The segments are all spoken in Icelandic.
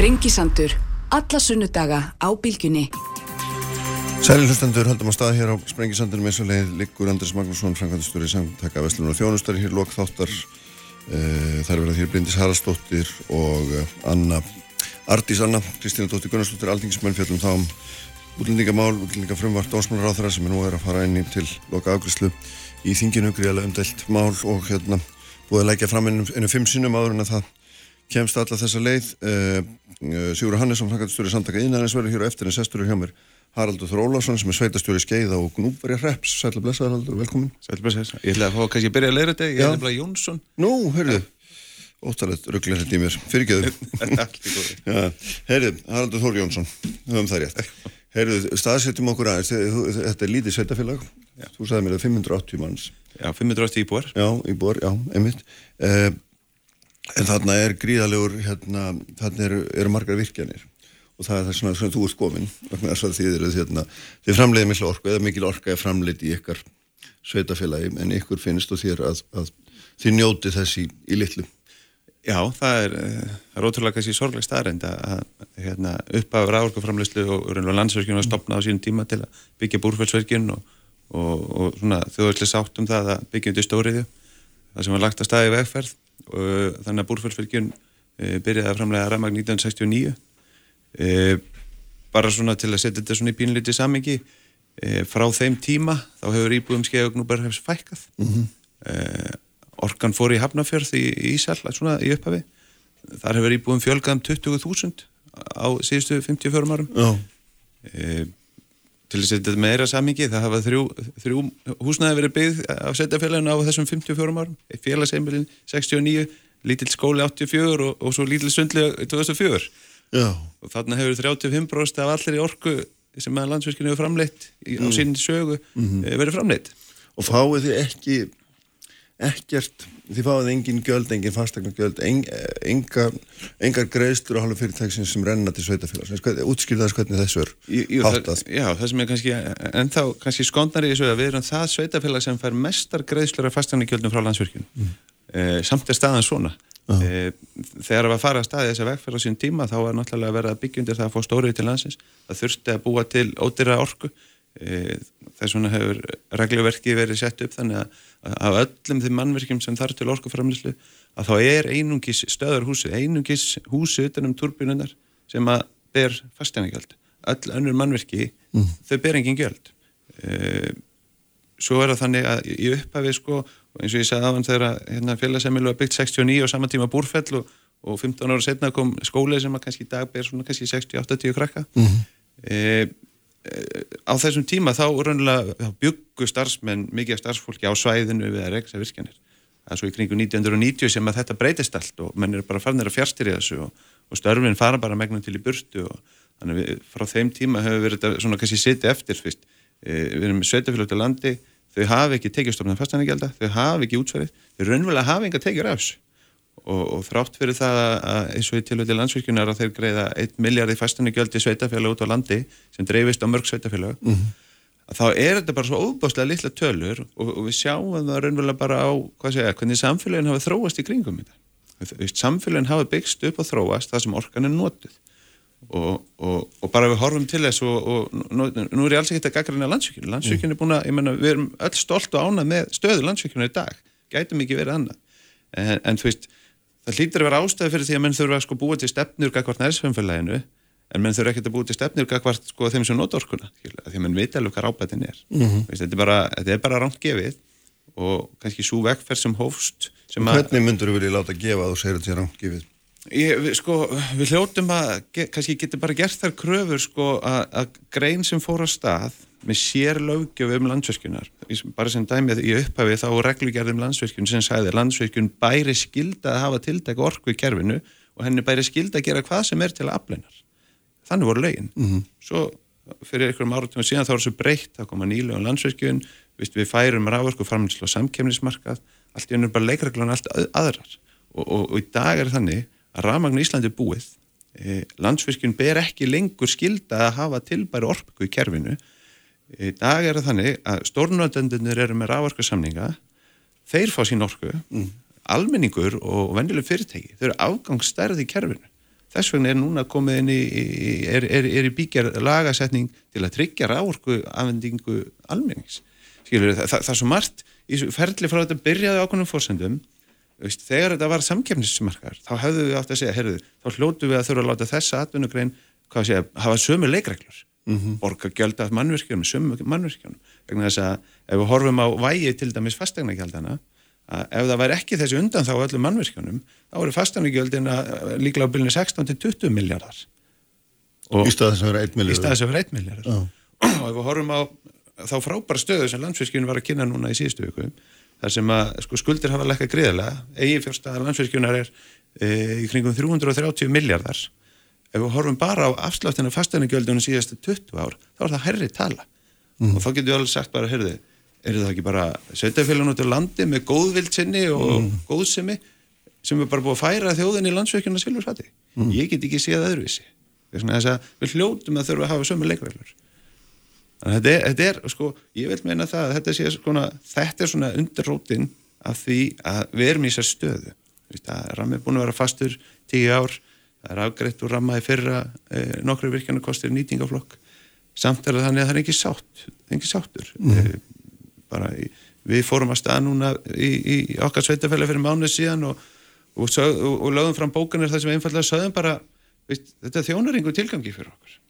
Sprengisandur. Alla sunnudaga á bylgjunni. Sæli hlustendur höldum á stað hér á Sprengisandunum eins og leið Liggur Andris Magnússon, Frankvæntastjóri samtaka Vestlun og Þjónustari hér lok þáttar uh, Það er verið hér Bryndis Haraldsdóttir og uh, Anna Ardís Anna, Kristína Dóttir Gunnarsdóttir Aldingismenn fjallum þá um útlendingamál, útlendingafrumvart dósmálaráþara sem er nú er að fara inn í til loka afgriðslu í þinginu gríðarlega umdelt mál og hérna búið að leggja fram ennum, ennum fimm sinnum áður en að það kemst alla þessa leið uh, Sigur Hannesson, Frankvæntastjóri samtaka Íðnæðins verður hér á eftir en sestur hjá mér Haraldur Þrólásson sem er sveitastjóri skeiða og gnúbverja hreps. Sætla blessaður Haraldur, velkomin. Sætla blessaður. Ég ætla að fá kannski að byrja að leira þetta. Ég er nefnilega Jónsson. Nú, hörru, óttalega rugglega þetta í mér. Fyrirgeðu. Herru, Haraldur Þór Jónsson, höfum það rétt. Herru, staðsetjum okkur aðeins. Þetta er lítið sveitafélag. Þú sagði mér að 580 manns. Já, 580 íbúar. Já, íbúar, já, einmitt. Uh, en þarna er gríðalegur, hérna, þarna eru, eru margar virkjanir. Og það er það svona sem þú ert komin þið, hérna, þið framleiði miklu orku eða mikil orka er framleiði í ykkar sveitafélagi en ykkur finnst og þér að, að þið njóti þessi í, í litlu. Já, það er, eh, það er ótrúlega kannski sorgleg staðrind að hérna, upphafa ráðorkuframleyslu og landsverkjum að stopna á sínum tíma til að byggja búrfælsverkjum og, og, og þjóðværslega sátt um það að byggja undir stóriðu það sem var lagt að staði vegferð. og þannig að búrfælsverkjum eh, byrjaði að framlega ræðmagn 1969 e, bara svona til að setja þetta svona í pínlítið samengi e, frá þeim tíma þá hefur íbúðum skeiðugn og bara hefst fækkað. Mm -hmm. orkan fór í Hafnafjörð í Ísall svona í upphafi. Þar hefur íbúðum fjölgað um 20.000 á síðustu 54 árum til að setja meira samengi það hafa þrjú, þrjú húsnaði verið byggð á setjafélaginu á þessum 54 árum félagsheimilin 69 lítill skóli 84 og, og svo lítill sundli 2004 Já. og þarna hefur 35% af allir í orku sem að landsverkinu hefur framleitt á mm. sín sögu mm -hmm. verið framleitt og fáið þið ekki ekkert, þið fáið engin göld engin fastegna göld en, enga, engar greiðstur á halvu fyrirtæksins sem renna til sveitafélags útskýrðast hvernig þessu er jú, háttað? Já, það sem er kannski, en þá kannski skondar í þessu að við erum það sveitafélag sem fær mestar greiðslur af fastegna göldum frá landsverkinu mm. eh, samt er staðan svona. E, þegar það var að fara að staði þess að vegferða sín tíma þá var náttúrulega að byggja undir það að fá stórið til landsins. Það þurfti að búa til ódýra orku þess vegna hefur reglverki verið sett upp þannig að af öllum þeim mannverkjum sem þarf til orkuframlislu að þá er einungis stöður húsi einungis húsi utanum turbínunar sem að ber fasteinagjöld öll önnur mannverki mm. þau ber engin gjöld e, svo er það þannig að í upphafi sko eins og ég sagði aðan þegar hérna, félagsemilu var byggt 69 og saman tíma búrfell og, og 15 ára setna kom skólið sem að kannski í dag ber svona kannski 60-80 krakka mm -hmm. Á þessum tíma þá raunlega byggu starfsmenn mikið af starfsfólki á svæðinu við að regsa virkjanir. Það er svo í kringu 1990 sem að þetta breytist allt og menn er bara farinir að fjárstyrja þessu og, og störfinn fara bara megnum til í burtu og þannig við frá þeim tíma hefur verið þetta svona kannski sitið eftir fyrst. E, við erum með sveitafélag til landi þau hafi ekki tekjastofna fastanegjelda, þau hafi ekki útsverið, þau raunverulega hafi enga tekjur af þessu og, og þrátt fyrir það að eins og í tilvægli landsvirkjunar að þeir greiða 1 miljard í fastanegjeldi sveitafélag út á landi sem dreifist á mörg sveitafélag mm -hmm. þá er þetta bara svo óbáslega litla tölur og, og við sjáum það raunverulega bara á hvað segja, hvernig samfélagin hafa þróast í kringum þetta. Samfélagin hafa byggst upp og þróast það sem orkan er notið Og, og, og bara við horfum til þess og, og nú, nú er ég alls ekkert að gaggrina landsvíkjunu, landsvíkjunu er búin að, ég menna, við erum öll stolt og ánað með stöðu í annað, en, en þú veist, það hlýtur að vera ástæði fyrir því að menn þurfa að sko búa til stefnur gagvart nærsfjömmfélaginu, en menn þurfa ekkert að búa til stefnur gagvart sko þeim sem nota orkuna, því að menn veit alveg hvað rábætin er, mm -hmm. veist, þetta er bara, bara rámt gefið og kannski svo vegferð sem hófst sem Hvernig myndur þú vilja láta gefa að þú segir þetta er rámt gefið? Ég, við, sko, við hljóttum að kannski getur bara gert þar kröfur sko, að grein sem fór á stað með sér lögjöf um landsverkjunar bara sem dæmið í upphafi þá reglugjörðum landsverkjun sem sagði landsverkjun bæri skilda að hafa tildæk orku í kerfinu og henni bæri skilda að gera hvað sem er til að afleinar þannig voru lögin. Mm -hmm. svo fyrir einhverjum áratum síðan þá er þessu breytt þá koma nýlega um landsverkjun við færum ráðverku framlýslu og samkemnismarkað allt í ennur bara leikreglun allt aðrar. Og, og, og í dag er þannig að rafmagn í Íslandi búið. E, landsvirkjun ber ekki lengur skilda að hafa tilbæri orku í kerfinu. Í dag er það þannig að stórnöndendunir eru með raforkarsamninga þeir fá sín orku. Mm. almenningur og vennileg fyrirtæki þau eru afgangsstærði í kerfinu. Þess vegna er núna komið inn í, er, er, er í bíkjar lagasetning til að tryggja ráorku afhendingu almennings. Skilur það, það, það er svo margt ferli frá þetta byrjaði ákveðnum fórsendum veist, þegar þetta var samkeppnismarkar þá hefðu við átt að segja, heyrðu, þá hlótu við að þurfa að láta þessa atvinnugrein, segja, hafa sömu leikreglur, mm -hmm. borga gjöld af mannvirkjum, sömu mannvirkjum vegna þess að ef við horfum á vægi til dæmis fasteignagjaldana, að ef það væri ekki þessi undan þá öllum mannvirkjunum þá eru fasteignagjaldin líklega á bylunni 16 til 20 miljardar og Í stað þess að vera 1 í miljard. stað þess að vera 1 miljardar Já. og ef við horfum á þá frábæra stöðu sem landsvirkjun var að kynna núna í síðustu viku þar sem að sko, skuldir hafa lekka greiðlega eigi fjárstæðar landsvirkjunar er e, í kringum 330 miljardar ef við horfum bara á afsláttinu fasteignagjaldunum síðastu 20 ár þá er það herri tala. Og þá getur við alveg sagt bara, heyrðu, er það ekki bara sveitafélagun út á landi með góðvild sinni og góðsemi sem er bara búið að færa þjóðinni í landsvirkjuna silfursfatti ég get ekki séð öðruvísi. Þess að við hljótum að þurfa að hafa sömu að þetta er, þetta er, sko, ég vil meina það að þetta sé svona, þetta er svona undirrótin af því að við erum í þessar stöðu. Rammi er búin að vera fastur tíu ár, það er afgreitt úr rammaði fyrra eh, nokkru virkjana kostir nýtingaflokk, samt er þannig að það er ekki sátt, ekki sáttur. Mm. bara í, við fórum að staða núna í, í, í okkar sveitafælega fyrir mánuð síðan og, og, og, og lögum fram bókanir þar sem við einfallega sögðum bara, veist, þetta þjónar einhver tilgangi fyrir okkur.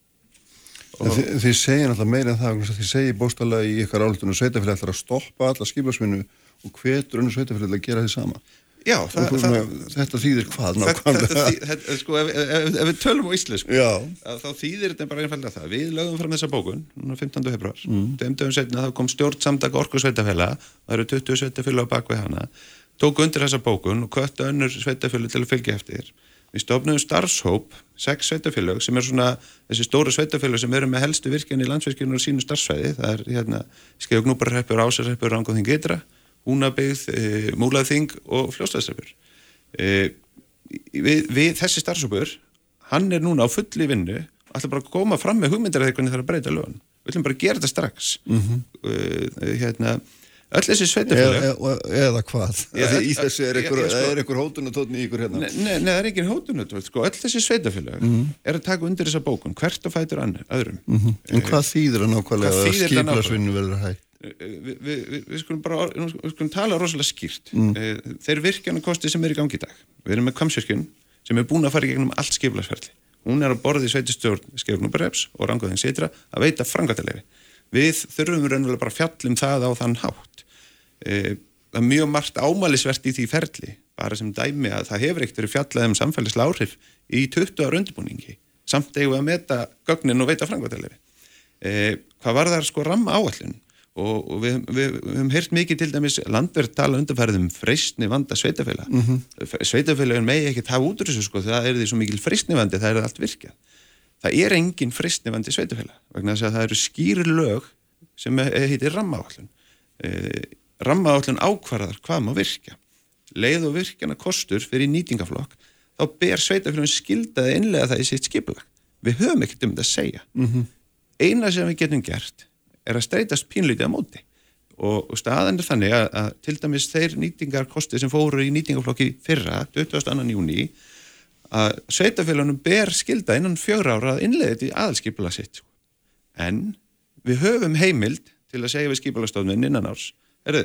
En þið, segja náttúrulega meira en það, þið segja bóstalega í ykkar álutinu sveitafélag ætlar að stoppa alla skiplasvinnu og hvetur önnu sveitafélag að gera því sama. Já, það, svona, þetta þýðir hvað nákvæmlega? sko, ef, ef, ef við tölum á íslensku Já. að þá þýðir þetta bara einfallega það við lögum fram þessa bókun, núna 15. februar mm. þá kom stjórn samtaka orku sveitafélag, það eru 20 sveitafélag á bakvið hana, tók undir þessa bókun og kvötta önnur sveitafélag til að fylgja eftir við stofnum starfshóp sex sveitafélag sem er svona þessi stóru sveitafélag sem eru með helstu virkjan í landsvirkjunum og sínu starfsvæði, það er hérna skeiðugnúparreppur, ásarreppur, rangóðing eitra húnabyggð, e, múlaþing og fljóstaðsreppur e, við, við þessi starfsópur hann er núna á fulli vinnu ætla bara að koma fram með hugmyndir eða hvernig það er að breyta lögun við ætlum bara að gera þetta strax. Mm -hmm. hérna, öll þessi sveitafélag eða, eða hvað? Já, Því í þessu er einhver, já, sko- er einhver hótunatótni í ykkur hérna. Nei, nei, nei, það er engin hótunut sko, öll þessi sveitafélag er að taka undir þessa bókun hvert og fætur annar, öðrum. En hvað þýðir það nákvæmlega að skiplasvinnu verður hægt? við, við, við, við skulum bara við skulum tala rosalega skýrt. Mm. þeir virkjana kosti sem er í gangi í dag. Við erum með Kvamsvirkjun sem er búin að fara í gegnum allt skiplasferli hún er að borði sveitistjórn skefnubreps og rangoðin sitra að veita frangatilefi við þurfum raunverulega bara fjallum það á þann hátt. e, það er mjög margt ámælisvert í því ferli. Bara sem dæmi að það hefur ekkert verið fjallað um samfélagslega áhrif í 20 ára undirbúningi. Samt eigum við að meta gögnin og veita frangatilefi e, hvað var það sko ramma áallun og, og við, við, við höfum heyrt mikið til dæmis landverð tala undanfærið um freysni vanda sveitafélag mm -hmm. sveitafélagin megi ekkert hafa út úr þessu sko það er því svo mikil freysni vandi það er allt virkað það er engin freysni vandi sveitafélag vegna þess að það eru skýri lög sem heitir rammaáallun e, rammaáallun ákvarðar hvað má virka leið og virkjana kostur fyrir nýtingaflokk þá ber sveitafélagin skildaði innlega það í sitt skipulag við höfum ekkert um þetta að segja mm -hmm. eina sem við getum gert er að streytast pínlítið á móti og, og staðan er þannig að, að til dæmis þeir nýtingarkosti sem fóru í nýtingaflokki fyrra, 22. júni að sveitafélagunum ber skilda innan fjögra ára að innlega þetta í aðalskipula sitt en við höfum heimild til að segja við skipulastofnun innan árs erðu,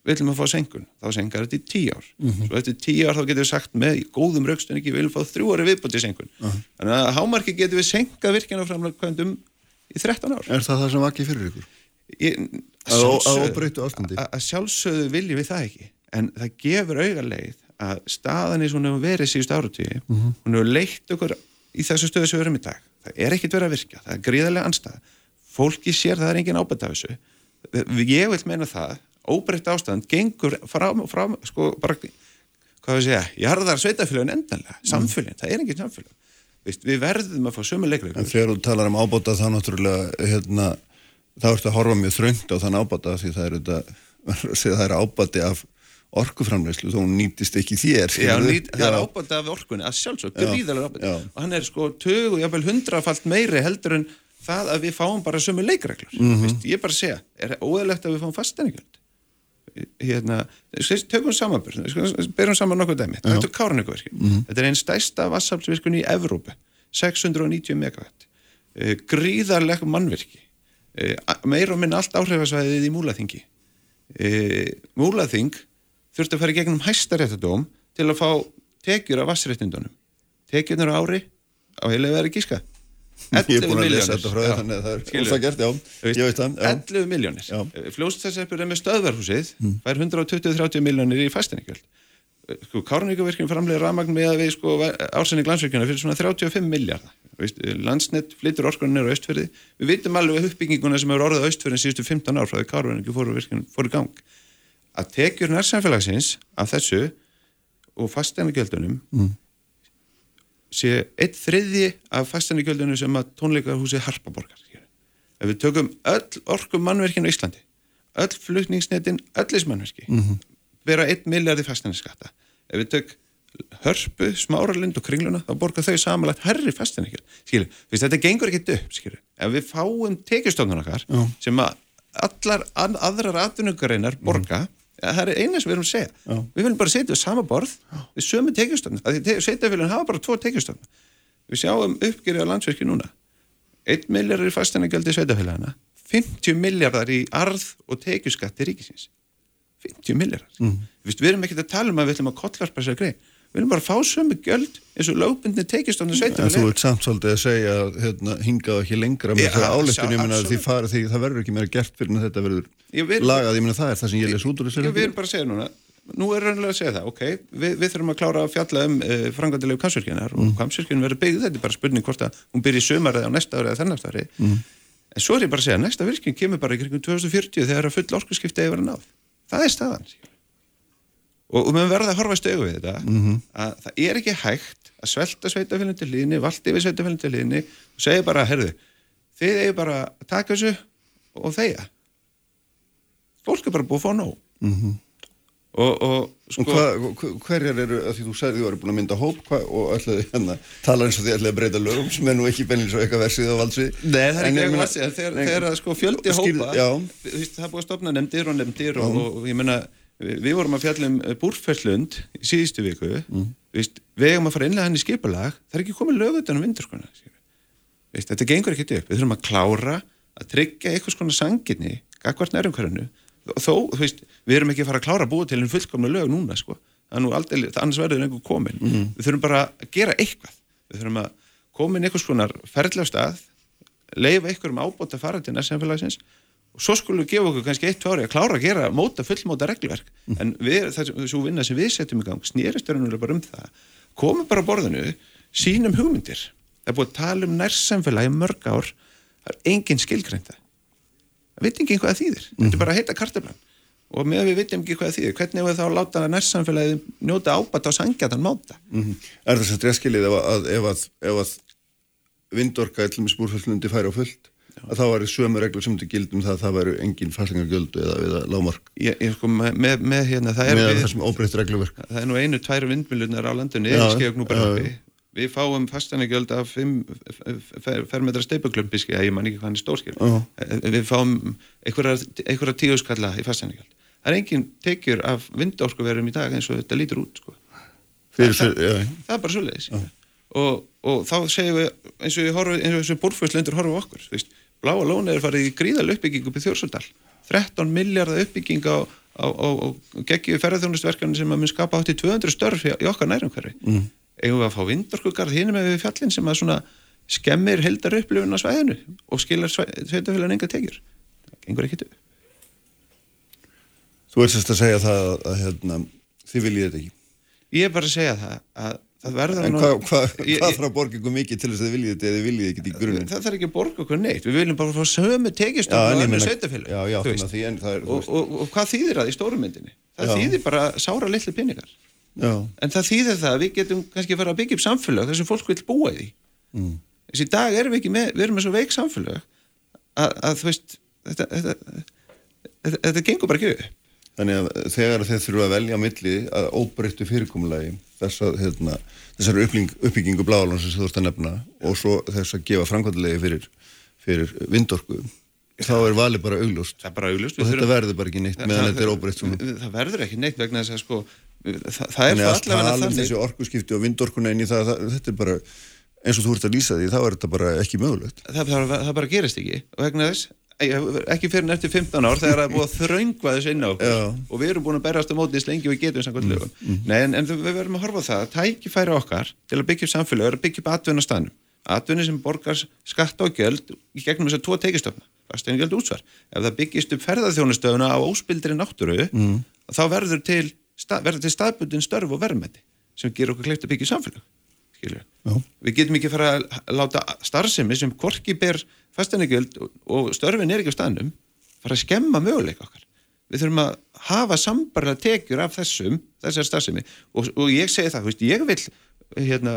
við viljum að fá senkun þá senkar þetta í tíu ár. Mm -hmm. svo eftir tíu ár þá getum við sagt með góðum raukstunningi við viljum fá þrjú ári viðbúti senkun uh -huh. þannig að hámarki getum við senkað virkjanaframlega í 13 ár. Er það það sem vakið fyrir ykkur? Að sjálfsögðu viljum við það ekki. En það gefur auga leið að staðan hún hefur verið síðust áratíði Mhm. hún hefur leitt okkur í þessu stöðu sem við erum í dag. Það er ekkit verið að virka, það er gríðarlega anstæða fólki sér það er engin ábætt af þessu. Ég vil meina það óbreytt ástand gengur frá, frá sko bara hvað við segja, jarðar sveitafélagin endanlega samfélagin, það er engin samfélag Veist, við verðum að fá sömu leikreglur. En þegar þú talar um ábóta þá náttúrulega hérna, þá ertu að horfa mjög þröngt á þann ábóta því það er, það er ábati af orkuframleyslu þó nýtist ekki þér Já, nýt, það er ábætt af orkunni að sjálfsög, Já, gríðarlega ábætt já. og hann er sko tög og jafnvel hundrafalt meiri heldur en það að við fáum bara sömu leikreglur Mhm. Vist, ég bara segja, er óæðilegt að við fáum fasteningjöld hérna, tökum samanbörn berum saman nokkuð dæmi, þetta er Kárnökuverkin mm -hmm. þetta er einn stæsta vassaflsvirkun í Evrópu, 690 megawatt. E, gríðarleg mannverki e, meir og minn allt áhrifasvæðið í Múlaþingi. E, Múlaþing þurfti að fara í gegnum hæstaréttadóm til að fá tekjur af vassréttindunum tekjurnar á ári á heilega verið gíska 11 miljónir 11 miljónir fljóstaðsefur er með stöðvarhúsið mm. fær 120-30 miljónir í fæstinnikjöld sko, Kárníkavirkjum framlega ramagn með að við sko, ársenni glansverkjuna fyrir svona 35 miljardar landsnett flyttur orkunni nýra á austferði við vitum alveg uppbygginguna sem eru orðið á austferðin síðustu 15 ár frá því Kárníka fóru, fóru gang. Að tekjur nærsamfélagsins af þessu og fæstinnikjöldunum mm sé eitt þriði af fastanigjöldinu sem að tónleikarhúsi Harpaborgar ef við tökum öll orkum mannverkin á Íslandi öll flutningsnetin, öllis mannverki mm -hmm. vera eitt miljardi fastanigskatta ef við tök hörpu, smáralind og kringluna þá borgar þau samanlagt herri fastanigjöld skilju, þetta gengur ekkit upp skilju ef við fáum tekjustofnun okkar sem að allar aðrar atvinnugareinar borga mm -hmm það er eina sem við erum að segja. Já. við viljum bara setja á sama borð við sömum tekjustöfn setjafélagin hafa bara tvo tekjustöfn við sjáum uppgerið á landsverki núna. 1 miljardar í fastanagjaldi setjafélagina 50 miljardar í arð og tekjuskatti ríkisins. 50 miljardar mm. við erum ekki að tala um að við ætlum að kollvarpa sér greið við viljum bara fá sömu göld eins og lögbundni tekistónu sveitum en þú ert samt svolítið að segja hérna, hingað ekki lengra með það ég menna því, það verður ekki meira gert fyrir en þetta verður vil, lagað, ég menna það er það sem ég les út úr þessu við erum bara að segja núna nú er raunlega að segja það, ok, við, við þurfum að klára að fjalla um uh, frangandilegu kamsvirkjunar mm. og kamsvirkjun verður byggð, þetta er bara spurning hvort að hún byrjir sömar eða á næsta ári eða þennast ári. Mm. en svo er ég bara að segja, næsta virkjun kemur bara og, og við verðum að horfa stögu við þetta mm -hmm. að það er ekki hægt að svelta sveitafélagin til líðinni, valdi við sveitafélagin til líðinni og segja bara, herðu þið eigi bara að taka þessu og þeia fólk er bara búið að fá nóg. Mm -hmm. og, og sko og hva, hverjar eru, því þú sagði þú eru búin að mynda hóp hva, og ætlaði hérna tala eins og því ætlaði að breyta lögum sem er nú ekki bennins og eitthvað versið á valdsvið. Nei, það er ekki eitthvað versið, þegar sko fjöldi hópa, það er búin að stopna nefndir og nefndir og, og ég menna við vorum að fjalla um eh, búrferðlund í síðustu viku. Mm. Vist, við hefum að fara innlega hann í skipulag. Það er ekki komið lögutan um vindurskona þetta gengur ekkert upp. Við þurfum að klára að tryggja eitthvað svona sanginni akkvært nærumkvarðinu þó, þú veist, við erum ekki að fara að klára að búa til einn fullkomna lög núna sko. Aldrei, annars verður einhver komin. Mm. við þurfum bara að gera eitthvað. Við þurfum að komin eitthvað svona ferðlega stað leifa eitthvað um ábót að fara til næstsamfélagsins og svo skulum við gefa okkur kannski eitt ári að klára að gera móta, fullmóta reglverk mm. en við, þessu vinna sem við setjum í gang snýrist verður bara um það. Komum bara borðinu, sínum hugmyndir. Það er búið að tala um nærsamfélagi mörg ár, það er engin skilgreinda það veit ekki hvað þýðir. Mm. þetta er bara að heita karteflan og með að við veitum ekki hvað þýðir hvernig við þá láta nærsamfélagi njóta ábata og sangja þann máta? Mm. Er það sér dreskilið ef að, að, að vindorka að þá er sömu reglur sem til gildum það að það veru engin fæslingargöldu eða, eða lámark ég, ég sko með, með hérna það er við, það er nú einu, tværu vindmilunar á landinu eða skeiðagnúbarhafi við fáum fæslingargjöld af 5 fermetra steipuklumpiski að ég man ekki hvað hann er stórskil eh, við fáum einhverja tíuskalla í fæslingargjöld það er engin tekjur af vindorkuverum í dag eins og þetta lítur út sko. það, það, það er bara svolítið og, og þá segjum við eins og, og þessu búrfjöldslendur horfum okkur veist Bláa lóna er farið í gríðal uppbygging upp í Þjórsöldal 13 miljardar uppbygging á, á, á, á geggiðu ferðarþjónustverkanu sem að mun skapa átti 200 störf í okkar nærumhverfi. Mm. eigum við að fá vindorkugarð hínum með við fjallin sem að svona skemmir heldar upplifun á svæðinu og skilar sveitafélagun enga tekjur? Það gengur ekki til Þú ert sérst að segja það að, að hérna, þið viljið þetta ekki? Ég er bara að segja það að En hvað hva, hva þarf að borga ykkur mikið til þess að þið viljið þetta eða þið viljið ekkert í grunin? Það þarf ekki að borga ykkur neitt, við viljum bara fá sömu tekistönd og sveitafélag. Það er... Og, og, og hvað þýðir það í stórumyndinni? Það já. þýðir bara sára litlu pinningar. Já. En það þýðir það að við getum kannski fara að byggja upp samfélag þar sem fólk vil búa í því. Mm. Þessi dag erum við ekki með, við erum með svo veik samfélag að, að þú veist, þetta, þetta, þetta, þetta gengur bara ekki. Þannig að þegar þeir þurfa að velja milli að óbreyttu fyrirkomulagi þess að hérna, þessari uppbyggingu bláalans sem þú ert að nefna og svo þess að gefa framkvæmdulegi fyrir, fyrir vindorku þá er valið bara augljóst. Bara augljóst. Og þetta þurfum- verður bara ekki neitt meðan þetta er óbreytt svona. það, verður ekki neitt vegna þess að sko það, það er að um þannig. þessi orkuskipti og vindorkuna inn í það, það, þetta er bara, eins og þú ert að lýsa því, þá er þetta bara ekki mögulegt. það, það, það bara gerist ekki og vegna þess ekki fyrir en eftir 15 ár þegar það er búið að þröngva þessu inn á og við erum búin að berast á móti eins lengi við getum samkvæmt lögum. Nei, en, en við verðum að horfa það að tækifæri okkar til að byggja upp samfélag er að byggja upp atvinna stanum atvinni sem borgar skatt og gjöld í gegnum tvo teikistofna fasteinu gjöld útsvar. Ef það byggist upp ferðarþjónustöfuna á óspildri náttúru mm. þá verður til, sta, verður til staðbundin störf og verðmætti sem gerur okkur kleift að byggja samfélag. Við getum ekki fara að láta starfsemi sem korki ber fastanegjöld og, störfin er ekki á staðnum fara að skemma möguleika okkar. Við þurfum að hafa sambarlega tekjur af þessum, þessar starfsemi. Og, og ég segi það, veist, ég vil hérna,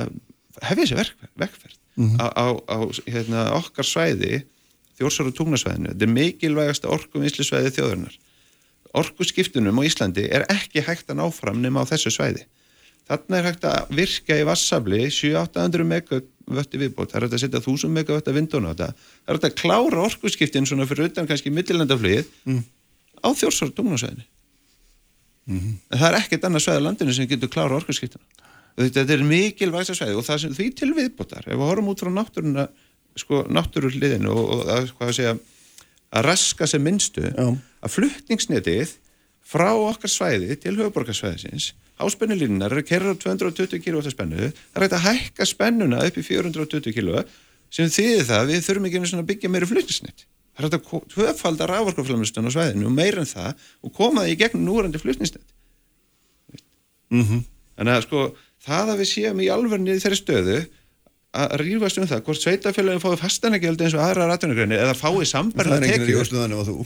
hefja þessi verk, verkferð á, á, á hérna, okkar svæði þjórsar og túnasvæðinu þetta er mikilvægasta orkuvinnslu svæði þjóðurnar orkuskiptunum á Íslandi er ekki hægt að ná fram nema á þessu svæði Þarna er hægt að virka í vassafli 700-800 megavötti viðbót, það er hægt að setja 1000 megavötti að vindóna á þetta, það er hægt að klára orkuskiptin svona fyrir utan kannski millilandaflugið mm. á þjórsar tungnasvæðinu. Mhm. En það er ekkert annað svæði á landinu sem getur klára orkuskiptina. Þetta er mikilvægsta svæði og það sem því til viðbótar, ef við horfum út frá náttúruna, sko, náttúruliðinu og, og að, að segja, að raska sem minnstu, Já. að fluttningsnetið frá okkar svæði til höfuborgarsvæðisins háspennulínunar eru að kerra á 220 kW spennu, það er hægt að hækka spennuna upp í 420 kW sem þýðir það að við þurfum ekki einu svona að byggja meiri fluttningsnet. Það er hægt að tvöfalda raforkuflamlustun á svæðinu og meira en það og koma það í gegnum núrandi fluttningsnet. Mm Þannig að sko það að við séum í alverðinni þeirri stöðu að rífast um það hvort sveitafélagin fái fastanegjöld eins og aðra rættunargrunni eða fái Það sambarlega er enginn í tekjur. Vörslu þannig að þú.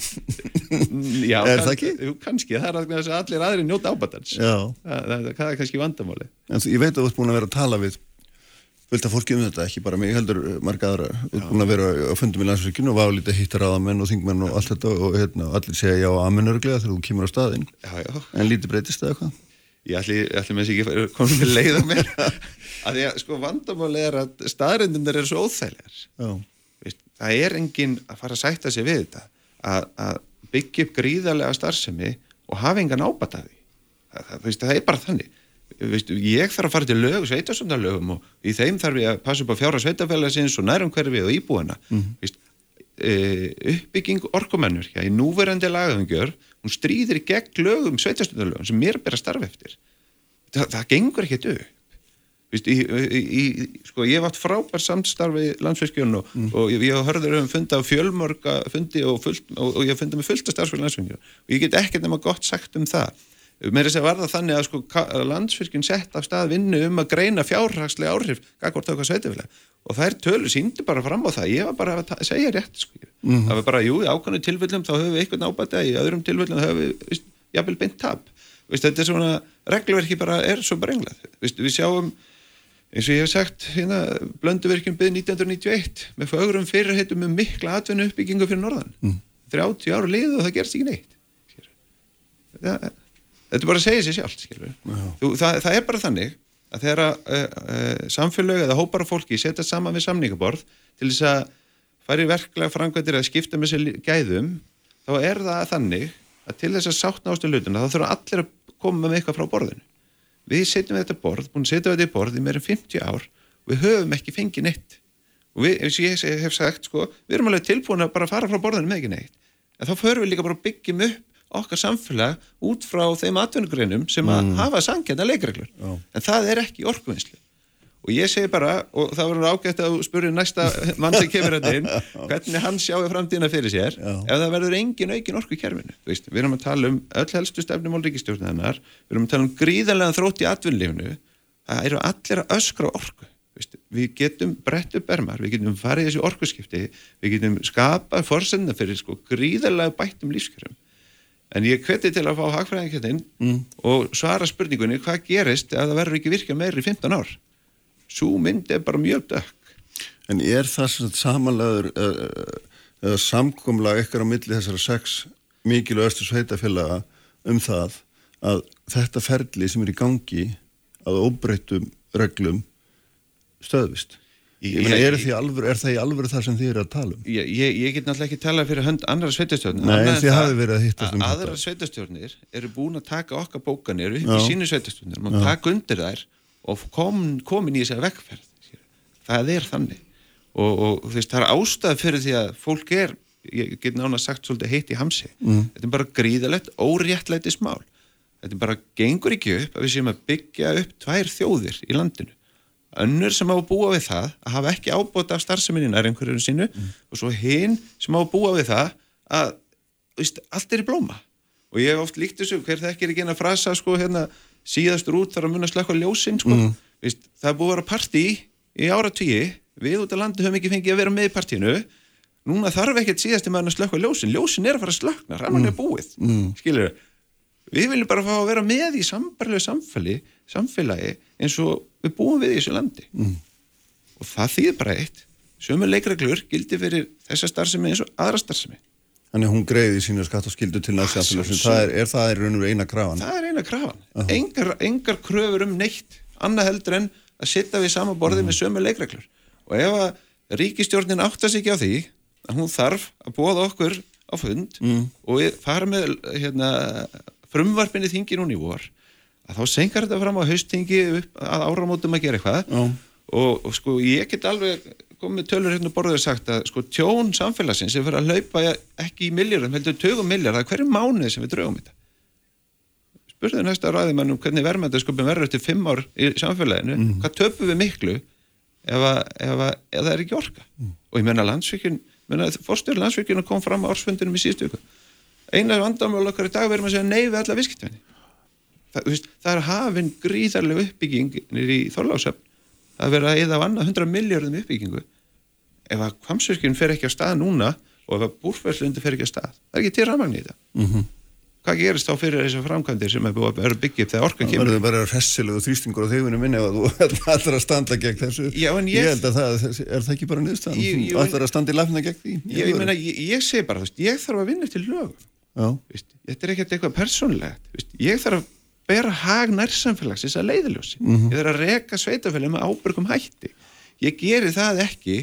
Já, Er það ekki? Jú, kannski, það er að allir aðri njóta ábatans. Já. það, það, það er kannski vandamáli En þú- ég veit að þú ert búin að vera að tala við fullt af fólki um þetta, ekki bara mig heldur eh, marga aðra, þú ert búin að vera á fundum í landsverkinu og válítið hittar aðamenn og þingmenn og allt þetta og hérna, allir segja já ég ætli, ég ætli með þess að koma til leið á mér. Að því að sko vandamáli er að staðrindindar eru svo Veist, það er enginn að fara að sætta sig við þetta að, að byggja upp gríðarlega starfsemi og hafa engan ábata því. Það, það, veist, það er bara þannig. Veist, ég þarf að fara til lög, sveitarstöndarlögum og í þeim þarf ég að passa upp á fjára sveitarfélagsins og nærum hverfi og íbúana. Mm -hmm. e, uppbygging orkumennur í núverandi lagaðungjör hún stríðir gegn lögum sveitarstöndarlögum sem mér ber að starfa eftir. Það, það gengur ekkert upp. Vist, í, í, sko, ég hef haft frábær samstarfi landsfyrskjörn og, og ég, ég hörður um funda fjölmörga fundi og, fullt, og, og ég hef fundað með fullt af starfsfyrkjörn landsfyrskjörn og ég get ekkert nema gott sagt um það er þess að var það þannig að sko, landsfyrkjörn sett af stað vinnu um að greina fjárhagslega áhrif og það er tölu síndi bara fram á það. Ég var bara að segja rétt sko. það var bara, jú, í ákvæmnu tilfellum þá höfum við eitthvað nábæta, í öðrum tilfellum þá höfum við jafnvel beint tap. Veist, þetta er svona, reglverki bara er svo brenglað. Við sjáum eins og ég hef sagt hérna, blönduverkjum byggð 1991 með fögrum fyrirheitum með mikla atvinnu uppbyggingu fyrir norðan. Mm. 30 ára liðu og það gerst ekki neitt. Það, þetta er bara að segja sér skilur. Þú, það, það er bara þannig að þegar uh, samfélög eða hópar af fólki setja saman við samningaborð til þess að fara í verklega framkvæmdir að skipta með sér gæðum þá er það þannig að til þess að sátt nástu hlutuna þá þurfa allir að koma með eitthvað frá borðinu. Við setjum við þetta borð, búin að setja við þetta borð í meira en 50 ár og við höfum ekki fengið neitt. Og við, eins og ég hef sagt sko, við erum alveg tilbúin að bara fara frá borðinu með ekki neitt. En þá förum við líka bara að byggjum upp okkar samfélag út frá þeim atvinnugreinum sem að hafa sangjarna leikreglur. Já. en það er ekki orkuvinnslu. Og ég segi bara, og það verður ágætt að spurja næsta mann sem kemur þetta inn hvernig hann sjáu framtíðina fyrir sér Já. ef það verður engin aukin orku í veist, við erum að tala um öll helstu stefnumál ríkistjórnarinnar, við erum að tala um gríðarlega þrótt í atvinnlífinu það eru allir að öskra orku. Við getum brett upp ermar við getum farið þessi orkuskipti við getum skapað forsenda fyrir sko, gríðarlega bættum lífskjörum en ég hveti til að fá hagfræðingjöndin mm. og svara spurningunni hvað gerist ef það verður ekki virka meir í 15 ár svo mynd er bara mjög dökk En er það sem samanlegaður eða, samkomlag ekkert á milli þessara sex mikilvægastu sveitafélaga um það að þetta ferli sem er í gangi að óbreyttum reglum stöðvist? Ég meina, er, er það í alvöru það sem þið eru að tala um? Ég, ég, ég get náttúrulega ekki talað fyrir hönd annara sveitastjórnir. Nei, þið hafi verið að hittast um þetta. Aðra sveitastjórnir eru búin að taka okkar bókanir upp í sínu sveitastjórnir. Man taka undir þær og kom, komin í þess að vekkferð. Það er þannig. Og, og þú veist, það er ástæð fyrir því að fólk er, ég get nána sagt svolítið heitt í hamsi. Mm. Þetta er bara gríðalegt, óréttlæti smál. Þetta er bara gengur ekki upp að við séum að byggja upp tvær þjóðir í landinu önnur sem á að búa við það að hafa ekki ábútt af starfseminni nær einhverjum sínu mm. og svo hinn sem á að búa við það að veist, allt er í blóma og ég hef oft líkt þessu, hver þekkir ekki einn að frasa sko hérna síðastur út þar að munna slökka ljósinn sko, mm. veist, það er búið að vera partí í ára tíu, við út af landi höfum ekki fengið að vera með í partínu núna þarf ekkert síðast að slökka ljósinn ljósinn er að fara að slökna, rannan er mm. búið mm. skilur, við viljum bara fá að vera með í sambarlegu samfélagi, samfélagi eins og við búum við í þessu landi mm. og það þýðir bara eitt sömu leikreglur gildi fyrir þessa starfsemi eins og aðra starfsemi Þannig hún greiði sínu skatt og skildu til næst það er, er það er eina krafan Það er eina krafan, uh -huh. engar, engar kröfur um neitt, annað heldur en að sitta við sama borði mm. með sömu leikreglur og ef að ríkistjórnin áttast ekki á því að hún þarf að bóða okkur á fund mm. og fara með hérna, frumvarpinni þingi núni í vor að þá senkar þetta fram á haustingi að áramótum að gera eitthvað. Og, og sko ég get alveg komið tölur hérna borðið sagt að sko tjón samfélagsins er fyrir að laupa ekki í miljórum, heldur tögum miljard, það er hverju mánuð sem við draugum þetta? Spurðu næsta ræðimannum hvernig verðmæntasköpum verður eftir fimm ár í samfélaginu, mm. hvað töpum við miklu ef, að, að, það er ekki orka? Mm. og ég menna landsvíkjun fórstjóður landsvíkjun kom fram á ársfundinum í síðustu ykkur eina vandamál okkar í dag verðum að segja nei við alla viskitvenni það, veist, það er hafinn gríðarlega uppbygging nýri í verður að eða vanna 100 miljardum uppbyggingu. Ef að kvamsvirkjum fer ekki á stað núna og ef að búrfærslundi fer ekki á stað það er ekki til ramagn í það. Mm -hmm. hvað gerist þá fyrir þessu framkvæmdir sem er búið að vera byggja upp þegar orka kemur? það verður bara ressilegu þrýstingur á þeiminu minni ef þú ætlar að standa gegn þessu. Já, ég, ég held að það er það ekki bara niðurstand þú ætlar að standa í lafna gegn því? Ég, ég, meina, ég segi bara, ég þarf að vinna til lög þetta er ekkert eitthvað persónlegt ég þarf að bera hag nærsamfélagsins að leiðiljósi mm -hmm. ég þarf að reka sveitafélagi með ábyrgum hætti. Ég geri það ekki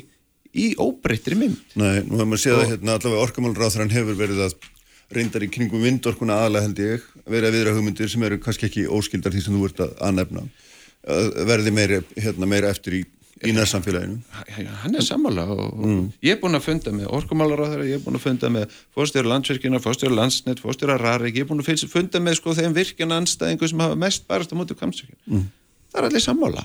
í óbreyttri mynd. Nei, nú hefur maður séð að hérna, allavega orkamálráþrann hefur verið að reyndar í kringum vindorkuna aðalega held ég verið að viðra hugmyndir sem eru kannski ekki óskildar því sem þú vart að nefna. Verði meira, hérna, meira eftir í í næstsamfélaginu hann er sammála og mm. ég er búin að funda með orkumálaráðara, ég er búin að funda með fórstjóra landsverkina, fórstjóra landsnett, fórstjóra rarik, ég er búin að funda með sko þeim virkjana anstæðingu sem hafa mest barast á mótu kamsverkina mm. það er allir sammála.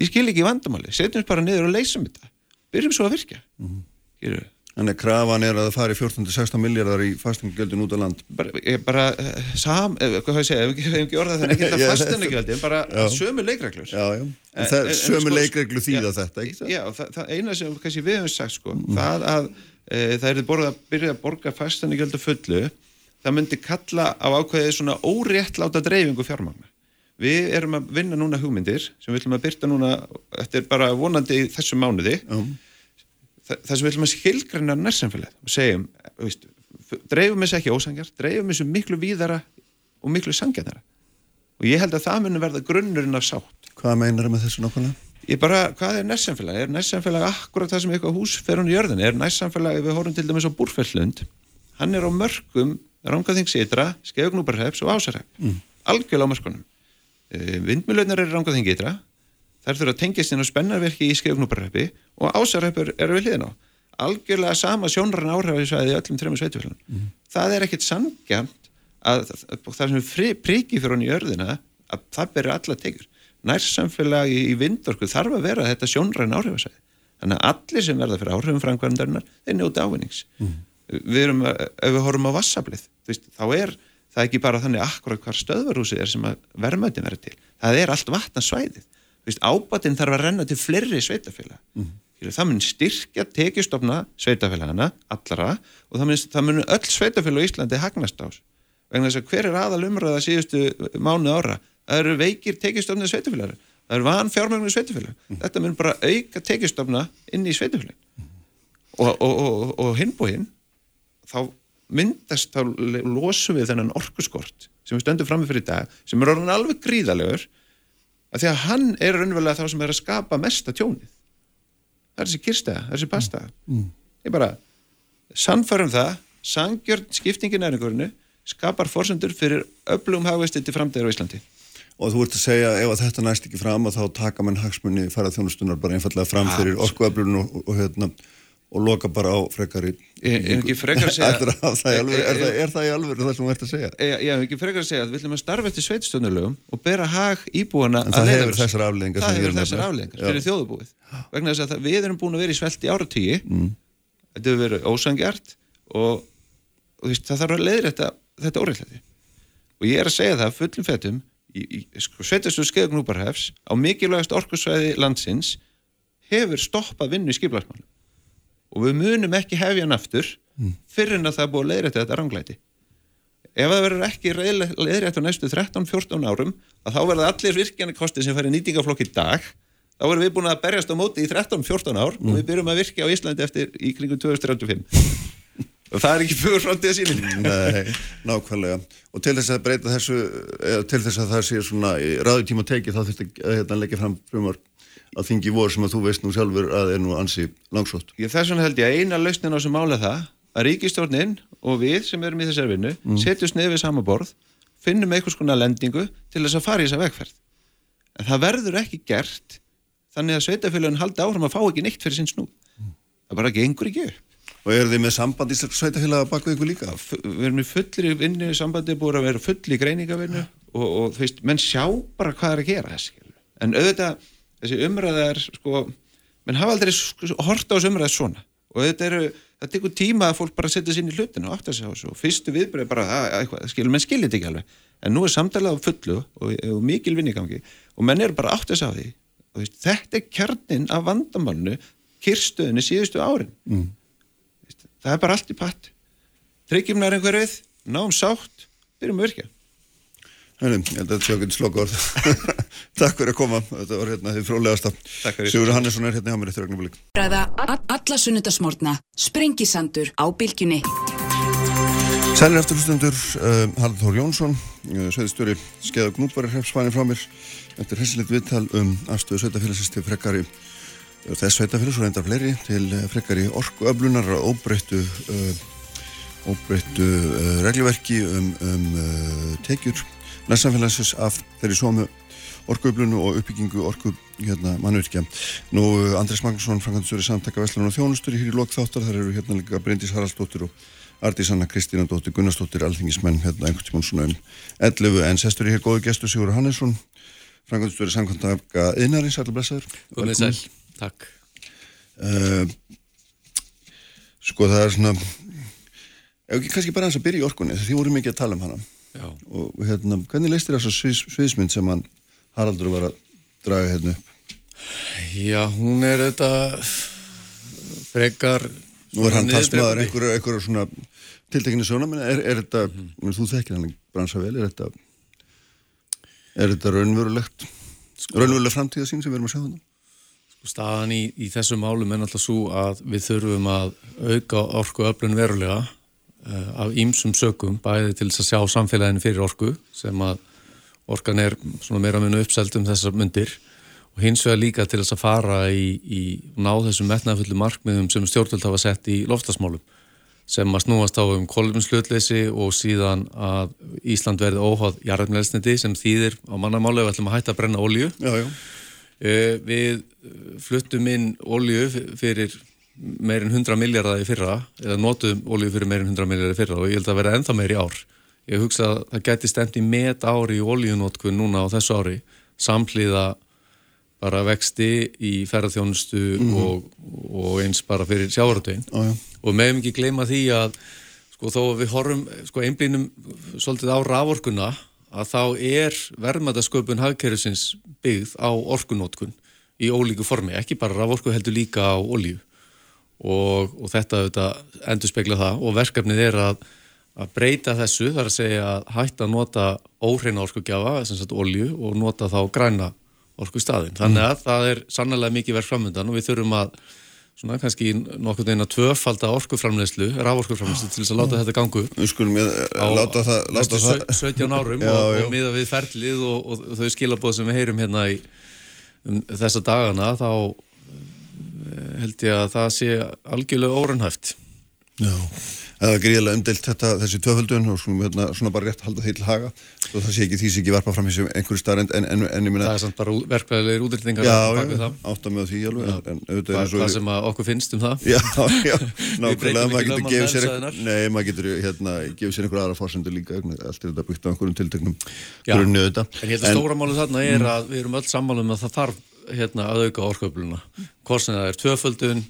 Ég skil ekki vandamáli, setjum bara niður og leysum þetta. Byrjum svo að virkja. Mm. Þannig að krafan er að það fari 14-16 miljardar í fastingjöldin út á land. Bara, bara eh, sam, eh, hvað hvað ég segja, ef ekki orðað þannig ekki þetta fastingjöldin, bara já. sömu leikreglur. Já, já, en það, en, sömu sko, leikreglu þýða þetta, ekki það? Já, það, það eina sem kannski, við hefum sagt, sko, mm. það að e, það er borðið að byrja að borga fastingjöldu fullu, það myndi kalla á ákveðið svona óréttláta dreifingu fjármagna. Við erum að vinna núna hugmyndir sem við ætlum að byrta núna, þetta er bara vonandi í þessu mánuði, um það sem við ætlum að skilgræna nærsamfélagið og segjum, veist, dreifum þessu ekki ósangjar, dreifum þessu miklu víðara og miklu sangjarnara og ég held að það muni verða grunnurinn af sátt. Hvað meinar það með þessu nákvæmlega? Ég bara, hvað er nærsamfélag? Er nærsamfélag akkurat það sem eitthvað hús fer hún í jörðin? Er nærsamfélag, ef við horfum til dæmis á Búrfellund, hann er á mörgum Rangaþingsitra, Skeugnúbarhefs og Ásarhef, mm. algjörlega á mörgunum. Þær þurfa að tengjast inn á spennarverki í skeiðugnúparreppi og ásarreppur eru við hliðin á. Algjörlega sama sjónran áhrifisvæði í öllum trefnum sveitufélagum mm. það er ekkit samgjamt að það sem priki fyrir hann í örðina að það berur alla tegur nærsamfélagi í vindorku þarf að vera þetta sjónran áhrifisvæði þannig að allir sem verða fyrir áhrifum framkvæmdarinnar þeir njóta ávinnings. Mm. við erum, ef við horfum á vassablið þá er það ekki bara þannig akkurat hvar stöðvarhúsið er sem að verðmöndin verður til. Það er allt vatnarsvæðið ábatinn þarf að renna til fleiri sveitafélag mm -hmm. það mun styrkja tekistofna sveitafélagana allra og það mun, það mun öll sveitafélag í Íslandi hagnast ás vegna þess að hver er aðal umræða síðustu mánu ára það eru veikir tekistofnið sveitafélagar það eru van fjármögnum sveitafélag mm -hmm. þetta mun bara auka tekistofna inn í sveitafélag mm -hmm. og, og, og, og hinbúinn þá myndast þá losum við þennan orkuskort sem við stöndum fram með fyrir dag sem er orðin alveg gríðalegur að því að hann er raunverulega þá sem er að skapa mesta tjónið. Það er þessi kyrstega, það er þessi pasta. Mm. ég bara, sannfærum það sangjörn skiptingin næringurinu skapar fórsendur fyrir öflugum hagvesti til framdæður á Íslandi. Og þú ert að segja ef að þetta næst ekki fram að þá taka mann hagsmunni farað þjónustunar bara einfallega fram fyrir orkuöflunum og, og, og hérna og loka bara á frekari Ég hef ekki frekar að segja er, það alveg, er, það, er það í alveg það sem þú ert að segja? Ég hef ekki frekar að segja að við ætlum að starfa eftir sveitstöndulögum og bera hag íbúana en það hefur þessar afleggingar það hefur þessar afleggingar fyrir þjóðubúið vegna þess að við erum búin að vera í svelt í áratígi mm. þetta hefur verið ósangjart og, og veist, það þarf að leiðrætta þetta óreillæti og ég er að segja það fullum fettum sko, sveitastu skeðugnúparhefs á mikilvægast orkusvæði landsins hefur stoppað vinnu í skiplarsmálum og við munum ekki hefja hann aftur mm. fyrir en að það er búið að leiðrætta þetta ranglæti. Ef það verður ekki leiðrætt á næstu 13-14 árum að þá verður allir virkjana kosti sem færi nýtingaflokk í dag þá verður við búin að berjast á móti í 13-14 ár mm. og við byrjum að virka á Íslandi eftir í kringum 2035 og það er ekki fyrir framtíða sínin Nei, nákvæmlega. Og til þess að breyta þessu til þess að það sé svona ráðu tíma tekið þá þurfti að hérna, leggja fram frumar að þingi vor sem að þú veist nú sjálfur að er nú ansi langsótt. Ég þess vegna held ég að eina lausnin á sem mála það að ríkistjórnin og við sem erum í þessar vinnu mm. setjum snið við sama borð, finnum einhvers konar lendingu til þess að fara í þessa vegferð. En það verður ekki gert þannig að sveitafélagin haldi áfram að fá ekki neitt fyrir sinn snú. Mm. Það bara gengur ekki upp. Og eru þið með samband í sveitafélaga baka ykkur líka? Við erum í fullir vinnu, sambandi er búin að vera fulli greiningavinnu og, og þú veist, menn sjá bara hvað er að gera þess. En auðvitað þessi umræða er sko, menn hafa aldrei horta á þessu umræða svona. Og þetta eru, það tekur tíma að fólk bara setja sér inn í hlutinu og aftar sig á þessu. Og fyrstu viðbröð bara, að, skilur, menn skilir þetta ekki alveg. En nú er samtalað á fullu og, og mikil vinnigangi og menn eru bara aftar sig á því. Og veist, þetta er kjarnin af vandamannu kyrstöðinu síðustu árin. Mm. það er bara allt í patt tryggjum nær einhverfið, náum sátt byrjum að virka Hörnum, ég held að þetta sé okkur slokk Takk fyrir að koma, þetta var hérna því fróðlegasta. Sigur Hannesson er hérna hjá mér eftir ögnablik Ræða alla sunnudasmórna Sprengisandur á bylgjunni. Sælir eftirlustundur uh, Harald Þór Jónsson uh, Sveðistjóri Skeða Gnúpari hrefsfæni frá mér eftir hessilegt viðtal um afstöðu sveitafélagsist til frekkari uh, þess sveitafélags og reyndar fleiri til frekkari orkuöflunar og óbreyttu uh, óbreyttu uh, reglverki um, um tekjur næstsamfélagsins af þeirri sómu orkuöflunu og uppbyggingu orku hérna, mannverkja. Nú Andrés Magnússon, frangandstöri samtaka Veslunar og Þjónustur í lokþáttar, þar eru hérna líka Bryndís Haraldsdóttir og Ardís Anna Kristína Dóttir Gunnarsdóttir, alþingismenn hérna einhvern tímún svona um 11 en sestur í hér góðu gestu Sigur Hannesson frangandstöri samtaka Einarins, allir blessaður. Góðið sæl, takk. Uh, sko það er svona ef ekki kannski bara eins að byrja í orkunni, því voru mikið að tala um hana Já. og hérna, hvernig leist þér þess að sviðs, sviðsmynd sem hann Haraldur var að draga hérna upp? Já, hún er þetta frekar Nú er hann talsmaður einhverja, einhverja svona tiltekinu menn er, er þetta mm -hmm. þú þekkir hann bransa vel, er þetta er þetta raunverulegt sko, raunveruleg framtíða sín sem við erum að sjá þannig? Sko staðan í, í þessum málum er alltaf svo að við þurfum að auka orku öflun verulega af ýmsum sökum, bæði til þess að sjá samfélaginu fyrir orku sem að orkan er meira munu uppselt um þessar myndir og hins vegar líka til þess að fara í, í ná þessum metnafullu markmiðum sem stjórnvöld hafa sett í loftasmálum sem að snúast á um kolumslötleysi og síðan að Ísland verði óháð jarðmjölsniti sem þýðir á mannamáli við ætlum að hætta að brenna ólju eh, við fluttum inn ólju fyrir meirinn 100 miljardar í fyrra eða notuðum ólíu fyrir meirinn 100 miljardar í fyrra og ég held að vera ennþá meir í ár ég hugsa að það geti stemt í met ári í ólíunótkun núna á þessu ári sampliða bara vexti í ferðarþjónustu mm -hmm. og, og eins bara fyrir sjávartögin ja. og meðum ekki gleyma því að sko þó við horfum sko einblínum svolítið á raforkuna að þá er verðmætasköpun hagkerfisins byggð á orkunótkun í ólíku formi, ekki bara raforku heldur líka á ólíu og, og þetta, þetta endur spekla það og verkefnið er að, að breyta þessu, þar að segja að hætta að nota óhreina orkugjafa, þess að olju og nota þá græna orku staðin. Þannig að mm. það er sannlega mikið verð framöndan og við þurfum að svona kannski nokkur neina tvöfalda orkuframleyslu, rávorkuframleyslu til þess að láta þetta gangu Við skulum ég láta það Næstu 17 árum já, og, og miða við ferlið og, og þau skilabóð sem við heyrum hérna í um, þessa dagana þá held ég að það sé algjörlega órunhæft. Já, það er gríðilega umdelt þetta, þessi tvöföldun og svona, hérna, svona bara rétt halda því til haga og það sé ekki því sem ekki varpa fram þessu einhverju starrend en, en, en ég minna Það er samt bara verkvæðilegir útrýttingar Já, bak við já, það. átta með því alveg en, auðvitað Hvað, er svo hvað sem okkur finnst um það. Já, já, nákvæmlega, maður getur gefið sér. Nei, maður getur hérna, gefið sér einhverja aðra fórsendur líka allt er þetta byggt á einhverjum Já. auðvitað En ég held að stóra málið þarna er að við erum öll sammála um að það þarf hérna, að auka sem það er tvöföldun,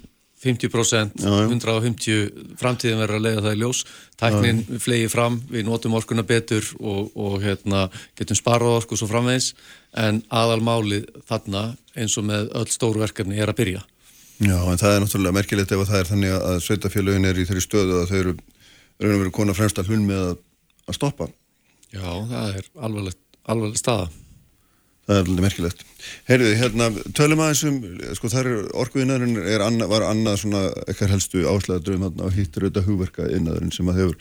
50%, Já, já. 150, framtíðin verður að leiða það í ljós. Tæknin flegi fram, við notum orkuna betur og, og hérna, getum sparað orku svo framvegis. En aðalmálið þarna, eins og með öll stóru verkefni, er að byrja. Já, en það er náttúrulega merkilegt ef að það er þannig að sveitafélögin er í þeirri stöðu að þau eru raun og veru kona fremst að hlun með að, stoppa Já, það er alvarleg, alvarleg staða. Það er alveg merkilegt. Heyrðu, hérna, tölum aðeins um, sko þar orkuinnaðurinn er anna, var annað svona ekkar helstu áslæða dröfum þarna og hittir auðvitað hugverka innaðurinn sem að hefur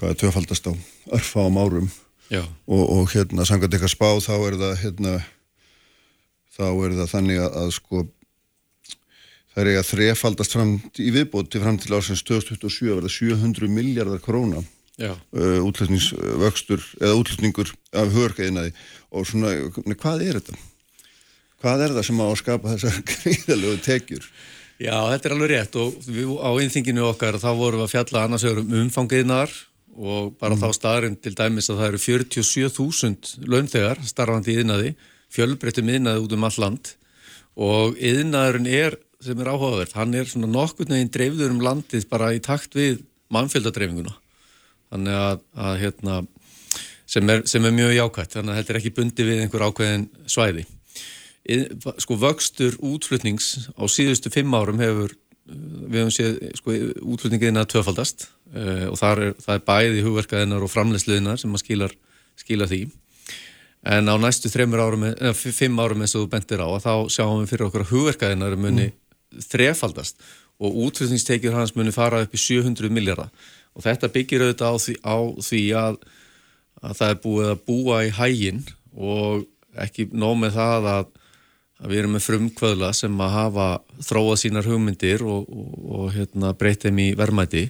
hvaða töfaldast á örfáum árum Já. og, og hérna samkvæmt eitthvað spá þá er það hérna þá er það þannig að, að sko það er eiga þrefaldast fram í viðbóti fram til ásins 2027 verða 700 miljardar króna uh, útlutningsvöxtur eða útlutningur af hörgæðinaði og svona, hvað er þetta? Hvað er það sem á að skapa þessar gríðalegu tekjur? Já, þetta er alveg rétt og við á einþinginu okkar þá vorum við að fjalla annars um umfangiðnar og bara þá staðarinn til dæmis að það eru 47.000 launþegar starfandi í yðnaði, fjölbreyttum yðnaði út um all land og yðnaðurinn er, sem er áhugavert, hann er svona nokkurn veginn dreifður um landið bara í takt við mannfjöldadreifinguna. Þannig að, að hérna, sem er, sem er mjög jákvæmt, þannig að þetta er ekki bundi við einhver ákveðin svæði. Sko vöxtur útflutnings á síðustu fimm árum hefur, uh, við höfum séð sko, útflutningiðina tvöfaldast uh, og þar er, það er bæði hugverkaðinnar og framleysliðinnar sem að skilar, skilar því. En á næstu árum, eða fimm árum eins og þú bentir á, að þá sjáum við fyrir okkur að hugverkaðinnar muni þrefaldast og útflutningstekjur hans muni fara upp í 700 miljardar. Og þetta byggir auðvitað á því, á því að, að það er búið að búa í hæginn og ekki nóg með það að, að við erum með frumkvöðla sem að hafa þróað sínar hugmyndir og, og, og hérna, breyta þeim í verðmæti.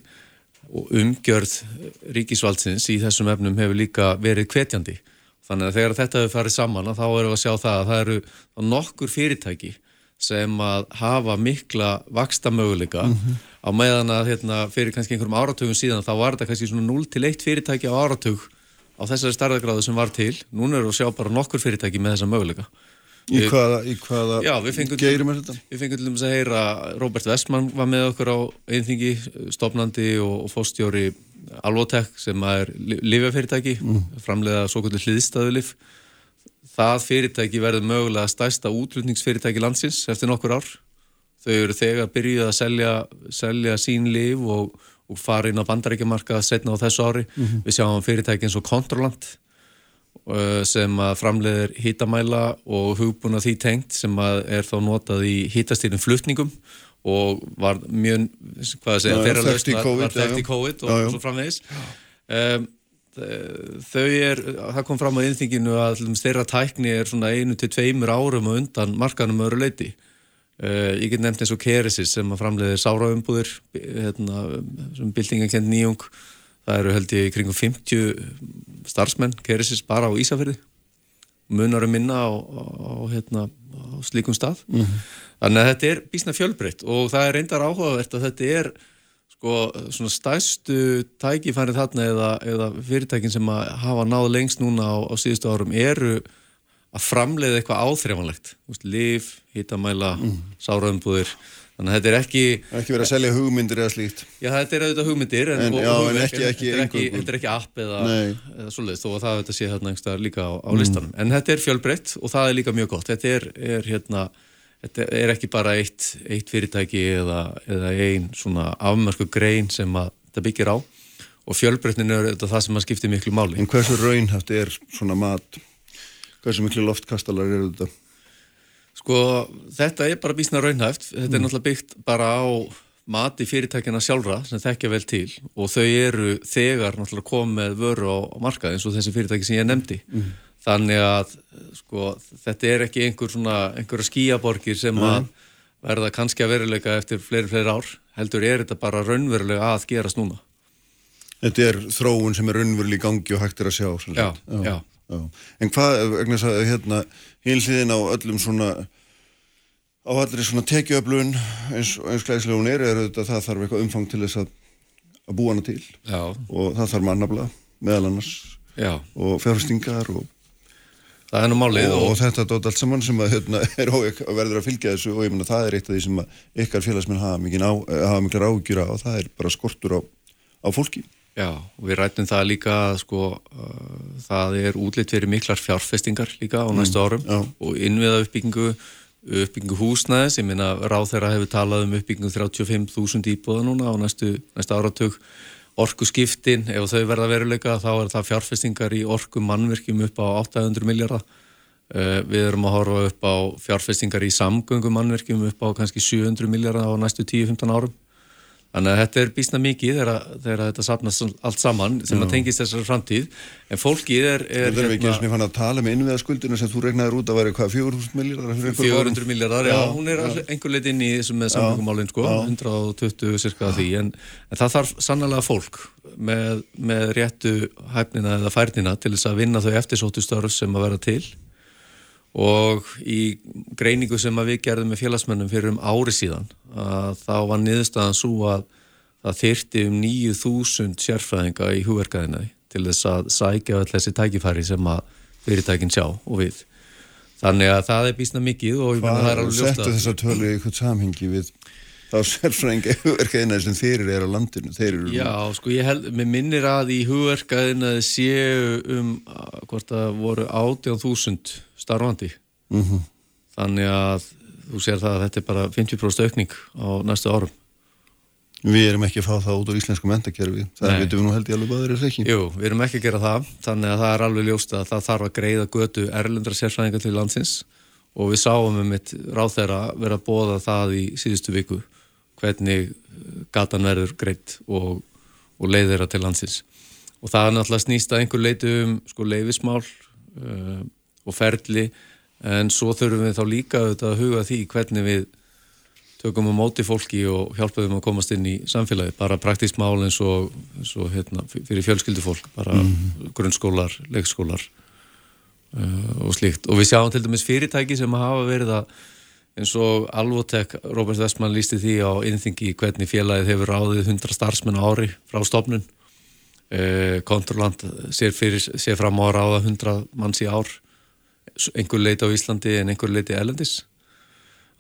Og umgjörð ríkisvaldsins í þessum efnum hefur líka verið hvetjandi. Þannig að þegar þetta hefur farið saman þá erum við að sjá það að það eru nokkur fyrirtæki sem að hafa mikla vaksta möguleika á meðan að hérna, fyrir kannski einhverjum áratugum síðan þá var þetta kannski svona 0 til 1 fyrirtæki á áratug á þessari starðagráðu sem var til. Núna eru að sjá bara nokkur fyrirtæki með þessa möguleika. Í hvaða, í hvaða Já, geirum er þetta? við fengum til dæmis að heyra Robert Westman var með okkur á einþingi, stopnandi og, og fóstjóri Alvotek sem er lifjafyrirtæki, mm. framleiða svo kvöldu hliðstæðulif. Það fyrirtæki verður mögulega stærsta útlutningsfyrirtæki landsins eftir nokkur ár. Þau eru þegar byrjuð að selja, selja sín lif og, og fara inn á bandarækjamarka setna á þessu ári. Við sjáum fyrirtæki eins og Controlant uh, sem framleiðir hýtamæla og hugbúna því tengt sem er þá notað í hýtastýrin flutningum og var mjög, hvað að segja, Já, þeirra lausn var, þekkt í. COVID og Já, já. svo framvegis. Um, þau er, það kom fram á innþinginu að þeirra tækni er svona einu til tveimur árum undan markanum öðru leiti. Uh, ég get nefnt eins og Keresis sem framleiði sáraaumbúðir, hérna, sem byltingakend nýjung. Það eru held ég kringum 50 starfsmenn Keresis bara á Ísafyrði munar um minna á, á, hérna, á slíkum stað. Þannig að þetta er bísna fjölbreytt og það er reyndar áhugavert að þetta er sko svona stæstu tækifærið þarna eða, eða fyrirtækin sem að hafa náð lengst núna á, á síðustu árum eru að framleiða eitthvað áþreifanlegt. Líf, hitamæla, mm. sáraömbúðir þannig að þetta er ekki Ekki verið að selja hugmyndir eða slíkt. Já, þetta er auðvitað hugmyndir en, En- og, já, og en ekki- ekki þetta, er ekki, þetta er ekki app eða, eða svoleiðis þó að það þetta sé þarna einhverstaðar líka á, á listanum. En þetta er fjölbreytt og það er líka mjög gott. Þetta er, er hérna þetta er ekki bara eitt, eitt fyrirtæki eða, eða ein svona afmörku grein sem að þetta byggir á. Og fjölbreytnin er þetta það sem að skipti miklu máli. En hversu raunhaft er svona mat? Hversu miklu loftkastalar eru þetta? Sko, þetta er bara bísna raunhæft. Þetta er náttúrulega byggt bara á mati fyrirtækjana sjálfra sem þekkja vel til og þau eru þegar náttúrulega komið vöru á, markað eins og þessi fyrirtæki sem ég nefndi. Þannig að sko, þetta er ekki einhver svona, einhverja skíaborgir sem að, verða kannski að veruleika eftir fleiri, fleiri ár, heldur er þetta bara raunverulega að gerast núna. Þetta er þróun sem er raunverulega í gangi og hægt er að sjá. Já, já, já. En hvað, vegna þess að hérna, hínliðin á öllum svona, á allir svona tekiöflun eins, eins glæslega hún er, er þetta það þarf eitthvað umfang til þess að, að búa hana til. Já. Og það þarf mannabla, meðal annars. Já. Og fjárfestingar og Það er nú málið og, og, og þetta dótt allt saman sem að, hérna, er að verður að fylgja þessu og ég menna það er eitt af því sem ykkar félagsmenn hafa miklar ágjur á og það er bara skortur á, á fólki. Já, við rættum það líka sko, uh, það er útlitt fyrir miklar fjárfestingar líka á næstu mm, árum já. og innviða uppbyggingu uppbyggingu húsnæðis, ég minna ráð þeirra hefur talað um uppbyggingu 35.000 íbúða núna á næstu, næstu áratug. Orku skiptin, ef þau verða veruleika þá er það fjárfestingar í orku mannverkjum upp á 800 miljardar uh, við erum að horfa upp á fjárfestingar í samgöngum mannverkjum upp á kannski 700 miljardar á næstu 10-15 árum Þannig að þetta er bísna mikið þegar, þegar þetta sapnast allt saman sem Já. að tengist þessari framtíð en fólkið er... er er hérna, ekki eins og ég fann að tala með innviða skuldinu sem þú regnaður út að vera hvað, 400 miljardar? 400 miljardar, já, hún er einhver lit inn í þessum með samfélagumálinn sko, ja. 120 cirka því en, en það þarf sannlega fólk með, með réttu hæfnina eða færnina til þess að vinna þau eftirsóttu störf sem að vera til og í greiningu sem við gerðum með félagsmennum fyrir um ári síðan þá var niðurstaðan svo að það þyrti um 9000 sérfræðinga í húverkaðinaði til þess að sækja all þessi tækifæri sem að fyrirtækin sjá og við. Þannig að það er bísna mikið og það er alveg ljóst að Settu þess að tölu í eitthvað samhengi við þá sérfræðinga hugverkaðinaði sem þeir eru á landinu eru Já, sko ég held, mér minnir að í hugverkaðinaði séu um hvort að voru 18.000 starfandi. Mm -hmm. þannig að þú sér það að þetta er bara 50% aukning á næstu árum. Við erum ekki að fá það út á íslensku mentakerfi það veitum við nú held ég alveg að það er ekki? Jú, við erum ekki að gera það. Þannig að það er alveg ljóst að það þarf að greiða götu erlendra sérfræðingar til landsins. Og við sáum um eitt ráð þeirra vera bóða það í síðustu viku hvernig gatan verður greitt og, og leið þeirra til landsins og það er náttúrulega snýst að einhver leitu um sko leifismál uh, og ferli en svo þurfum við þá líka að huga því hvernig við tökum á móti fólki og hjálpaðum að komast inn í samfélagi, bara praktísk mál eins og, eins og hérna, fyrir fjölskyldufólk, bara mm -hmm. grunnskólar, leikskólar uh, og slíkt. Og við sjáum til dæmis fyrirtæki sem hafa verið að eins og Alvotek, Robert Westman lísti því á innþingi hvernig félagið hefur ráðið 100 starfsmenn ári frá stofnun. Uh, Kontrolland sér, fyrir, sér fram á að ráða 100 manns í ár einhver leiti á Íslandi en einhver leiti elendis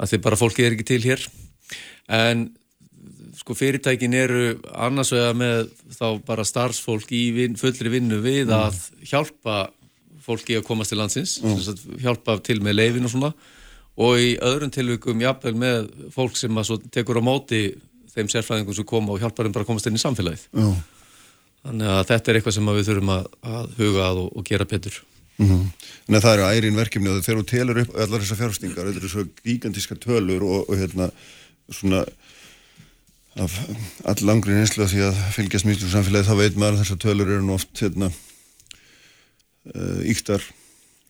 að því bara fólki er ekki til hér en sko fyrirtækin eru annars vega með þá bara starfsfólk í vin, fullri vinnu við mm. að hjálpa fólki að komast til landsins mm. hjálpa til með leifin og svona og í öðrum tilvíkum jafnveg með fólk sem tekur á móti þeim sérfræðingum sem koma og hjálpar þeim bara að komast inn í samfélagið mm. þannig að þetta er eitthvað sem við þurfum að, að huga að og, og gera betur Mm -hmm. En það eru ærin verkefni og þegar þú telur upp allar þessar fjárfstingar, þetta eru svo gigantíska tölur og, og hérna svona af all langri einslu að því að fylgjast mjög í samfélagi þá veit maður að þessar tölur eru nú oft hérna uh, íktar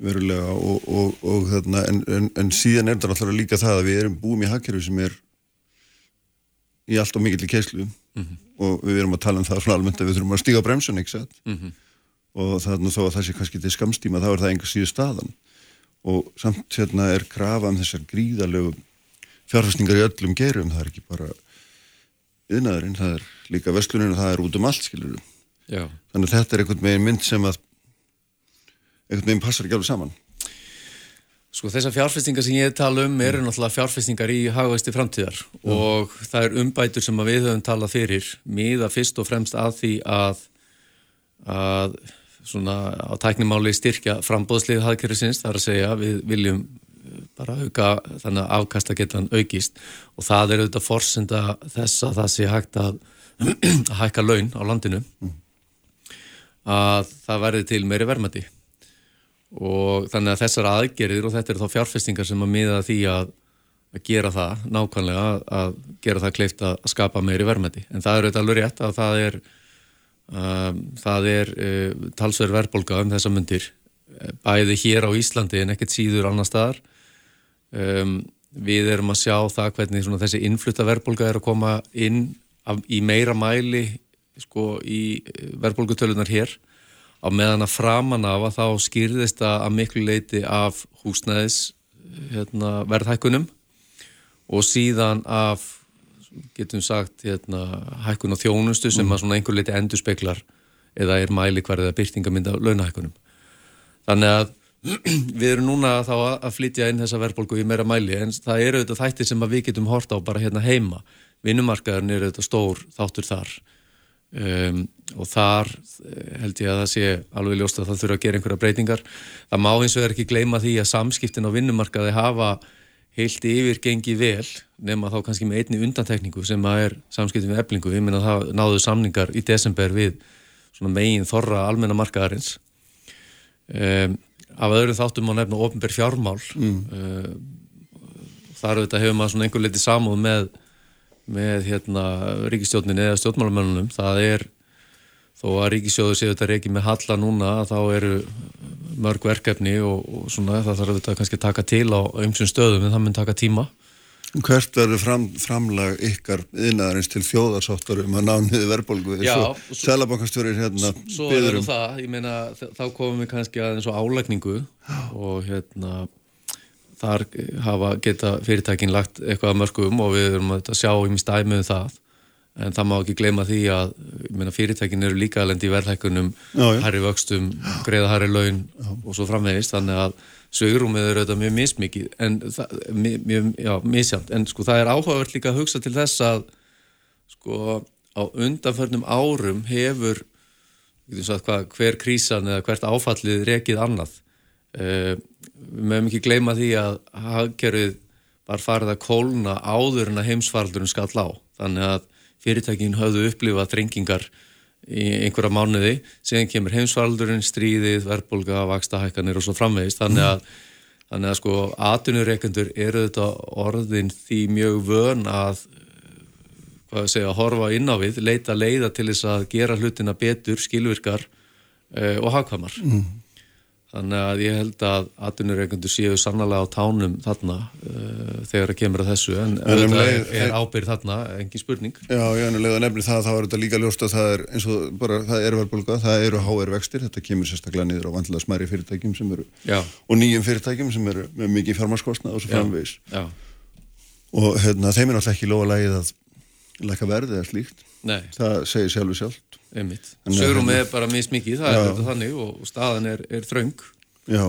verulega og, og, og hérna en, en, en síðan er þetta alltaf líka það að við erum búin í hakkerfi sem er í allt og mikill í keislu mm -hmm. og við erum að tala um það svona almennt að við þurfum að stíga bremsun, ekki satt? Mm -hmm og þannig þó að það sé kannski til skamstíma þá er það enga síðu staðan og samt hérna er krafa um þessar gríðalögu fjárfæstingar í öllum gerum, það er ekki bara yðnaðurinn, það er líka vestluninn og það er út um allt, skilur Já. þannig að þetta er einhvern veginn mynd sem að einhvern veginn passar ekki alveg saman. Sko þessar fjárfestingar sem ég tala um eru náttúrulega fjárfestingar í hagvæsti framtíðar Já. og það er umbætur sem við höfum talað fyrir miða fyrst og fremst að því að að svona á tæknimáli styrkja frambóðslið hafðkerfisins, það er að segja við viljum bara auka þannig að afkasta getan aukist og það er auðvitað forsenda þess að það sé hægt að, að hækka laun á landinu. Að það verði til meiri vermandi og þannig að þessar aðgerðir og þetta er þá fjárfestingar sem að miða því að, að gera það nákvæmlega að, gera það kleift að skapa meiri vermandi en það er auðvitað alveg rétt að það er Um, það er uh, talsverð verðbólka um þessa myndir bæði hér á Íslandi en ekkert síður annar staðar. Um, við erum að sjá það hvernig þessi innflutta verðbólga er að koma inn af, í meira mæli sko, í verðbólgutölunar hér á meðan að framan af að þá skýrðist að miklu leiti af húsnæðis hérna, verðhækkunum og síðan af getum sagt hérna, hækkun á þjónustu sem mm. að svona einhver leiti endur speklar eða er mæli hverðið að byrtingamind af launahækkunum. Þannig að við erum núna þá að flytja inn þessa verðbólgu í meira mæli en það eru auðvitað þættir sem við getum horta á bara hérna heima. Vinnumarkaðurinn eru auðvitað stór þáttur þar um, og þar eh, held ég að það sé alveg ljóst að það þurfa að gera einhverja breytingar. Það má eins og er ekki gleyma því að samskiptin á vinnumarkaði hafa heilt yfir gengi vel nema þá kannski með einni undantekningu sem að er samskiptin við eblingu, ég minna að það náðu samningar í desember við megin þorra almenna markaðarins. Um, af öðrum þáttum má nefna ofnbær fjármál. Mm. uh, þar auðvitað hefur maður svona einhver leiti samúð með, með hérna, ríkistjóninni eða stjórnmálamennunum það er þó að ríkisjóður séu þetta reiki með halla núna þá eru mörg verkefni og, og svona það þarf auðvitað kannski að taka til á umsum stöðum en það mun taka tíma. Hvert verður fram, framlag ykkar yðnaðarins til þjóðarsáttar um að ná niður verðbólgu? Eins og selabankastjórir hérna Svo er um. það, ég meina þá komum við kannski að eins og álækningu og hérna þar hafa geta fyrirtækin lagt eitthvað að mörgum og við erum að sjá í mjög stæmi um það. En það má ekki gleyma því að meina, fyrirtækin eru líka alveg í verðhækkunum herri vöxtum, greiða herri laun já. og svo framvegist, þannig að sögurúmið er auðvitað mjög mismikið en það, mjög, já, misjant en sko það er áhugavert líka að hugsa til þess að sko á undanförnum árum hefur sagt, hvað, hver krísan eða hvert áfallið rekið annað. Uh, við mögum ekki gleyma því að hagkerfið var farið að kólna áður en að heimsfaldurinn skall á. Þannig að fyrirtækin höfðu upplifað þrengingar í einhverja mánuði, síðan kemur heimsfaldurinn, stríðið, verðbólga, vakstahækkanir og svo framvegist, þannig að þannig að sko atvinnureikendur eru þetta orðin því mjög vön að hvað segja, horfa inn á við, leita leiða til þess að gera hlutina betur, skilvirkar uh, og hagkvamar mm. Þannig að ég held að atvinnureikundur séu sannlega á tánum þarna uh, þegar það kemur að þessu en um leið, er ábyrð þarna, engin spurning. Já, ég er nefnilega nefnilega það að þá er þetta líka ljóst að það er eins og bara það er verðbólka, það eru HR vextir, þetta kemur sérstaklega niður á vantilega smæri fyrirtækjum sem eru Já. og nýjum fyrirtækjum sem eru með mikið fjármarskostna og svo framvegis. Já. Og hérna, þeim er náttúrulega ekki lofa lægið að læka verði eða slíkt. Nei. Það segir sjálfu sjálft Sögurum er bara mismikið, það já. er þetta þannig og staðan er, er þraung Já,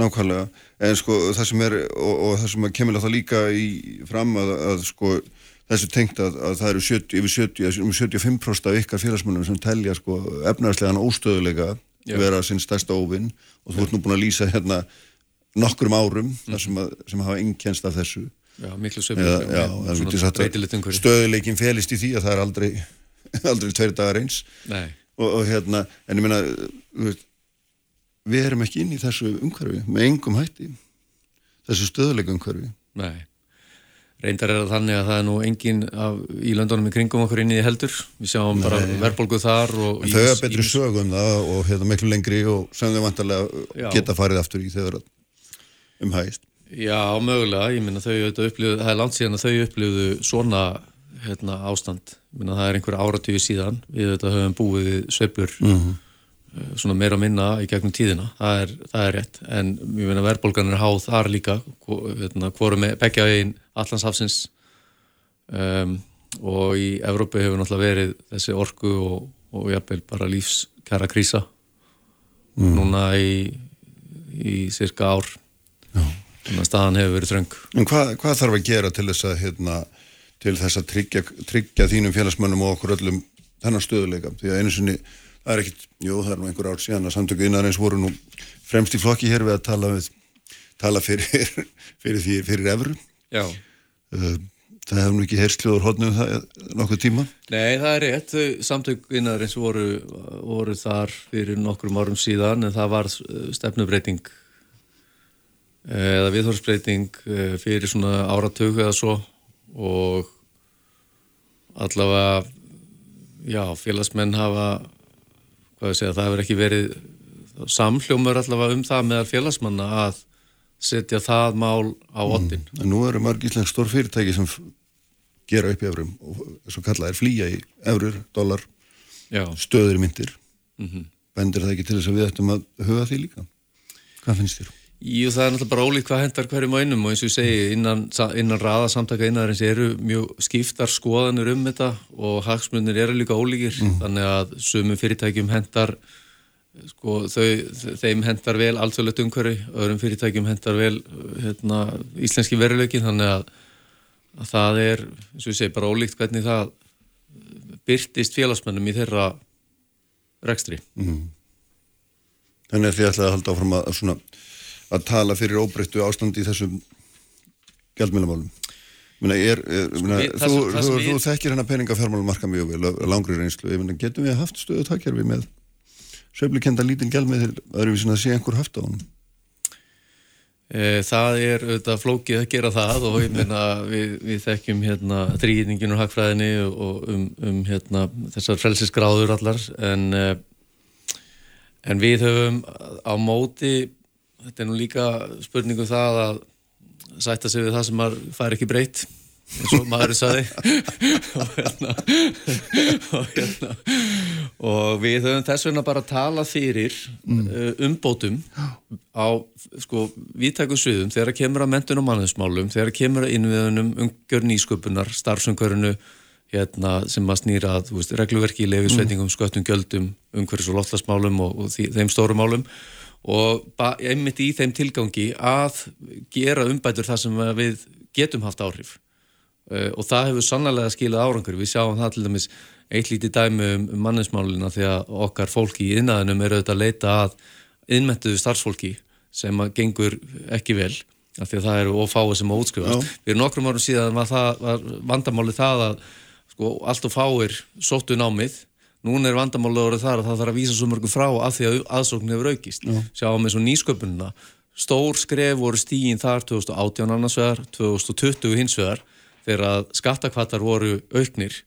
nákvæmlega en sko það sem er, og, og það sem kemur alltaf líka í fram að, að sko þessu tengt að, að það eru 70, yfir 70, um 75% af ykkar félagsmennum sem telja sko efnarslegan óstöðuleika já. vera sinn stærsta óvinn og þú ert nú búin að lýsa hérna nokkrum árum mm. þar sem, að, sem hafa engjænst af þessu Já, miklu sömur Stöðuleikin felist í því að það er aldrei aldrei tveir dagar eins. Og, og hérna, en ég meina við erum ekki inn í þessu umhverfi með engum hætti þessu stöðuleika umhverfi. Nei, reyndar er það þannig að það er nú engin af, í löndunum í kringum okkur inn í heldur, við sjáum Nei. bara verðbólgu þar en þau er betri sögum það og hérna miklu lengri og sem þau vantarlega geta farið aftur í þegar um hægist Já, mögulega, ég minna þau upplifðu, það er langt síðan að þau upplifðu svona hérna, ástand Minna, það er einhver áratíu síðan við þetta höfum búið sveiflur mm -hmm. svona meira minna í gegnum tíðina það er, það er rétt en verðbólgan er háð þar líka hérna, hvorum með begja einn allanshafsins um, og í Evrópu hefur náttúrulega verið þessi orku og, og jafnvel bara lífskæra krísa mm. núna í í cirka ár Já. þannig að staðan hefur verið þröng En hvað, hvað þarf að gera til þess að hérna til þess að tryggja, tryggja þínum félagsmönnum og okkur öllum þennan stöðuleika því að einu sinni, það er ekkit jú, það er nú einhver ár síðan að samtöku innanreins voru nú fremst í flokki hér við að tala, við, tala fyrir, fyrir því fyrir efru Já uh, Það hefur nú ekki heyrsljóður hodnum það nokkuð tíma? Nei, það er rétt. Samtökuinnaðarins voru, voru þar fyrir nokkrum árum síðan en það var uh, stefnubreiting eða viðhorsbreyting uh, fyrir svona áratöku eða svo og allavega já, félagsmenn hafa hvað ég segja, það hefur ekki verið samhljómar allavega um það meðal félagsmanna að setja það mál á ottin. Mm. Nú eru mörg íslensk stór fyrirtæki sem gera upp í eurum og þess að kalla er flýja í eurur, dólar, stöður myndir. Mm -hmm. Bendir það ekki til þess að við ættum að huga því líka? Hvað finnst þér? Jú, það er náttúrulega bara ólíkt hvað hendar hverjum á einum og eins og ég segi, innan, innan raða samtaka innarins eru mjög skiptar skoðanur um þetta og hagsmunir eru líka ólíkir, mm. þannig að sumum fyrirtækjum hendar sko, þau, þeim hendar vel allsvöldut umhverfi, öðrum fyrirtækjum hendar vel hérna, íslenski veruleikin þannig að, að það er eins og ég segi, bara ólíkt hvernig það byrtist félagsmennum í þeirra rekstri mm. Þannig að þið ætlaði að halda áfram að, svona, að tala fyrir óbreyttu ástandi í þessum gældmjölamálum er, sko, þú, það þú, þú þekkir hennar peningafjármálumarka mjög vel, langri reynslu. Myna, getum við haft stöðu takkjörfi með söflikenda lítinn með öðrum sem að sé einhver haft á hann e, Það er auðvitað flókið að gera það og ég meina við, við þekkjum hérna þrýðningin og hagfræðinni og um, um hérna þessar frelsisgráður allar en, e, en við höfum á móti þetta er nú líka spurningu um það að sætta sig við það sem maður fær ekki breytt eins og maður saði og, hérna, og, hérna, og við höfum þess vegna bara að tala fyrir mm. uh, umbótum á sko viðtækum sviðum þegar að kemur að mentun og manninsmálum þegar að kemur að innviðunum umgjör nýsköpunar starfsumgjörunu hérna, sem að snýra að veist, regluverki í lefisveitingum, mm. sköttum, gjöldum umhverjus og lottlasmálum og, og því, þeim stórum málum og einmitt í þeim tilgangi að gera umbætur þar sem við getum haft áhrif. Uh, og það hefur sannlega skilað árangur. Við sjáum það til dæmis eitt lítið dæmi um, um manninsmálina því að okkar fólki í innæðinum eru auðvitað að leita að innmettuðu starfsfólki sem gengur ekki vel af því að það eru ofáið sem ótskrifast fyrir nokkrum árum síðan var, það, var vandamáli það að sko, allt og fáir sóttu námið Nún er vandamála orðið þar að það þarf að vísa svo mörgum frá af því að aðsókn hefur aukist. Já. Sjáum við svo nýsköpununa. Stór skref voru stígin þar 2018 annars vegar, 2020 hins vegar þegar að skattakvatar voru auknir.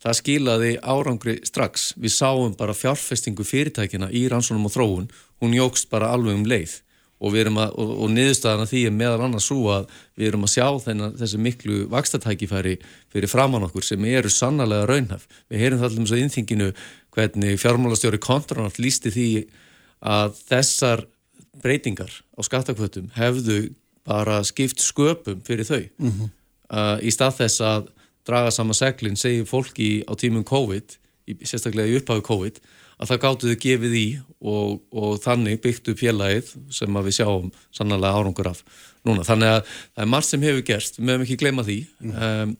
Það skilaði árangri strax. Við sáum bara fjárfestingu fyrirtækina í rannsónum og þróun. Hún jógst bara alveg um leið og, og, og niðurstaðan að því er meðal annars svo að við erum að sjá þennan, þessi miklu vakstatækifæri fyrir framann okkur sem eru sannlega raunhaf. Við heyrum það allir um svo innþinginu hvernig fjármálastjóri kontranart lísti því að þessar breytingar á skattakvötum hefðu bara skipt sköpum fyrir þau mm -hmm. uh, í stað þess að draga saman seglinn, segir fólki á tímum COVID, í, sérstaklega í upphafi COVID að það gáttu þau gefið í og, og þannig byggtu félagið sem við sjáum sannlega árangur af núna. Þannig að það er margt sem hefur gerst, við mögum ekki gleyma því. Mm. Um,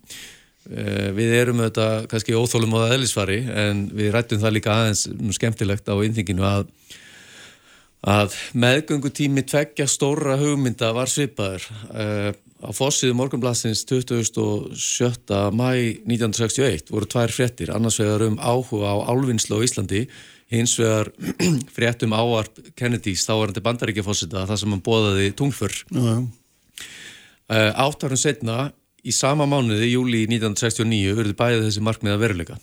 uh, við erum auðvitað kannski óþólum á það eðlisfari en við rættum það líka aðeins skemmtilegt á innþinginu að, að meðgöngutími tveggja stóra hugmynda var svipaður. Uh, á fossiðu morgunblassins 27. mæ 1961 voru tvær fréttir, annars vegar um áhuga á álvinnslu á Íslandi, hins vegar fréttum áarp Kennedys, þávarandi bandaríkjafossita, það sem hann bóðaði tungfur. Uh, Áttarun setna, í sama mánuði, júli 1969, verður bæðið þessi markmiða veruleika.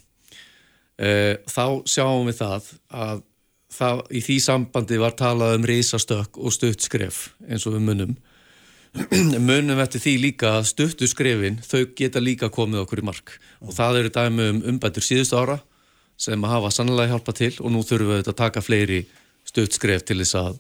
Uh, þá sjáum við það að það, í því sambandi var talað um reysastök og stutt skref eins og við munum munum eftir því líka að stuttu skrefin þau geta líka komið okkur í mark. Og það eru dæmi um umbættur síðustu ára sem að hafa sannlega hjálpa til og nú þurfum við að taka fleiri stutt skref til þess að,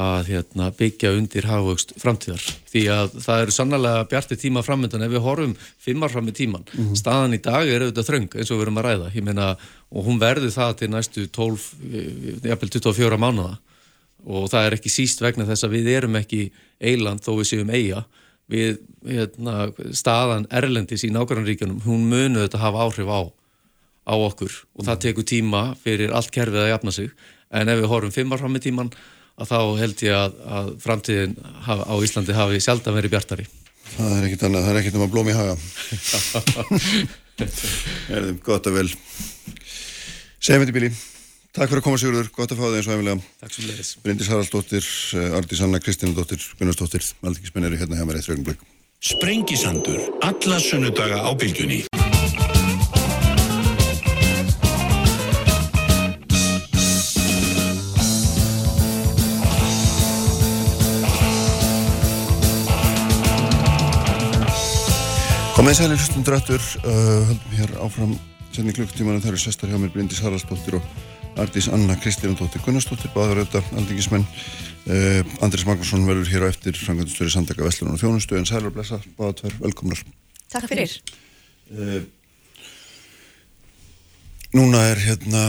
að hérna, byggja undir hafugst framtíðar. Því að það eru sannlega bjartir tíma framöndan ef við horfum fimmar fram í tíman mm -hmm. staðan í dag er auðvitað þröng eins og við erum að ræða. Meina, og hún verður það til næstu 12, jafnvel 24 mánuða og það er ekki síst vegna þess að við erum ekki eiland þó við séum eiga við hérna, staðan Erlendis í nákvæmranríkjunum, hún munu þetta hafa áhrif á, á okkur. Og það tekur tíma fyrir allt kerfið að jafna sig. En ef við horfum fimmar fram í tíman að þá held ég að, að framtíðin á Íslandi hafi sjálf að veri bjartari. Það er ekkit annað, það er ekkit um að blómi haga. Er þið gott að vel. Í bíli Takk fyrir að koma Sigurður, gott að fá þig eins og heimilega. Takk sem leiðis. Bryndis Haraldsdóttir, eh, Ardi Sanna, Kristínadóttir, Gunnarsdóttir, Aldíkismenn eru hérna hjá mér eitt raugnblögg. Sprengisandur, alla sunnudaga á bylgjunni. Komið sælir hlustum drættur, uh, eh, höldum hér áfram senni klukktíman og það eru sestar hjá mér Bryndis Haraldsdóttir og Ardís Anna Kristjánadóttir Gunnarsdóttir, báður auðvitað aldingismenn. Uh, Andris Magnússon verður hér á eftir frangöndustöri samtaka Veslunar og Þjónustu en sælar og blessa, báða tver, velkomnar. Takk fyrir. Uh, núna er hérna,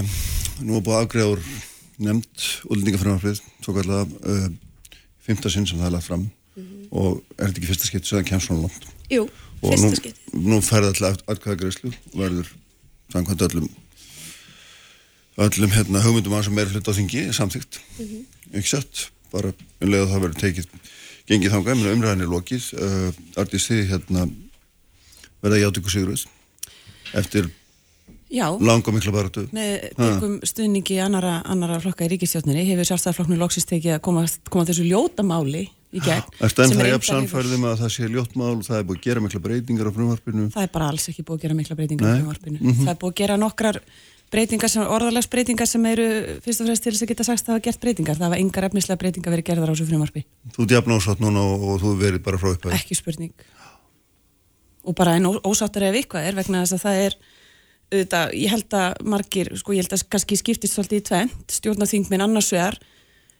nú er búið afgreður nefnd útlendingafröðanfrið, svo kallega uh, fymta sinn sem það er lagt fram mm -hmm. og er þetta ekki fyrsta skipt sem það kemst svona langt? Jú, og fyrsta nú, skipt. nú færði alltaf atkvæðagreyslu og verður samkvæmt öllum öllum hérna, hugmyndum að sem er hlut á þingi samþygt, mm -hmm. ekki sett bara um leið að það verður tekið gengið þangað, menn umræðin er lokið. Uh, Artís þið hérna verða játöku sigruð eftir Já, langa mikla baratu með byggum stuðningi annara, annara flokka í ríkistjórnir hefur sjálfstæðarflokknu loksist tekið að koma, koma þessu ljóta máli í gegn. Erstu enn það einhverjum- samfærðum að það sé ljóttmál og það er búið að gera mikla breytingar á frumvarpinu. Það er bara alls ekki búið að gera mikla breytingar Nei. í frumvarpinu. Það er búið að gera nokkrar breytingar, sem, orðalagsbreytingar sem eru fyrst og fremst til þess að geta sagst að hafa gert breytingar. Það hafa engar efnislega breytingar verið gerðar á þessu frumvarpi. Þú ert jafn ásátt núna og, og þú verið bara frá upphæð Ekki spurning. Og bara en ósáttar ef eitthvað er vegna þess að það er auðvitað, ég held að margir, sko ég held að kannski skiptist svolítið í tvent, stjórnaþingminn annars vegar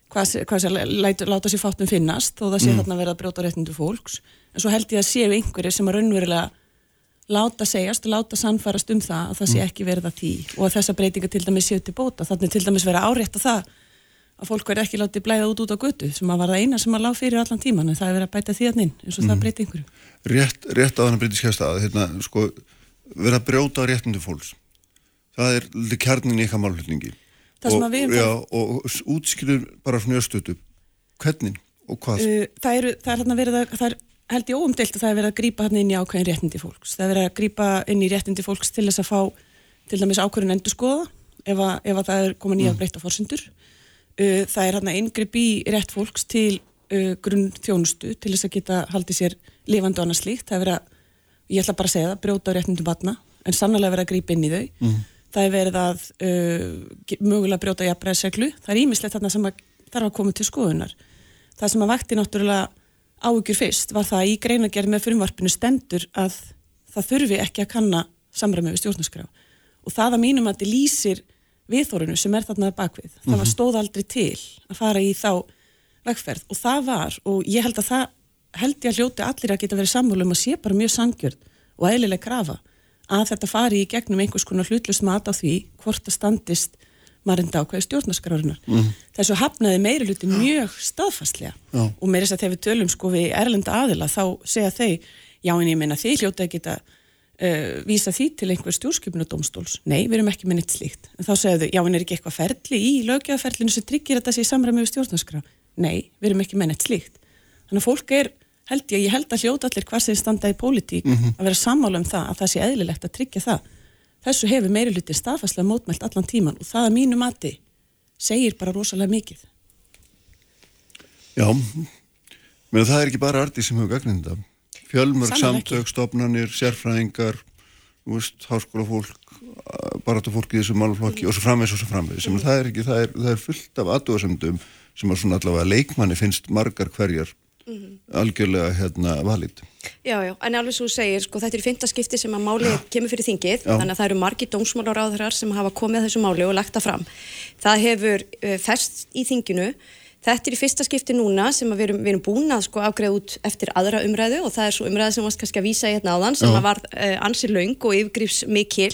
hvað, hvað sé, læt, láta sér fátum finnast og það sé þarna verið að brjóta réttindu fólks en svo held ég að séu einhverjir sem að raunverulega láta segjast og láta sannfærast um það að það sé ekki verið að því og að þessa breytinga til dæmis séu til bóta. Þannig til dæmis verið árétt að það að fólk verið ekki látið blæða út út á götu sem að var það eina sem að lág fyrir allan tíman en það er verið að bæta því að inn eins og það breyti einhverju. Rétt, rétt á þannig breytið skjast að hérna, sko, vera að brjóta á réttindu fólks. Það er kjarnin í eitthvað sem og, já, og, útskýrur bara svona östutu hvernig og hvað? Uh, það, eru, það er hérna verið að held ég óumdelt að það er verið að grípa hérna inn í ákveðin réttindi fólks. Það er verið að grípa inn í réttindi fólks til þess að fá til dæmis ákveðin endur skoða ef, að, ef að það er komið nýja breyta fórsendur uh, það er hérna inngrip í rétt fólks til uh, grunn þjónustu til þess að geta haldið sér lifandi og annað slíkt. Það er verið að, ég ætla bara að segja það, brjóta á réttindum batna en sannlega verið að grípa inn í þau. Það er verið að uh, mögulega brjóta jafnbreðsreglu áhugjur fyrst var það að í greinagerð með frumvarpinu stendur að það þurfi ekki að kanna samræmi við stjórnarskrá. Og það að mínum að þetta lýsir viðþórunu sem er þarna bakvið það var stóð aldrei til að fara í þá vegferð. Og það var og ég held að það held ég að hljóti allir að geta verið sammála um að sé bara mjög sangjörn og eðlileg krafa að þetta fari í gegnum einhvers konar hlutlust mat á því hvort það standist marinda ákveði stjórnarskrárunar. Mm. Þessu hafnaði meiri hluti mjög staðfastlega Já. og meira þess að þegar við tölum sko við erlenda aðila þá segja þau, já en ég meina þið hljóta að geta uh, vísa því til einhver stjórnskipunadómstóls. Nei, við erum ekki með neitt slíkt. En þá segja þau, já en er ekki eitthvað ferli í lögjaferlinu sem tryggir þetta sé í samræmi við stjórnarskrá. Nei, við erum ekki með neitt slíkt. Þannig að fólk er, held ég, ég held að hljóta allir hvað sem standa í pólitík að vera sammála um það að það sé eðlilegt að tryggja það. Þessu hefur meiri hluti staðfastlega mótmælt allan tíman og það að mínu mati segir bara rosalega mikið. já, menn það er ekki bara arti sem hefur gagnið þetta fjölmörg Sannarlega ekki. samtök, stofnanir, sérfræðingar veist, háskólafólk baratafólk í þessu málflokki og svo framvegs og svo framvegs, sem það það það er fullt af aðdóðsendum sem að svona allavega leikmanni finnst margar hverjar algjörlega hérna valít Já, já, en alveg svo segir, sko, þetta er í fynda skipti sem að málið kemur fyrir þingið, Já. þannig að það eru margi dómsmálaráðurar sem hafa komið að þessu máli og lagt það fram. Það hefur uh, fest í þinginu, þetta er í fyrsta skipti núna sem við erum, við erum búin að sko afgreða út eftir aðra umræðu og það er svo umræða sem varst kannski að vísa í hérna áðan sem var uh, ansi laung og yfirgrifs mikil.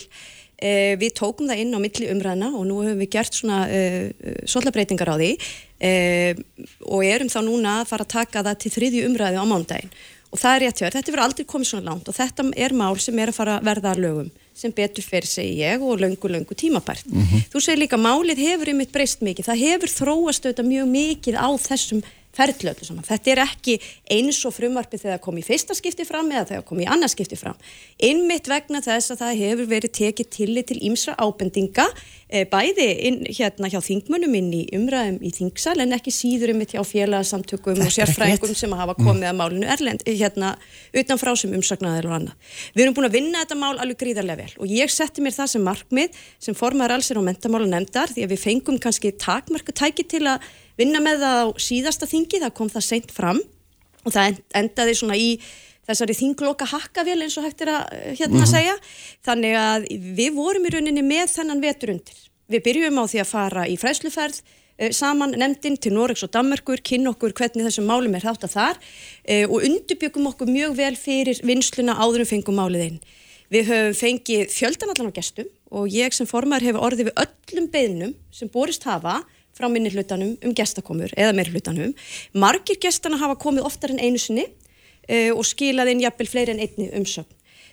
Uh, við tókum það inn á milli umræðina og nú höfum við gert svona svolítið breytingar á því. Uh, og erum þá núna að fara að taka það til þriðju umræðu á mánudaginn. Og það er rétt hjá þér, þetta verður aldrei komið svona langt og þetta er mál sem er að fara að verða að lögum sem betur fyrir segi ég og löngu, löngu tímabært. Þú segir líka málið hefur um mitt breyst mikið, það hefur þróast auðvitað mjög mikið á þessum ferli öllu saman. Þetta er ekki eins og frumvarpið þegar það kom í fyrsta skipti fram eða þegar það kom í annað skipti fram. Einmitt vegna þess að það hefur verið tekið tillit til ímsra ábendinga bæði inn, hérna hjá þingmönnum inn í umræðum í þingsal en ekki síður einmitt hjá félagsamtökum Þetta og sérfræðingum sem hafa komið að málinu erlend, hérna utanfrá sem umsagnaðir og annað. Við erum búin að vinna þetta mál alveg gríðarlega vel og ég setti mér það sem markmið sem formar alls er á mentamála nefndar því að við fengum kannski takmarka tæki til að vinna með það á síðasta þingi, það kom það seint fram og það en- endaði svona í þessari þingloka hakkavél eins og hægt er að eh, hérna segja þannig að við vorum í rauninni með þennan vetur undir. Við byrjum á því að fara í fræsluferð eh, saman nefndin til Noregs og Danmerkur, kynna okkur hvernig þessum málum er þátt að þar eh, og undirbyggum okkur mjög vel fyrir vinsluna áður en fengum málið inn. Við höfum fengið fjöldan allan á gestum og ég sem formar hefur orðið við öllum beinum sem borist hafa frá minni hlutanum um gestakomur eða meiri hlutanum. Margir gestana hafa komið oftar en einu sinni og skilað inn jafnvel fleiri en einni umsögn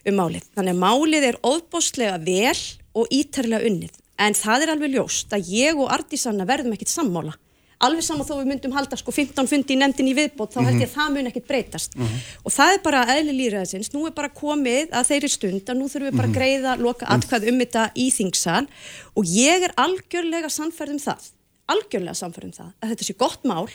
um málið. Þannig að málið er óðbóstlega vel og ítarlega unnið. En það er alveg ljóst að ég og Artísanna verðum ekkit sammála. Alveg saman þó við myndum halda sko 15 fundi í nefndin í viðbót, þá held ég að það mun ekkit breytast. Og það er bara eðli lýraðisins, nú er bara komið að þeirri stund að nú þurfum við bara að greiða loka atkvæð um þetta í þingsal og ég er algjörlega sannferð um það algjörlega samfærum það að þetta sé gott mál.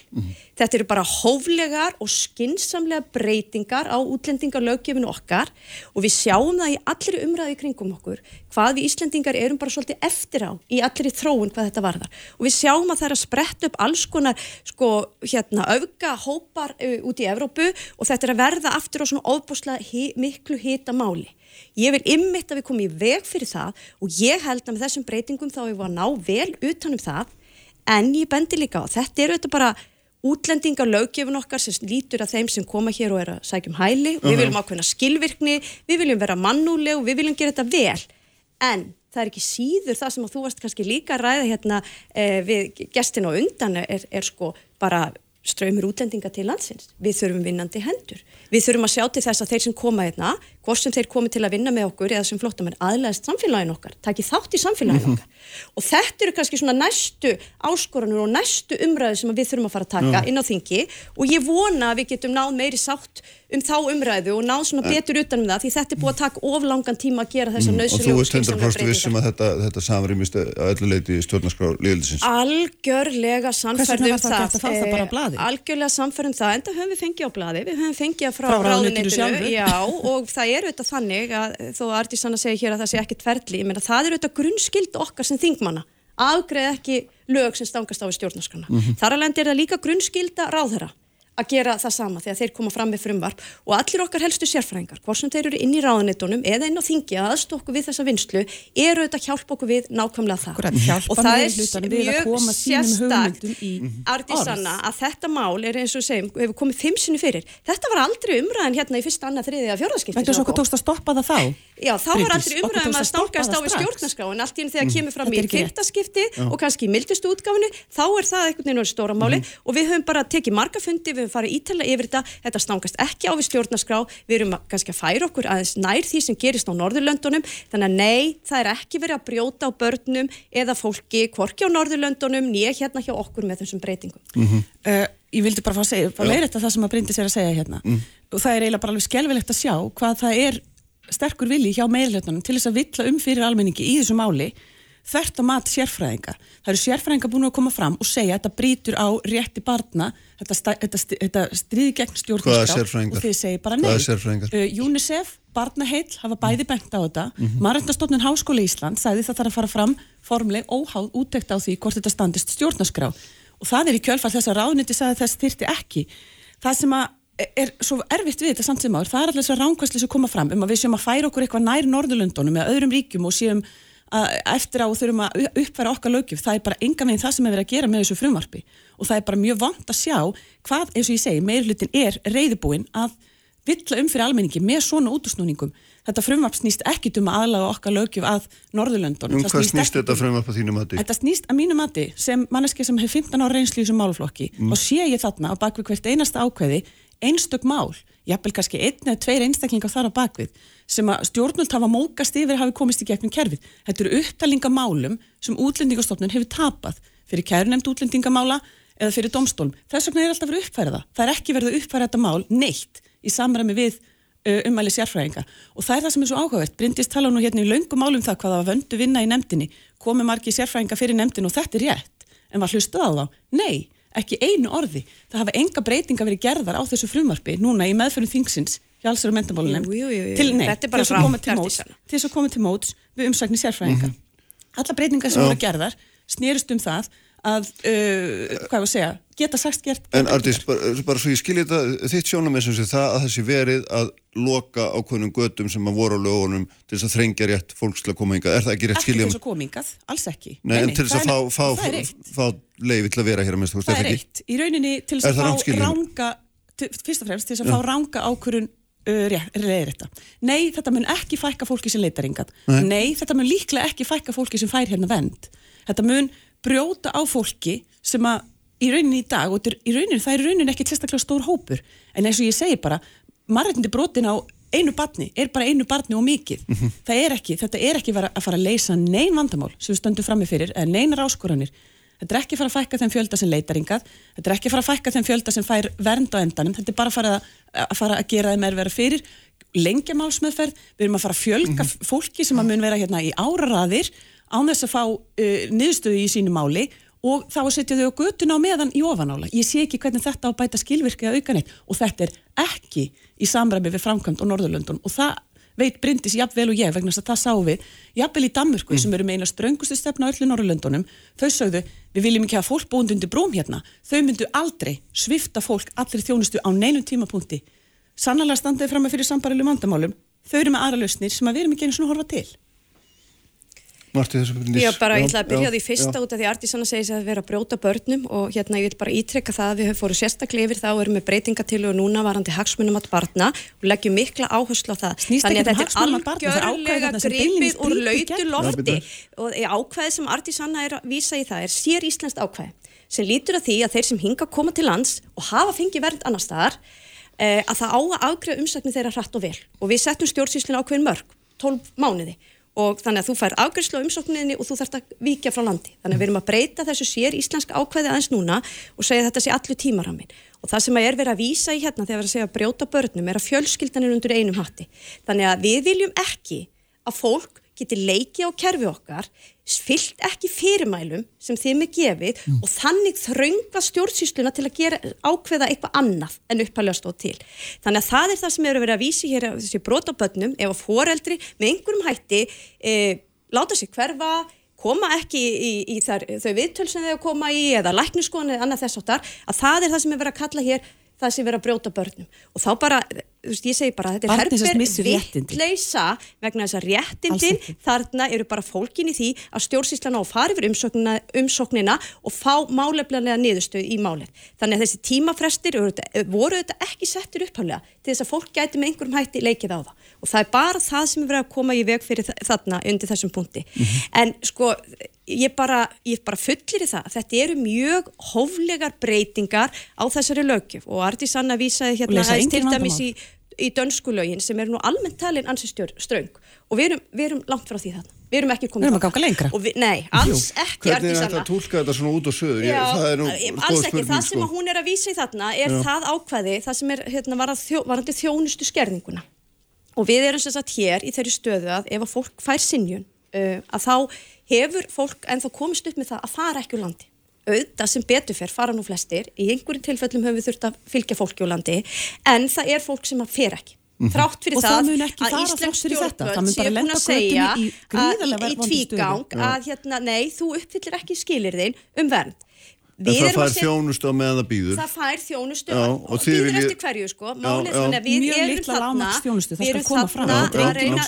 Þetta eru bara hóflegar og skinsamlega breytingar á útlendingarlöggefinu okkar og við sjáum það í allri umræði kringum okkur hvað við Íslendingar erum bara svolítið eftir á í allri þróun hvað þetta varðar. Og við sjáum að það er að spretta upp alls konar sko hérna auka hópar út í Evrópu og þetta er að verða aftur á svona ofbúslega hi miklu hita máli Ég vil ymmit að við komum í veg fyrir það og ég held að með þessum breytingum þá við varum að ná vel utanum það en ég bendi líka á, þetta eru þetta bara útlendingar löggefun okkar sem lítur að þeim sem koma hér og er að sækjum hæli og við viljum ákveðna skilvirkni, við viljum vera mannúleg og við viljum gera þetta vel en það er ekki síður það sem að þú varst kannski líka að ræða hérna eh, við gestin og undan er, er sko bara ströymur útlendinga til landsins. Við þurfum vinnandi hendur. Við þurfum að sjá til þess að þeir sem koma hérna, hvort sem þeir komi til að vinna með okkur eða sem flottamenn aðlæðist samfélagin okkar, taki þátt í samfélagin okkar. Og þetta eru kannski svona næstu áskoranur og næstu umræðu sem við þurfum að fara að taka inn á þingi og ég vona að við getum náð meiri sátt um þá umræðu og náð svona betur utan um það því þetta er búið að taka of langan tíma að gera þessar Og nöðsynlegu þú og ert 100% vissum að þetta, þetta samrýmist að öllu leiti í stjórnarskrá liðlisins. Algjörlega um var það það. blaði? Algjörlega sannfærð um það, en það höfum við fengið á blaði, við höfum fengið frá, Frá ráðuneytinu sjálfu? Já, og það er auðvitað þannig að þó að Artís Sanna segir hér að það sé ekki tverli, ég meina það er auðvitað grunnskild okkar sem þingmanna, afgreð ekki lög sem stangast á í stjórnarskrana. Þar alveg er það líka grunnskilda ráðherra að gera það sama þegar þeir koma fram með frumvarp og allir okkar helstu sérfræðingar, hvort sem þeir eru inn í ráðunitunum eða inn á þingi að aðstofa okkur við þessa vinslu, eru auðvitað að hjálpa okkur við nákvæmlega það. Akkurat, og það er mjög sérstakt hugmyndum í Ardisanna að þetta mál er eins og segjum, hefur komið fimm sinni fyrir. Þetta var aldrei umræðin hérna í fyrsta, annað, þriðið að fjórðaskipti. Veitu þess að okkur tókst að stoppa það þá? Já, þá var aldrei umræðum tókst að stangast á strax. stjórnarskráin allt í enn þegar kemur fram í er ekki rétt. fyrta skipti og kannski í mildustu útgáfinu þá er það einhvern veginn stóra máli og við höfum bara tekið marga fundi, við höfum farið ítalega yfir þetta, þetta stangast ekki á við stjórnarskrá. Við erum að- kannski að færa okkur aðeins nær því sem gerist á Norðurlöndunum. Þannig að nei, það er ekki verið að brjóta á börnum eða fólki, hvorki á Norðurlöndunum nýja hérna hjá okkur með þessum breytingum. Uh, ég vildi bara fá að segja, fá að leiðrætta það sem að Bryndis er að segja hérna. Og það er eiginlega bara alveg skelvilegt að sjá hvað það er sterkur vilji hjá meirhlutunum til þess að villa um fyrir almenningi í þessu máli þvert á mat sérfræðinga. Það eru sérfræðinga búin að koma fram og segja að þetta brýtur á rétti barna þetta, þetta, þetta stríði gegn stjórnarskrá og þið segir bara nei? Uh, UNICEF, Barnaheill hafa bæði bent á þetta. Mm Mhm. Mannréttindastofnun Háskóla Ísland sagði það þarf að fara fram formleg óháð úttekt á því hvort þetta standist stjórnarskrá. Og það er í kjölfall þess að ráðniti sagði þess þyrti ekki. Það sem að er svo erfitt við þetta samt sem áður, það er allir þess að ránkvæsli sem koma fram um að við séum að færa okkur eitthvað nær Norðurlöndunum eða öðrum ríkjum og séum að eftir á þurfum að uppfæra okkar lögjöf, það er bara enga meginn það sem er verið að gera með þessu frumvarpi og það er bara mjög vant að sjá hvað, eins og ég segi, meirhlutin er reyðibúin að villa um fyrir almenningi með svona útusnúningum. Þetta frumvarp snýst ekki um að aðlaga okkar lögjöf að Norðurlöndunum. Um hvað snýst ekki þetta um- frumvarp að þínu mati? Þetta snýst að mínu mati sem manneski sem hefur 15 ára reynslu í þessum málflokki Mm. og sé ég þarna á bakvið hvert einasta ákveði einstök mál, jafnvel kannski einn eða tveir einstaklingar þar á bakvið sem að stjórnult hafa mókast yfir hafi komist í gegnum kerfið. Þetta eru upptalingamálum sem útlendingastofnun hefur tapað fyrir kærunemd útlendingamála eða fyrir domstólum. Þess vegna er alltaf verið að uppfæra það. Er ekki verið að uppfæra þetta mál neitt í samræmi við uh, umæli sérfræðinga og það er það sem er svo áhugavert Bryndís tala nú hérna í löngum málum það hvað það var vöndu vinna í nefndinni komi margi sérfræðinga fyrir nefndin og þetta er rétt en var hlustað á þá? Nei, ekki einu orði. Það hafa enga breytinga verið gerðar á þessu frumvarpi núna í meðförum þingsins hjá alls og mentamálunemnd Jú, jú, jú, jú. til, er þess að koma til móts til þess að koma til móts við umsækni sérfræðinga. Alla breytingar sem voru gerðar snerist um það að, uh, hvað var að segja, geta sagt gert. En Ardís, bara, bara svo ég skilji þetta, þitt sjónum sem sé það að þessi verið að loka ákveðnum götum sem að voru á lögunum til þess að þrengja rétt fólks til að koma hingað. Er það ekki rétt Ekki til skiljum? þess að komingað, alls ekki. Nei, en til þess að fá, það fá, er- það er fá leiði til að vera hér að minnst, þú veist, Það er er það ekki? eitt. Í rauninni til Er þess það að fá ranga, til, fyrst og fremst til þess að fá ranga ákvörun uh, reyðrætta. Nei, þetta mun ekki fækka fólki sem leitar hingað. Nei. þetta mun líklega ekki fækka fólki sem fær hérna vend. Þetta mun brjóta á fólki sem að í rauninni í dag, og í rauninni, það er í rauninni ekki sérstaklega stór hópur, en eins og ég segi bara, margætindi brotin á einu barni, er bara einu barni og mikið. Það er ekki, þetta er ekki að fara að leysa nein vandamál sem við stöndum frammi fyrir, eða neinar áskoranir. Þetta er ekki að fara að fækka þeim fjölda sem leitar hingað, þetta er ekki að fara að fækka þeim fjölda sem fær vernd á endanum, þetta er bara að fara að, að, fara að gera þeim erfæra fyrir, lengja málsmeðferð, við erum að fara að fjölga fólki sem að mun vera hérna í áraraðir án þess að fá uh, niðurstöðu í sínu máli og þá setja þau á götuna á meðan í ofanála. Ég sé ekki hvernig þetta á bæta skilvirkja auka neitt. Og þetta er ekki í samræmi við framkvæmt á Norðurlöndun og það veit Bryndis jafnvel og ég vegna þess að það sáum við jafnvel í Danmörku sem eru með eina ströngustu stefna á öllu Norrlöndunum, þau sögðu við viljum ekki hafa fólk búin undir brúm hérna. Þau myndu aldrei svifta fólk allir þjónustu á neinum tímapunkti. Sannlega standaði fram með fyrir sambarilu vandamálum. Þau eru með aðra lausnir sem að við erum ekki einu svona horfa til Marti þessu Bryndís? Já, bara ég ætla að byrja já, því fyrsta já. út af því Artísanna segir sig að vera að brjóta börnum og hérna ég vil bara ítrekka það að við höfum fóru sérstaklega yfir þá erum við breytingatilu og núna varandi hagsmunum átt barna og leggjum mikla áherslu á það. Snýst Þannig ekkert um að þetta er algjörlega gripið úr lautu lofti og ákvæði sem Artísanna er að vísa í það er sér íslenskt ákvæði sem lítur að því að þeir sem hinga koma til lands og hafa fengið vernd annar staðar eh, að það á að afgreða umsækni þeirra hratt og vel og við settum stjórnsýslinu ákveðin mörg 12 mánuði og þannig að þú fær afgreðslu á umsókninni og þú þarfst að víkja frá landi. Þannig að við erum að breyta þessu sér íslensk ákveði aðeins núna og segja þetta sé allu tímarammin og það sem að er verið að vísa í hérna þegar við erum að segja að brjóta börnum er að fjölskyldan er undir einum hatti. Þannig að við viljum ekki að fólk geti leikið á kerfi okkar fyllt ekki fyrirmælum sem þeim er gefið og þannig þrönga stjórnsýsluna til að gera ákveða eitthvað annað en uppalega stóð til. Þannig að það er það sem eru verið að vísi hér að þessi börnum ef að foreldri með einhverjum hætti e, láta sig hverfa koma ekki í, í, þar, þau viðtöl sem þau koma í eða lækniskoðan eða annað þess áttar að það er það sem er verið að kalla hér það sem er verið að brjóta börnum og þá bara, veist, ég segi bara þetta er réttindi. vittleysa vegna þess að réttindin þarna eru bara fólkin í því að stjórnsýslan á að fara yfir umsóknina, umsóknina og fá málefnilega niðurstöð í málið. Þannig að þessi tímafrestir þetta- voru þetta ekki settir upphálega til þess að fólk gæti með einhverjum hætti leikið á það. Og það er bara það sem er verið að koma í veg fyrir þa- þarna undir þessum punkti. En sko, ég bara, ég bara fullir í það að þetta eru mjög hóflegar breytingar á þessari lögjöf og Arti Sanna vísaði hérna til dæmis í. Í dönskulögin sem eru nú almennt talin ansi stjör, ströng og við erum, við erum langt frá því þarna við erum ekki komið Við erum að þangað. ganga lengra. Og við, nei, alls ekki Hvernig er þetta að tólka þetta svona út og söður? Ég, Já, það er nú alls ekki, spurning, það sem sko. hún er að vísa í þarna er það ákvæði, það sem er hérna, varandi þjó, varandi þjónustu skerðinguna og við erum sem sagt hér í þeirri stöðu að ef að fólk fær sinjun uh, að þá hefur fólk en þá komist upp með það að fara ekki úr landi auðvitað sem betur fer fara nú flestir í einhverjum tilfellum höfum við þurft að fylgja fólki úr landi en það er fólk sem að fer ekki þrátt fyrir Og það það, að. Það stjórnvöld mun bara séu búin lenda að á segja í gríðarlega að, í vondu stöðu. tvígang að hérna, nei, þú uppfyllir ekki skilirðin um vernd það fær þjónustu á meðan það býður. það fær þjónustu og, og þið býður viljið- eftir hverju sko Mjög erum litla þarna lágmarksþjónustu, það við skal erum koma fram. þarna Já, já. að reyna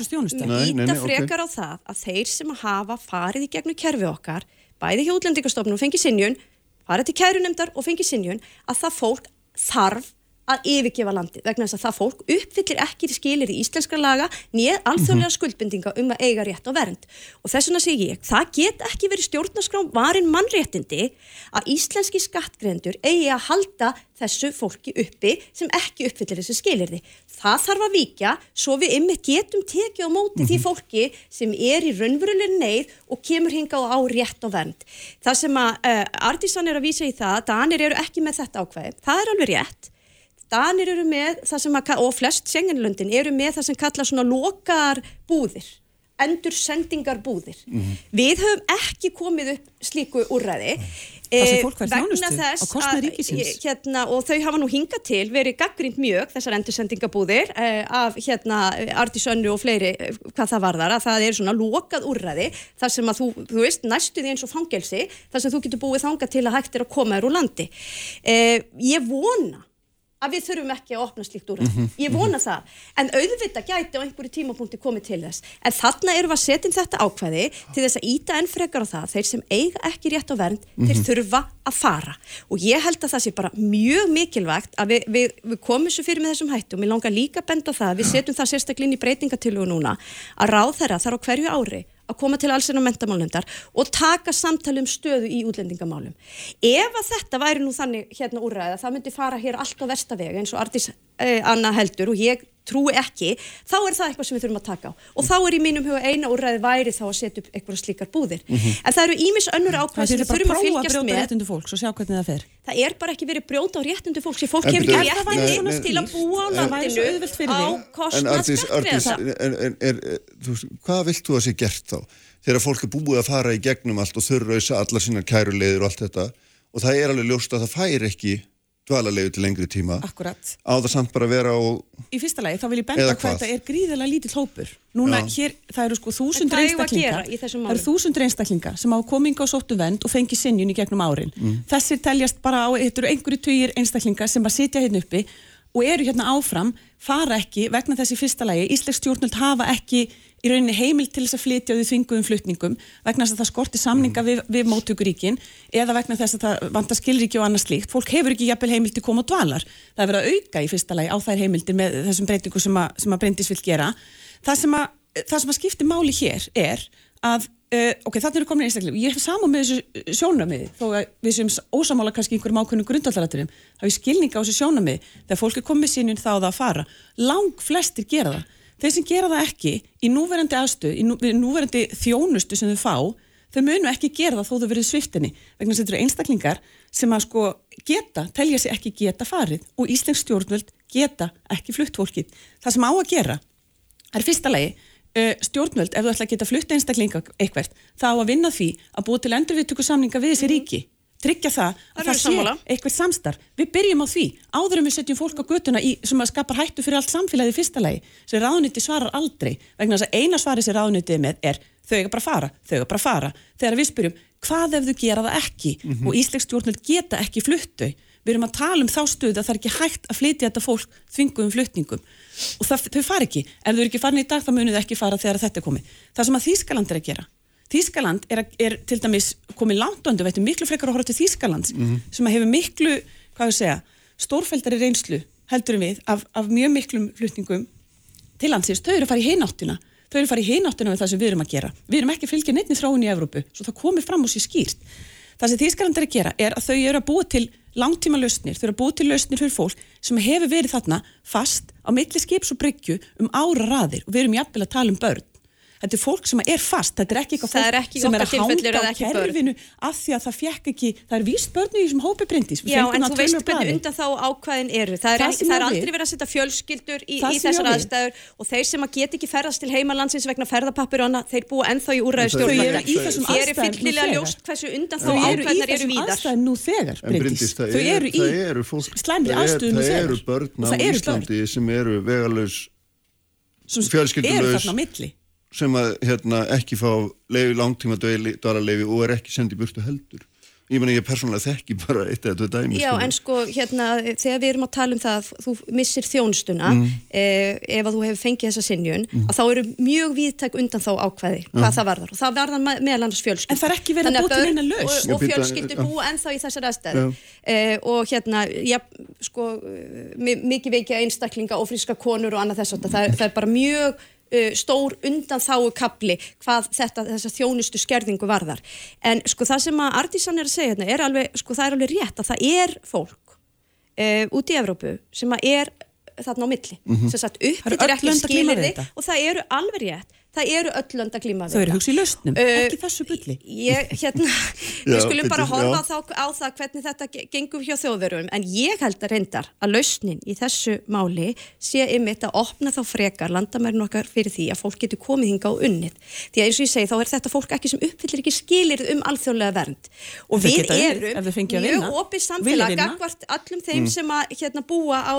ok. frekar á það að þeir sem hafa farið í gegnum kerfi okkar bæði hjá útlendingastofnun og fengið sinjun farið til kærunemdar og fengið sinjun að það fólk þarf að yfirgefa landi vegna þess að það fólk uppfyllir ekki skilir í íslenskra laga nýð alþjóðlega skuldbindinga um að eiga rétt á vernd. Og þess vegna segi ég, það get ekki verið stjórnarskrám varin mannréttindi að íslenski skattgrendur eigi að halda þessu fólki uppi sem ekki uppfyllir þessu skilirði það þarf að víkja svo við ymmið getum tekið á móti því fólki sem er í raunveruleg neyð og kemur hingað á rétt á vernd. Það sem að uh, Artisan er að vísa í það Danir eru með það sem að, og flest senginlöndin eru með það sem kalla svona lokar búðir, endur sendingar búðir. Við höfum ekki komið upp slíku úrræði. Það sem Eh, vegna þess að, ríkisins. hérna, og þau hafa nú hingað til verið gaggrind mjög þessar endursendingabúðir eh, af hérna Artisönnu og fleiri eh, hvað það varðar að það er svona lokað úrræði þar sem að þú, þú veist, næstu því eins og fangelsi þar sem þú getur búið þangað til að hægt er að koma þér úr landi eh, ég vona að við þurfum ekki að opna slíkt úr Mhm. ég vona það, en auðvitað gæti á einhverju tímapunkti komið til þess. En þarna erum við að setja inn þetta ákvæði til þess að íta enn frekar á það þeir sem eiga ekki rétt á vernd, þeir Mhm. þurfa að fara. Og ég held að það sé bara mjög mikilvægt að við, við, við komum svo fyrir með þessum hættum, ég langar líka að benda það við setjum það sérstaklega inn í breytingatillugu núna að ráð þeirra þarf á hverju ári að koma til allsinn á mentamálnefndar og taka samtali um stöðu í útlendingamálum. Ef að þetta væri nú þannig hérna úrræða, það myndi fara hér allt á verstavega eins og Artís eh, Anna heldur og ég trúi ekki, þá er það eitthvað sem við þurfum að taka á. Og þá er í mínum huga eina úrræði væri þá að setja upp eitthvað slíkar búðir. En það eru ímis önnur ákvæð sem við þurfum að fylgjast með. réttundu fólks og sjá hvernig það fer. Það er bara ekki verið brjóta á réttundu fólks. Fólk En hefur ekki svona til að búa á landinu á veist, hvað vilt þú að sé gert þá? Þegar fólk er búið að fara í gegnum allt og þurrausa allar sínar kæruleiður og allt þetta og það er alveg ljóst að það fær ekki dvalarleiðu til lengri tíma Akkurat. á það samt bara að vera og Í fyrsta lagi, þá vil ég benda á hvað hvað? þetta er gríðarlega lítill hópur. Núna, Já. hér, það eru sko þúsundur þessum Það eru þúsundur einstaklingar sem hafa kominga og sóttu vend og fengi sinjun í gegnum árin. Þessir teljast bara á, þetta eru einhverju tugir einstaklingar sem að sitja hérna uppi og eru hérna áfram, fara ekki vegna þessi fyrsta lagi. Íslensk stjórnult hafa ekki í rauninni heimil til þess að flytja því þvinguðum flutningum vegna þess að það skorti samninga við, við móttökuríkin eða vegna þess að það vantar skilríki og annað slíkt. Fólk hefur ekki jafnvel heimil til koma og dvalar. Það er verið að auka í fyrsta lagi á þær heimildir með þessum breytingu sem að, sem að Bryndís vill gera. Það sem að, það sem að skipti máli hér er að Uh, ok, þannig eru komin einstaklega, ég hef saman með þessu sjónamiði, þó að við sem ósamála kannski einhverjum ákveðnum grundvallaraturum hafa ég skilninga á þessu sjónamiði, þegar fólk er komið sínun þá það að fara, lang flestir gera það, þeir sem gera það ekki í núverandi aðstöð, í nú, núverandi þjónustu sem þau fá, þau munu ekki gera það þó þau verið sviftinni, vegna þess að þetta eru einstaklingar sem að sko geta, telja sig ekki geta farið og Íslensk stjórnvöld geta ekki flutt fólkið. Það sem á að gera er fyrsta lagi stjórnvöld, ef þú ætla að geta flutt einstaklinga eitthvert, þá að vinna því að búa til endurviðtöku samninga við þessi ríki tryggja það að það við sé eitthvað samstarf. Við byrjum á því, áður en við setjum fólk á götuna í, sem að skapar hættu fyrir allt samfélagið í fyrsta lagi, sem ráðniti svarar aldrei vegna þess að eina svari sem ráðnitið er með er þau eiga bara að fara, þau eiga bara að fara. Þegar við spyrjum, hvað ef þau gera það ekki? Og Íslensk stjórnvöld geta ekki fluttu við erum að tala um þá stöðu að það er ekki hægt að flytja þetta fólk þvinguðum flutningum. Og það, þau fara ekki, ef þau eru ekki farin í dag þá munið þau ekki fara þegar þetta er komið. Það sem að Þýskaland er að gera Þýskaland er, er til dæmis komið langt undir, veitum miklu frekar að horfa til Þýskalands sem að hefur miklu, hvað ég segja stórfældari reynslu heldur við af, af mjög miklum flutningum til landsins, þau eru að fara í hináttina. Þau eru að fara í hináttina við það sem við erum að gera. Við erum ekki að fylgja neittni þróun í Evrópu svo það komið fram og sé skýrt. Það sem Þýskaland er að gera er að þau eru að búa til langtíma lausnir, þau eru að búa til lausnir fyrir fólk sem hefur verið þarna fast á milli skips og bryggju um ára raðir og við erum jafnvel að tala um börn Þetta er fólk sem er fast, þetta er ekki eitthvað fólk er ekki sem er að hanga á ekki kerfinu af því að það fekk ekki, það er víst börn í þessum hópi brindis. Já, en það þú veist hvernig undan þá ákvæðin eru. Það er, Það sem það er aldrei verið að setja fjölskyldur í, í þessar aðstæður. Og þeir sem að get ekki ferðast til heimalandsins vegna ferðapappir og annað, þeir búa ennþá í úræði En þau- eru í þessum Þér er aðstæðum nú fyllilega þegar. ljóst hversu undan þá Þau eru í ákvæðinar eru þessum víðar. Þau er, eru í það eru fólk, sem að hérna, ekki fá leifi, langtíma dvalarleifi og er ekki sendið burtu heldur. Ég meina ég persónulega þekki bara eitt eða tvö dæmi. Já, en sko, hérna, þegar við erum að tala um það að þú missir þjónustuna Mm. eh, ef að þú hefur fengið þessa sinjun að þá eru mjög víðtæk undan þá ákvæði hvað það varðar og það varðar me- meðal annars fjölskyldur. En það er ekki verið að börn neina lausn. Og, og fjölskyldur búa ennþá í þessar aðstæðu eh, og hérna, já, sko, eh, mi- mikið veikja einstaklinga og friska konur og annað þess að það, það er bara mjög uh, stór undan þáu kapli hvað þetta, þessa þjónustu skerðingu varðar. En sko það sem að Artísan er að segja hérna er alveg, sko það er alveg rétt að það er fólk uh, út í Evrópu sem að er þarna á milli. Sem sagt eru uppfyllir öll ekki skilirði þetta. og það eru alveg rétt. Það eru öll lönd að glíma við Þau eru þetta. hugsa í lausnum, Uh, ekki þessu bulli. Ég, hérna, við skulum bara horfa þá, á það hvernig þetta ge- gengur hjá þjóðverum en ég held að reyndar að lausnin í þessu máli sé ymitt að opna þá frekar landamærin okkar fyrir því að fólk getur komið hinga og unnið. Því að eins og ég segi þá er þetta fólk ekki sem uppfyllir ekki skilir um alþjóðlega vernd. Og við erum mjög opið samfélag gagvart allum þeim sem að hérna, búa á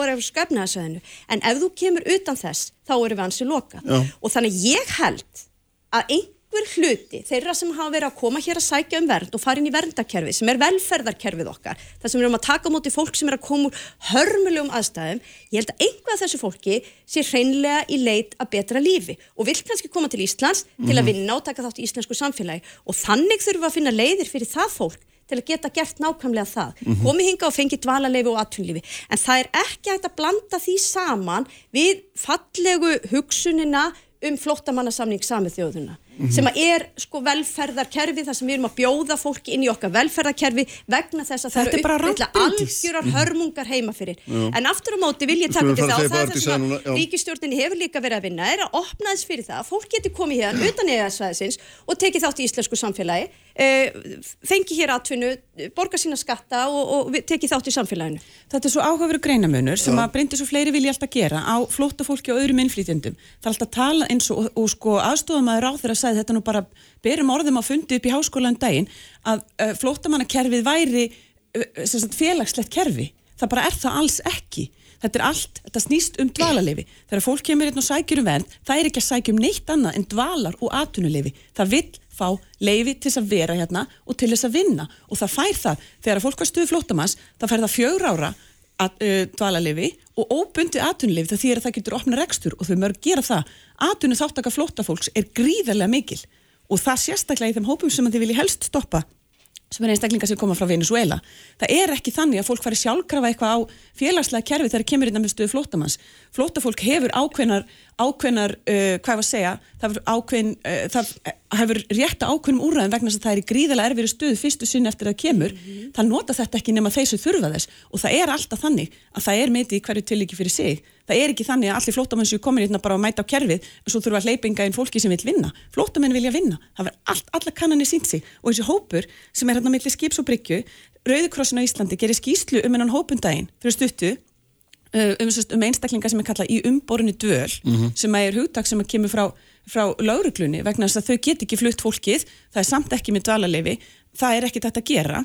þá erum við ansi lokað. Já. og þannig ég held að einhver hluti þeirra sem hafa verið að koma hér að sækja um vernd og fara inn í verndakerfi sem er velferðarkerfið okkar þar sem við erum að taka móti fólk sem er að koma úr hörmulegum aðstæðum ég held að einhvað af þessu fólki sé hreinlega í leit að betra lífi og vill kannski koma til Íslands til að vinna og taka þátt í íslensku samfélagi. Og þannig þurfum við að finna leiðir fyrir það fólk til að geta gert nákvæmlega það. Mhm. komið hinga og fengið dvalarleifi og atvinnlífi en það er ekki hægt að blanda því saman við fallegu hugsunina um flóttamannasamning samið þjóðuna Mhm. sem að er sko velferðarkerfi þar sem við erum að bjóða fólki inn í okkar velferðarkerfi vegna þess að það Þetta er bara uppfylla rangt bindis. algjörar hörmungar heima fyrir en aftur á móti vil ég taka fara það að og það er það sem að já. ríkistjórnin hefur líka verið að vinna er að opna þess fyrir það að fólk getur komið hérna utan eða og tekið þátt í íslensku samfélagi eh, fengi hér atvinnu borga sína skatta og, og tekið þátt í samfélaginu Þetta er svo áhugaveru greinamunur sem að breyndi svo fleiri vilja alltaf gera á flótta fólki og öðrum innflýtjendum. Það er alltaf tala eins og, og, sko aðstofamæður á þeirra að segja þetta nú bara berum orðum að fundi upp í háskóla um daginn að uh, flóttamannakerfið væri uh, félagslegt kerfi. Það bara er það alls ekki. Þetta er allt, þetta snýst um dvalarleifi. Þegar fólk kemur hérna og sækjur um vernd, það er ekki að sækja um neitt annað en dvalar og atvinnuleifi. Það vill fá leifi til þess að vera hérna og til þess að vinna og það fær það. Þegar fólk var stuð flóttamanns, það fær það fjör ára að, uh, dvalarleifi og óbundið atvinnuleifi það þýr að það getur opna rekstur og þau mörg gera það. Atvinnu þáttaka flóttafólks er gríðarlega mikil og það sérstaklega í þeim hópum sem þið vilji helst stoppa sem er einstaklingar sem koma frá Venezuela. Það er ekki þannig að fólk fari sjálfkrafa eitthvað á félagslega kerfi þegar kemur innan með stöðu flóttamanns. Flóttafólk hefur ákveðnar, ákveðnar uh, hvað var að segja, það ákveðn, uh, það hefur rétt að ákveðnum úrræðum vegna þess að það er í gríðalega erfiri stöðu fyrstu sinni eftir að kemur. Það nota þetta ekki nema þeir sem þurfa þess og það er alltaf þannig að það er meiti í hverju tilíki fyrir sig. Það er ekki þannig að allir flóttamenn séu komin hérna bara að mæta á kerfið en svo þurfa að hleypinga inn fólki sem vil vinna. Flóttamenn vilja vinna. Það verður allt, alla kannanir sínt sig og þessi hópur sem er hérna milli skips og bryggju, Rauðikrossin á Íslandi gerir skýslu um hennan hópundaginn fyrir stuttu uh, um, um einstaklinga sem er kallað í umborunni dvöl sem er hugtak sem kemur frá, frá lauruglunni vegna þess að þau get ekki flutt fólkið, það er samt ekki með dvalarleifi, það er ekki þetta að gera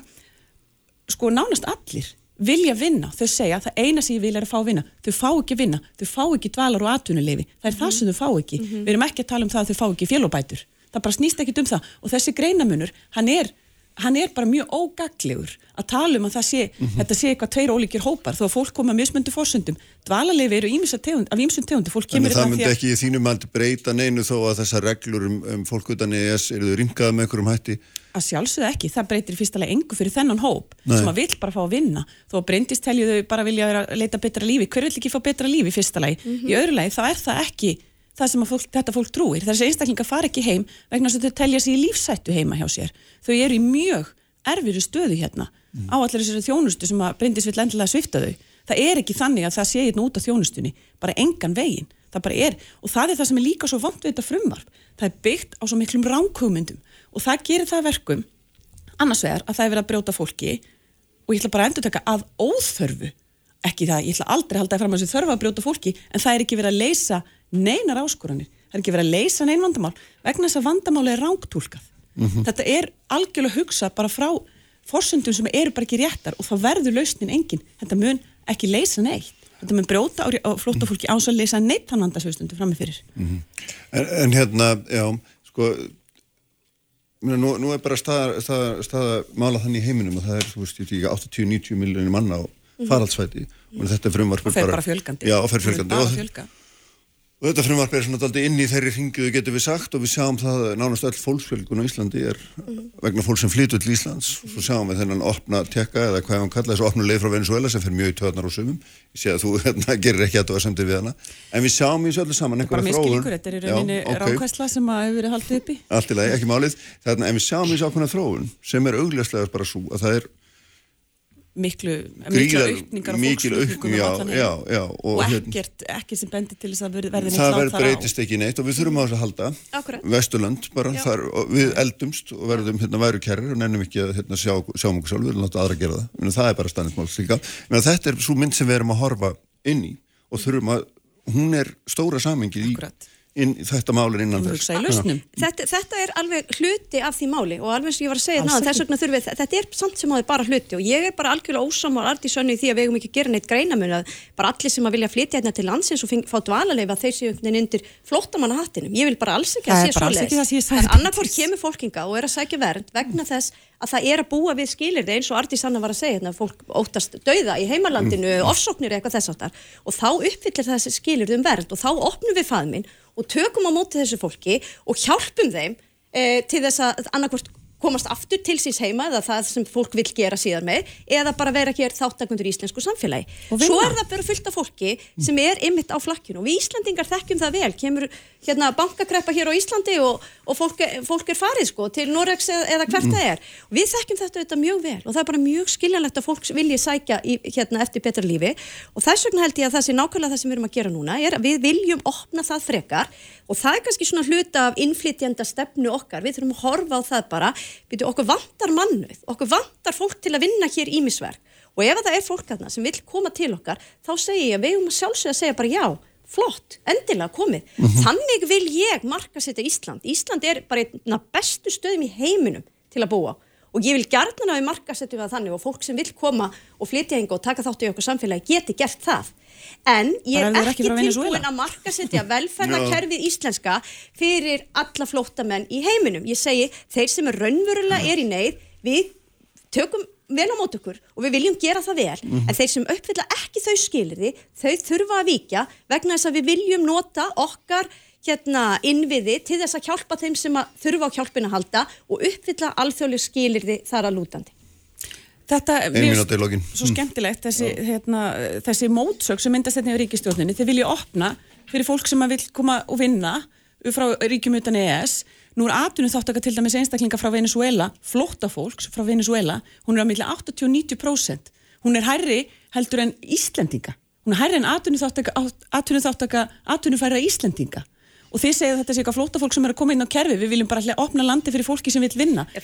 sko nánast allir vilja vinna, þau segja það eina sem ég vil er að fá að vinna, þau fá ekki að vinna. Þau fá ekki dvalar og atvinnuleifi það er það sem þau fá ekki, við erum ekki að tala um það að þau fá ekki félóbætur, það bara snýst ekki um það. Og þessi greinamunur, hann er hann er bara mjög ógaglegur að tala um að það sé, þetta sé eitthvað tveir ólíkir hópar. Þó að fólk koma mismöndu fórsöndum dvalarleifi eru tegund, af ýmsum tegundi fólk kemur það myndi ekki í þínum mandi breyta neinu þó að þessar reglur um, um fólk utan ES eru þau ringaða með einhverjum hætti? Að sjálfsögðu ekki, það breytir fyrst alveg engu fyrir þennan hóp Nei. sem að vill bara fá að vinna. Þó að breyndist telju þau bara vilja leita betra lífi. Hver vill ekki fá betra lífi í fyrsta lagi? Í öðru lagi þá er það ekki það sem fólk, þetta fólk trúir, þessi einstaklingar fara ekki heim vegna þess að þau telja sig í lífsættu heima hjá sér, þau eru í mjög erfiru stöðu hérna. Á allir þessari þjónustu sem að breyndist vill endilega svifta þau, það er ekki þannig að það sé hérna út á þjónustunni, bara engan veginn. Það bara er, og það er það sem er líka svo vant við þetta frumvarp, það er byggt á svo miklum ránkugmyndum og það gerir það að verkum annars vegar að það er verið að brjóta fólki og ég ætla bara að endur taka að óþörfu. Ekki það, ég ætla aldrei að halda fram að þessu þörfu að brjóta fólki en það er ekki verið að leysa neinar áskoranir, það er ekki verið að leysa nein vandamál. Vegna þess að vandamáli er rángtúlkað þetta er algjörlega hugsa bara frá forsöndum sem eru bara ekki réttar og þá verður lausnin engin, þetta mun ekki leysa neitt, þetta mun brjóta á, flóta fólki ás að leysa neitt hann vandasöðstundu frammi fyrir. En, en hérna, já, sko nú, nú er bara staða, staða, staða mála þannig í heiminum og það er, þú veist, ég veit ekki 80-90 miljonir manna á faraldsvæti og þetta frumvarp er fer bara fjölgandi. Já, fjölgandi. Bara og, fjölga. Og þetta frumvarp er svona daldi inn í þeirri ringiðu getur við sagt og við sjáum það að nánast öll fólksfjölgun á Íslandi er vegna fólk sem flytur til Íslands. Og svo sjáum við þennan opna tekka eða hvað hann kalla þessu opnu leið frá Venezuela sem fer mjög í töðnar og sumum. Ég sé að þú hérna, gerir ekki að þú að semdi við hana. En við sjáum í þessu öllu saman einhverja miskilíkur, þetta er í rauninni Já, ok. rákvæsla sem að hefur verið haldið allt í lagi, ekki málið. Þarna, en við sjáum þessu ákveðna þróun sem er augljóslega bara svo að það er miklu, aukningar mikil fólksflutningum aukning, um já, já, já, og og hérna- ekkert, ekki sem bendir til þess að verði neitt það lát verð þar á. breytist ekki neitt og við þurfum á þess að halda Akkúrat. Vesturland bara, þar, við eldumst og verðum hérna væru kærir og nennum ekki að hérna, sjá, sjáum okkur sjálf, við erum láta aðra gera það Menni, það er bara stannismál slíka Menni, þetta er svo mynd sem við erum að horfa inn í og þurfum að, hún er stóra samengið í. Inn, þetta mál er innan þess. þetta, þetta er alveg hluti af því máli og alveg og ég var að segja þurfum við, þetta er samt sem áður bara hluti og ég er bara algjörlega ósamar arti sönnu í því að við eigum ekki að gera neitt greinamun að bara allir sem að vilja flytja hérna til landsins og fá dvalarleifa þeir séu einhvern veginn undir flóttamanna hattinum, ég vil bara alls ekki að Það sé er það sem það er annarkvort Bryndís. kemur fólkinga og er að sækja vernd vegna þess að það er að búa við skilirði eins og Arti Sanna var að segja hérna, fólk óttast dauða í heimalandinu, Mm. ofsóknir eitthvað þess áttar og þá uppfyllir þessi skilirði um vernd og þá opnum við faðminn og tökum á móti þessu fólki og hjálpum þeim e, til þess að annarkvort komast aftur til síns heima eða það sem fólk vil gera síðan með eða bara vera hér þáttakundur í íslensku samfélagi. Svo er það bara fullt af fólki sem er ymmit á flakkinu og við Íslandingar þekkjum það vel, kemur hérna bankakreppa hér á Íslandi og, og fólk, fólk er farið sko til Norex eða, eða hvert það er. Og við þekkjum þetta, þetta mjög vel. Og það er bara mjög skiljanlegt að fólk vilji sækja í, hérna eftir betra lífi. Og þess vegna held ég að það sé nákvæmlega það sem við erum að gera núna er að við viljum opna það frekar. Og það er kannski svona hluta af innflytjanda stefnu okkar, við þurfum að horfa á það bara, byrju okkur vantar mannuð, okkur vantar fólk til að vinna hér ímisverk og ef það er fólk þarna sem vil koma til okkar þá segi ég að við erum að sjálfsögja að segja bara já flott, endilega komið. Þannig vil ég marka setja Ísland. Ísland er bara einn af bestu stöðum í heiminum til að búa. Og ég vil gjarnan að við marka setjum það þannig og fólk sem vil koma og flytja hinga og taka þátt í okkur samfélagi geti gert það en ég er ekki ekki tilbúin að marka setja velferðarkerfið íslenska fyrir alla flóttamenn í heiminum. Ég segi, þeir sem er raunverulega er í neyð, við tökum vel á mót okkur og við viljum gera það vel. Mhm. en þeir sem uppfylla ekki þau skilirði þau þurfa að víkja vegna þess að við viljum nota okkar hérna innviði til þess að hjálpa þeim sem að þurfa á hjálpina að halda og uppfylla alþjóðlega skilirði þar að lútandi Þetta, lokin. Svo skemmtilegt, þessi, hérna, þessi mótsök sem myndast þetta í ríkistjórninni, þið vilja opna fyrir fólk sem að vil koma og vinna frá ríkjum utan EES. Nú er atvinnum þáttaka til dæmis einstaklinga frá Venezuela, flótta fólks frá Venezuela, hún er á milli 80-90%. Hún er hærri heldur en Íslendinga. Hún er hærri en atvinnum þáttaka, atvinnum þáttaka, atvinnum færra Íslendinga. Og þið segið að þetta sé eitthvað flótta fólk sem er að koma inn á kerfi, við viljum bara að opna landi fyrir fólki sem vil vinna. Í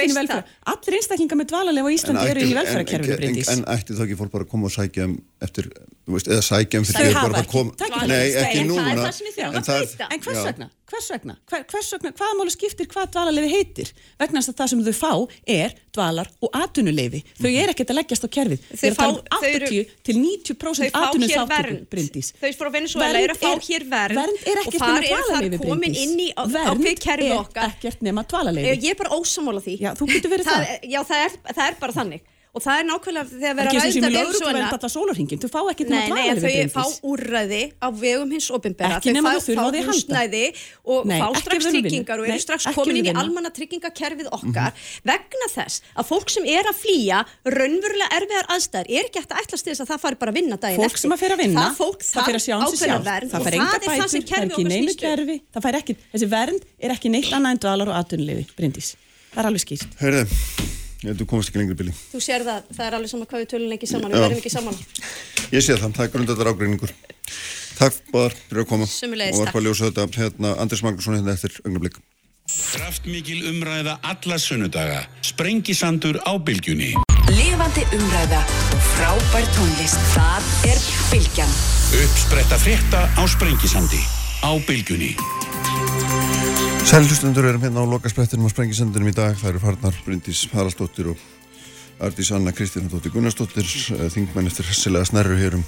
veist velferð. það. Allir einstaklingar með dvalarlega á Íslandi eru í velferðarkerfinu, en, ætti þá ekki fólk bara að koma og sækja um eftir, veist, eða sækja um Þau fyrir hafa bara að koma. Nei, ekki er núna En að það- breyta. En hvers vegna? Hvers vegna? Hver, hvers vegna? Hvaða máli skiptir hvað dvalarleifi heitir? Vegna þess að það sem þau fá er dvalar og atvinnuleifi. Þau er ekkert að leggjast á kerfið. Þau eru að tala um fá- þau eru- 80 til 90% Þau fá hér atvinnuþáttöku, vernd. Bryndís. Þau frá Venezuela Vernd eru að fá er- hér vernd Vernd er ekkert nema dvalarleifi, á- Vernd er okkar. ekkert nema dvalarleifi. Ég er bara ósamála því. Já, þú getur verið það. er- Já, það er, það er bara þannig. Og það er nákvæmlega þegar Það er vera ekki ræðda í Venezuela. lögregluvend alla sólarhingin. Þau fá ekkert nema Nei, nei, þau fá úrræði á vegum hins opinbera. Ekki fá, þau að fá halda. húsnæði og Nei, fá ekki strax tryggingar og eru strax ekki komin inn í almanna tryggingakerfið okkar vegna þess að fólk sem er að flýja raunverulega erfiðar aðstæður er ekki hægt að ætlast til þess að það fari bara að vinna daginn Fólk eftir. sem að fer að vinna, það, fólk, það fer að sjá sig ákveðna sjálf, vernd það fer enga það það bætur, sem það er kerfið ekki snýst um. kerfi, það fær ekki, þessi vernd er ekki neitt annað en dvalar og atvinnuleifi, Bryndís. Það er alveg skýrt. Ég held þú komast ekki lengri bíli Þú sér það, það er alveg sama hvað við tölum ekki saman, við verðum ekki saman. Ég sé það, það er grundaðar ágreiningur Takk báðar fyrir að koma Sömuleiðis, og var takk. bara að ljósa þetta hérna, Andris Magnússon hérna eftir augnablik Kraftmikil umræða alla sunnudaga. Sprengisandur á bylgjunni. Lifandi umræða og frábær tónlist. Það er Bilgjan. Uppspretta frétta á Sprengisandi. Á bylgjunni. Sælhustundur erum hérna á lokasprettinum á Sprengisendunum í dag. Það eru farnar Bryndís Haraldsdóttir og Ardís Anna Kristjánadóttir Gunnarsdóttir, eh, þingmenn eftir hessilega snerru hér um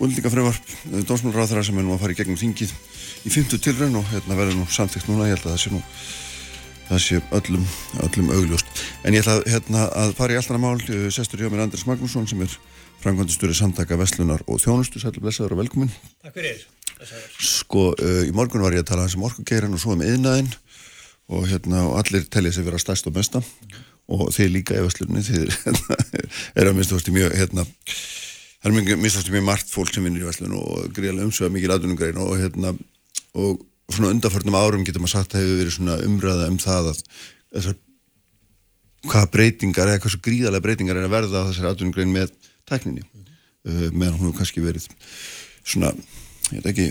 útlendingafröðvarp, dómsmálráðara sem er nú að fara í gegnum þingið í 50 tilraun og hérna verður nú samþygt núna, ég held að það sé nú það sé öllum, öllum augljóst. En ég ætla hérna, að fara í alltaf mál, eh, sestur hjá mér Andris Magnússon sem er framkvæmdastöri samtaka Vestlunar og Þjónustu, sætlu blessaður og velkomin. Takk fyrir. Sko, uh, í morgun var ég að tala hans um orkugeirin og svo um yðnaðinn og hérna, og allir telja sig vera stærst og besta. Og þeir líka í Vestlunni, þeir hérna, eru að minnstakosti mjög, hérna, það er mjög, minnstakosti mjög margt fólk sem vinnur í Vestlunni og greiðlega umsöða mikið aðdunugrein og hérna, og svona undarförnum árum getur maður sagt að hefur verið svona umræða um það að þessar hvaða breytingar eða hversu gríðarlega breytingar er að verða á þessari atvinnugrein með tækninni. Uh, meðan hún hefur kannski verið svona, ég veit ekki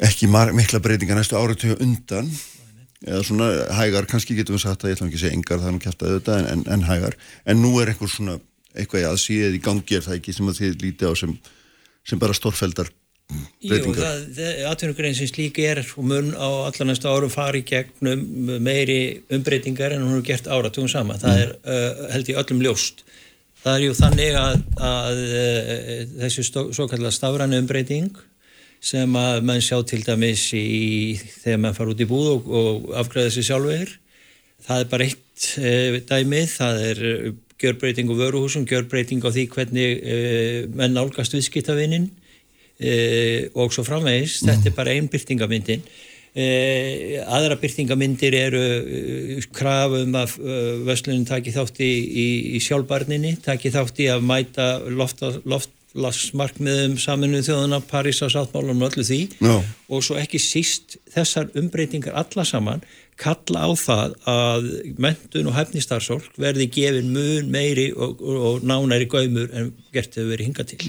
ekki mikla breytingar næstu áratögu undan eða svona hægar, kannski getum við sagt að ég ætlum ekki að segja engar, er kæft að auðvitað en, en, en hægar, en nú er einhver svona eitthvað að síðið í gangi er það ekki sem að þið lítið á sem, sem bara stórfeldar Jú, breytingar það, það atvinnugrein sem slík er og mun á allar næstu árum fari gegnum meiri umbreytingar en hún hefur gert áratugum sama. Það er uh, held ég öllum ljóst. Það er jú þannig að, að uh, þessu svo kallar stafrænu umbreyting sem að mann sjá til dæmis í, þegar mann fara út í búð og, og afgræða sér sjálfur. Það er bara eitt uh, dæmi, það er uh, gjörbreyting á vöruhúsum, gjörbreyting á því hvernig uh, menn nálgast viðskiptavinnin uh, og svo framvegis, þetta er bara einn byrtingamyndin aðra byrtingamyndir eru krafum að vöslunin taki þátt í, í, í sjálfbarninni taki þátt í að mæta lofta, loftlasmarkmiðum saminu þjóðuna, París á sáttmálunum og öllu því. Já. og svo ekki síst þessar umbreytingar alla saman kalla á það að mentun og hæfnistarfsólk verði gefin mun meiri og, og, og nánæri gaumur en gert hefur verið hingað til.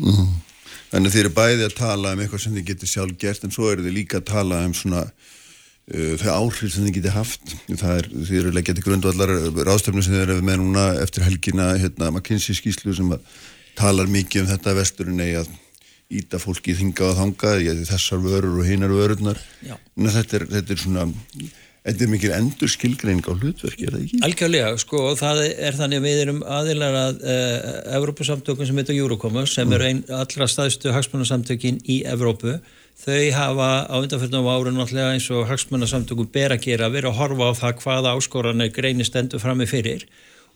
Þannig að þið eru bæði að tala um eitthvað sem þið getur sjálf gert en svo eru þið líka að tala um svona uh, þau áhrif sem þið getur haft. Það er, þið eru leggjað til grundvallar ráðstöfnu sem þið eru með núna eftir helgina hérna McKinsey skýslu sem að talar mikið um þetta að vesturinn að íta fólki þinga og þanga að þessar vörur og hinar vörurnar en þetta er, þetta er svona þetta er mikil endur skilgreining á hlutverki er það ekki? Algjörlega, sko, það er þannig að við erum aðilar að uh, Evrópusamtökun sem heitir Eurocommerce sem er einn allra staðstu hagsmunasamtökin í Evrópu. Þau hafa á undanfjörnum ára náttúrulega eins og hagsmunasamtökun ber að gera, vera að horfa á það hvaða áskoranir greinir stendur frammi fyrir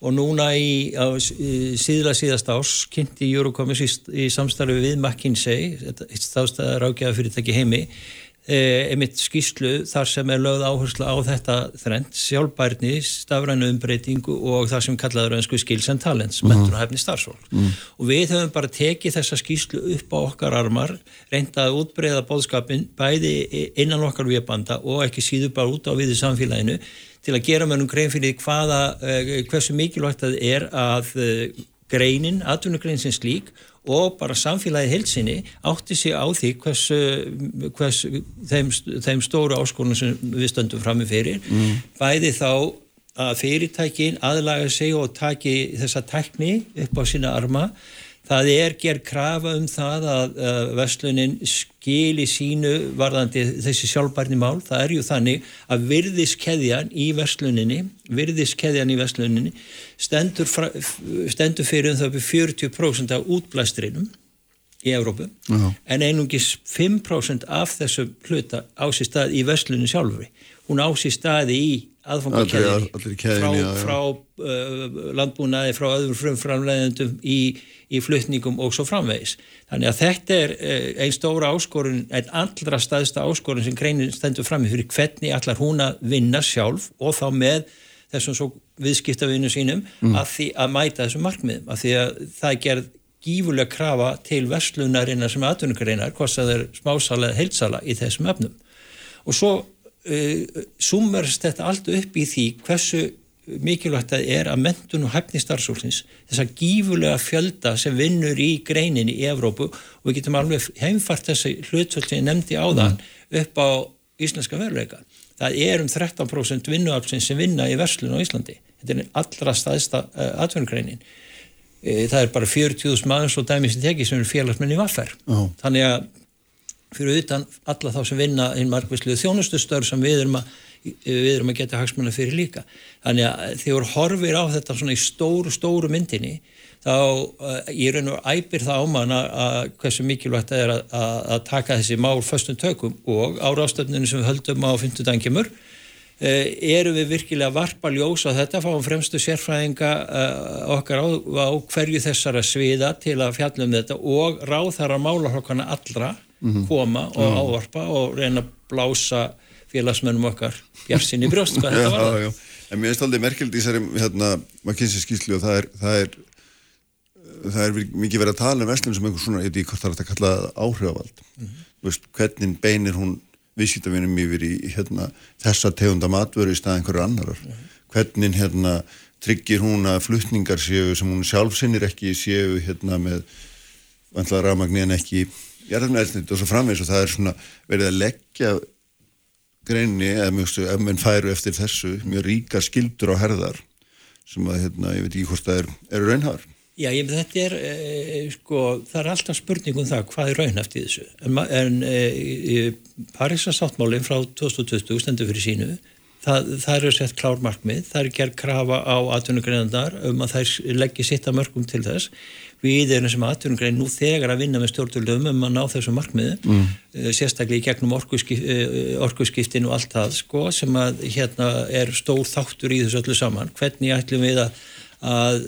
og núna í, á, í síðla síðast ás kynnti Eurocommerce í, í samstarfi við McKinsey, eitt stáðstæðar ágæða fyrirtæki heimi, eh, einmitt skýslu þar sem er lögð áherslu á þetta þrend, sjálfbærni, stafrænu umbreytingu og það sem kallaður önsku skills and talents, mentur og hefni starfsfólk. Og við höfum bara tekið þessa skýslu upp á okkar armar, reynda að útbreyða bóðskapin bæði innan okkar viðbanda og ekki síður bara út á við í samfélaginu til að gera mönnum grein fyrir hvaða, eh, hversu mikilvægt það er að eh, greinin, atvinnugrein sem slík og bara samfélagi heilsinni átti sig á því hversu, hversu þeim, þeim stóru áskonum sem við stöndum frammi fyrir mm. bæði þá að fyrirtækin aðlaga sig og taki þessa tækni upp á sína arma það er gerð krafa um það að veslunin skili sínu varðandi þessi sjálfbærni mál. Það er ju þannig að virðiskeðjan í vesluninni virðiskeðjan í vesluninni stendur, stendur fyrir um það við 40% af útblæstrinum í Evrópu Já. en einungis 5% af þessu hluta á sér stað í veslunin sjálfur hún á sér staði í keðjunni, frá, já, já. frá uh, landbúnaði, frá öðrum frumframleðendum í, í flutningum og svo framvegis. Þannig að þetta er uh, einn stóra áskorun, einn allra staðsta áskorun sem greinin stendur fram fyrir hvernig allar hún að vinna sjálf og þá með þessum svo viðskiptavinnu sínum að því að mæta þessum markmiðum, að því að það er gerð gífulega krafa til verslunarinnar sem atvinnugreinar, hvort það er smásala eða heilsala í þessum efnum. Og svo uh, summerst þetta allt upp í því hversu mikilvægt það er að mentun og hæfni starfsólsins, þessa gífulega fjölda sem vinnur í greininni í Evrópu og við getum alveg heimfart þessi hlutvöld sem ég nefndi á þann upp á íslenska veruleika. Það er um 13% vinnuaflsins sem vinna í verslun á Íslandi. Þetta er allra staðista uh, atvinnugreinin. E, það er bara 40.000 maður svo dæmi sem tekið sem eru félagsmenn í vaffer. Já. Þannig að fyrir utan alla þá sem vinna einn margvíslu þjónustustör sem við erum að við erum að geta hagsmunna fyrir líka þannig að þegar horfir á þetta svona í stóru, stóru myndinni þá uh, ég raun og æpir það á mann að, hversu mikilvægt það er að, að, að taka þessi mál föstum tökum og á ráðstöfninu sem við höldum á 50 kemur uh, erum við virkilega að varpa ljós á þetta, fáum fremstu sérfræðinga uh, okkar á, á hverju þessara sviða til að fjalla um þetta og ráðhara málahlokkana allra koma og ávarpa og reyna að blása félagsmennum okkar bjarsin í brjóst hvað þetta var já, já. En mér finnst aldrei merkildi í þessari hérna, McKinsey skýslu og það er það er, það er mikið verið að tala um verslun sem einhver svona, ég veit ekki hvort það er að kalla það áhrifavald. Þú veist, hvernig beinir hún viðskiptavinum yfir í hérna, þessa tegunda matvöru í stað einhverju annarar hvernig hérna tryggir hún að flutningar séu sem hún sjálfsinnir ekki séu hérna með vantlega rafmagni en ekki jarðarnælnit og svo framvegs og það er svona verið að leggja greinni eða mjög stu, ef menn færu eftir þessu mjög ríkar skildur á herðar sem að hérna, ég veit ekki hvort það er, er raunhar. Já, ég þetta er, e, sko, það er alltaf spurning um það hvað er raunhaft í þessu. En, en e, Parísa sáttmálinn frá 2020 stendur fyrir sínu, það, það eru sett klár markmið, það eru gerð krafa á atvinnugreinandar um að þær leggja sitt að mörgum til þess. Við erum sem atvinnugrein nú þegar að vinna með stjórnvöldum um að ná þessu markmiðu, mm. sérstaklega í gegnum orkuskiptin og allt það, sko, sem að hérna er stór þáttur í þessu öllu saman. Hvernig ætlum við að að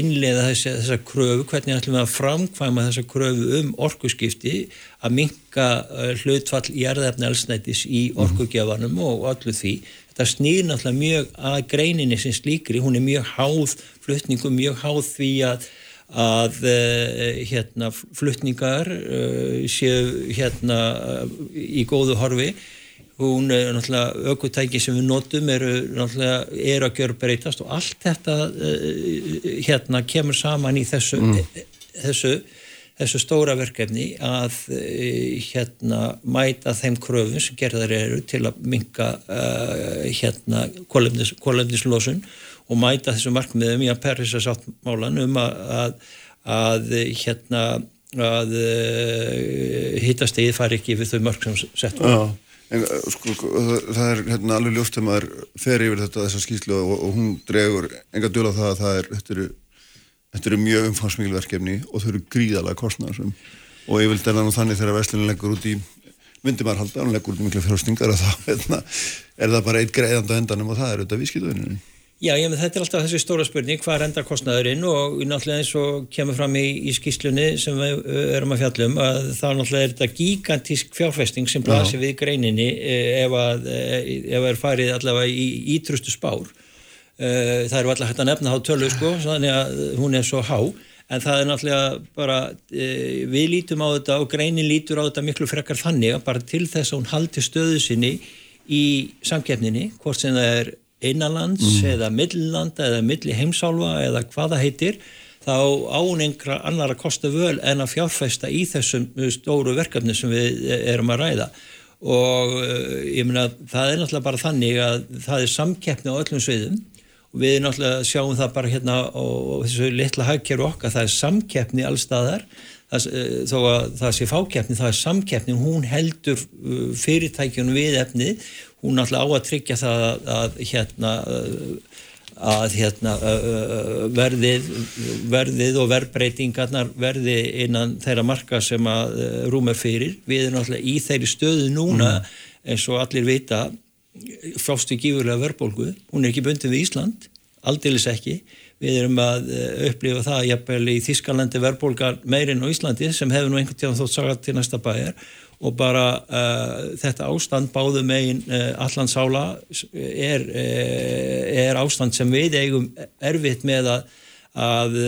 innlega þessa, þessa kröfu, hvernig ætlum við að framkvæma þessa kröfu um orkuskipti að minka hlutfall í erðefni elsnætis í orkugjafanum og allu því. Þetta snýr náttúrulega mjög að greininni sem slíkri, hún er mjög háð flutningum, mjög háð því að að hérna, flutningar séu hérna í góðu horfi hún er náttúrulega aukvöntæki sem við notum eru náttúrulega er að gjör breytast og allt þetta uh, hérna kemur saman í þessu, mm. þessu, þessu stóra verkefni að uh, hérna mæta þeim kröfum sem gerðar eru til að minka uh, hérna kólefnislósun og mæta þessu markmiðum í að perrisa sáttmálan um að, að, að hérna að hittast eða fari ekki við þau mörg sem sett voru. En sko, það er hérna, alveg ljóst að maður fer yfir þetta þessa skýslu og, og hún dregur enga döl á það að það er, þetta eru, þetta eru mjög umfangsmikil verkefni og þau eru gríðalega kostnæðarsum og ég vil dæla nú þannig þegar Vestlunum leggur út í myndimarhalda, hann leggur út miklu fjárhustingar og þá hérna, er það bara eitt greiðand á endanum og það er auðvitað vískilduðinu. Já, ég, þetta er alltaf þessi stóra spurning, hvað er enda kostnæðurinn og náttúrulega eins og kemur fram í, í skýslunni sem við erum að fjallum að þá náttúrulega er þetta gigantísk fjárfesting sem blasir við greininni ef að, ef að er farið allavega í ítrustu spár. Það eru allavega hægt að nefna þá tölu sko, þannig að hún er svo há, en það er náttúrulega bara, við lítum á þetta og greinin lítur á þetta miklu frekkar þannig að bara til þess að hún haldi stöðu sinni í samkeppninni, hvort sem það er innanlands mm. eða millilanda eða milli heimsálfa eða hvaða heitir þá án einhverja annar að kosta völ en að fjárfæsta í þessum stóru verkefni sem við erum að ræða. Og ég meina það er náttúrulega bara þannig að það er samkeppni á öllum sviðum. Og við náttúrulega sjáum það bara hérna og þessu litla hagkeru okkar það er samkeppni allstaðar það, þó að það sé fákeppni það er samkeppni. Hún heldur fyrirtækjunum við efnið hún náttúrulega á að tryggja það að, að hérna að hérna verðið, verðið og verðbreytingarnar verði innan þeirra marka sem að rúma fyrir. Við erum náttúrulega í þeirri stöðu núna mm. eins og allir vita frástu gífurlega verðbólgu. Hún er ekki bundin við Ísland, aldeilis ekki. Við erum að upplifa það jafnvel í Þískalandi verðbólgar meirinn á Íslandi sem hefur nú einhvern tíðan þótt sagat til næsta bæjar og bara uh, þetta ástand báðu megin uh, allansála er, uh, er ástand sem við eigum erfitt með að, að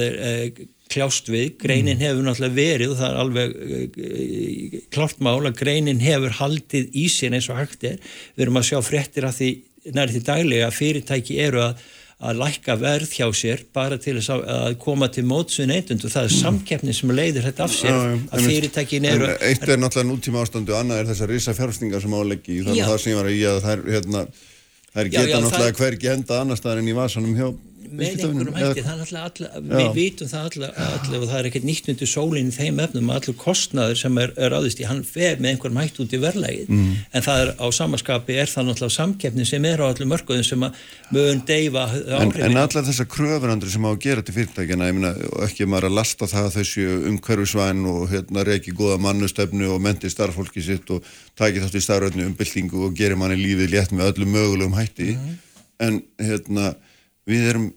kljást við. Greinin mm. hefur náttúrulega verið og það er alveg klart mál að greinin hefur haldið í sín eins og hægt er. Við erum að sjá fréttir að því nærið því daglega fyrirtæki eru að að lækka verð hjá sér bara til þess að koma til mótsu neytund og það er samkeppni sem leiður þetta af sér já, að fyrirtækin eru Eitt er náttúrulega nútíma ástandu annað er þessar risa fjárfstingar sem áleggi þannig að það sem ég var að í að það er hérna, það er geta já, já, náttúrulega hvergi enda annar staðar en í vasanum hjá með einhverjum hætti, við vitum það alltaf og það er ekkert nýtt undir sólinn í þeim efnum að allur kostnaður sem er, er aðvist í, hann fer með einhverjum hætti út í verðlægið, mm. en það er á samaskapi er það náttúrulega samkeppni sem er á allir mörguðum sem að mögum deyfa en, en allar þessar kröfurandri sem á að gera til fyrirtækina, ég minna, ekki maður að lasta það þessu umhverfisvæn og hérna reyki góða mannustöfnu og menti starffólki sitt og taki þátt í starfröðnu umbyltingu og gerir manni lífið létt með öllum mögulegum hætti. Mm. en hérna við erum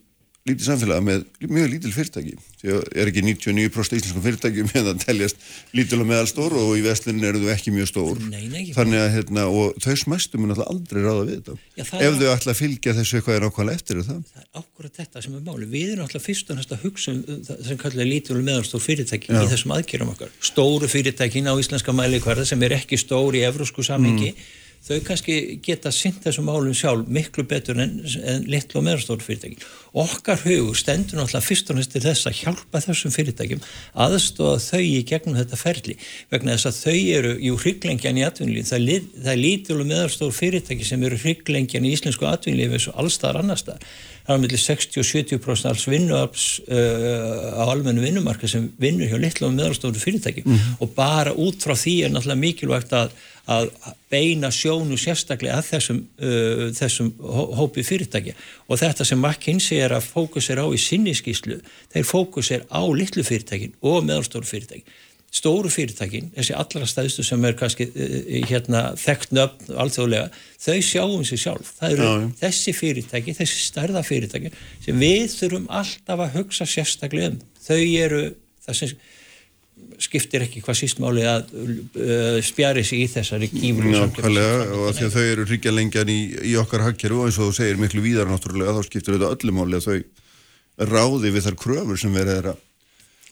lítið samfélag með mjög lítil fyrirtæki. Því að er ekki 99% íslenskum fyrirtæki með að teljast lítil og meðal stór og í vestlinn eru þau ekki mjög stór. Nei, nei, þannig að hérna, og þau smæstum mun alltaf aldrei ráða við þetta. Já, ef þau ætla að fylgja þessu eitthvað er ákvæmlega eftir það. það er ákvæmlega þetta sem er máli við erum alltaf fyrst og næst að hugsa um það sem kallar lítil og meðal stór fyrirtæki Já. í þessum aðkjörum okkar. Stóru fyrirtækin á íslenska mæli hverða sem er ekki stór í evrósku samhengi. Mm þau kannski geta sint þessum málum sjálf miklu betur en, en litlu og meðastóru fyrirtæki. Okkar hugur stendur náttúrulega fyrst og næst til þess að hjálpa þessum fyrirtækjum aðstofa þau í gegnum þetta ferli vegna þess að þau eru, jú, hrygglengjan í atvinnlíf, það, er- það er lítil og meðastóru fyrirtæki sem eru hrygglengjan í íslensku atvinnlíf eins og allstaðar annar staðar. Það er millir 60 og 70% alls vinnuafs uh, á almennu vinnumarka sem vinnur hjá litlu og meðalstóru fyrirtæki og bara út frá því er náttúrulega mikilvægt að, að beina sjónu sérstaklega að þessum, uh, þessum hó- hópi fyrirtæki og þetta sem McKinsey er að fókusera á í sinni skýslu, þeir fókusera á litlu fyrirtækin og meðalstóru fyrirtæki stóru fyrirtækin, þessi allra stæðstu sem er kannski uh, hérna, þekkt nöfn alþjóðlega, þau sjáum sér sjálf. Það eru já. þessi fyrirtæki, þessi stærða fyrirtæki sem við þurfum alltaf að hugsa sérstaklega um. Þau eru, það sem skiptir ekki hvað sístmáli að uh, spjari sig í þessari gífur Nákvæmlega og að því að þau eru ríkja lengjan í, í okkar hagkerfi og eins og þú segir miklu víðar náttúrulega þá skiptir þetta öllum máli að þau ráði við þar kröfur sem er að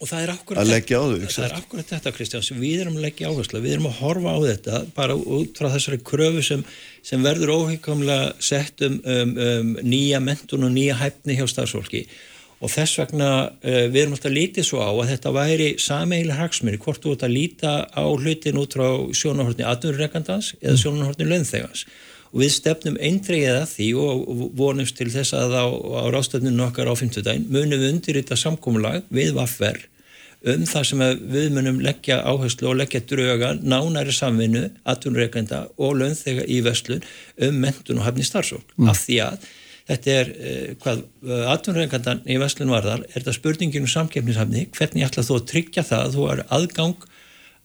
og það er akkurat er þetta Kristján sem við erum að leggja áherslu við erum að horfa á þetta bara út frá þessari kröfu sem, sem verður óheikamlega sett um, um, um nýja mentun og nýja hæfni hjá starfsfólki og þess vegna uh, við erum alltaf lítið svo á að þetta væri sameigileg hagsmyri hvort þú ert að líta á hlutin út frá sjónahortni atvinnurekandans eða sjónahortni launþegans. Og við stefnum eindregið að því og vonumst til þess að á, á rástefninu okkar á 50 daginn munum við undir þetta samkómulag við vaffer um það sem við munum leggja áherslu og leggja drauga nánæri samvinnu, atvinnureikenda og launþega í verslun um mentun og hafni starfsók. Af því að þetta er eh, hvað atvinnureikendan í verslun varðar, er þetta spurningin um samkeppnishafni, hvernig ætla þú að tryggja það að þú er aðgang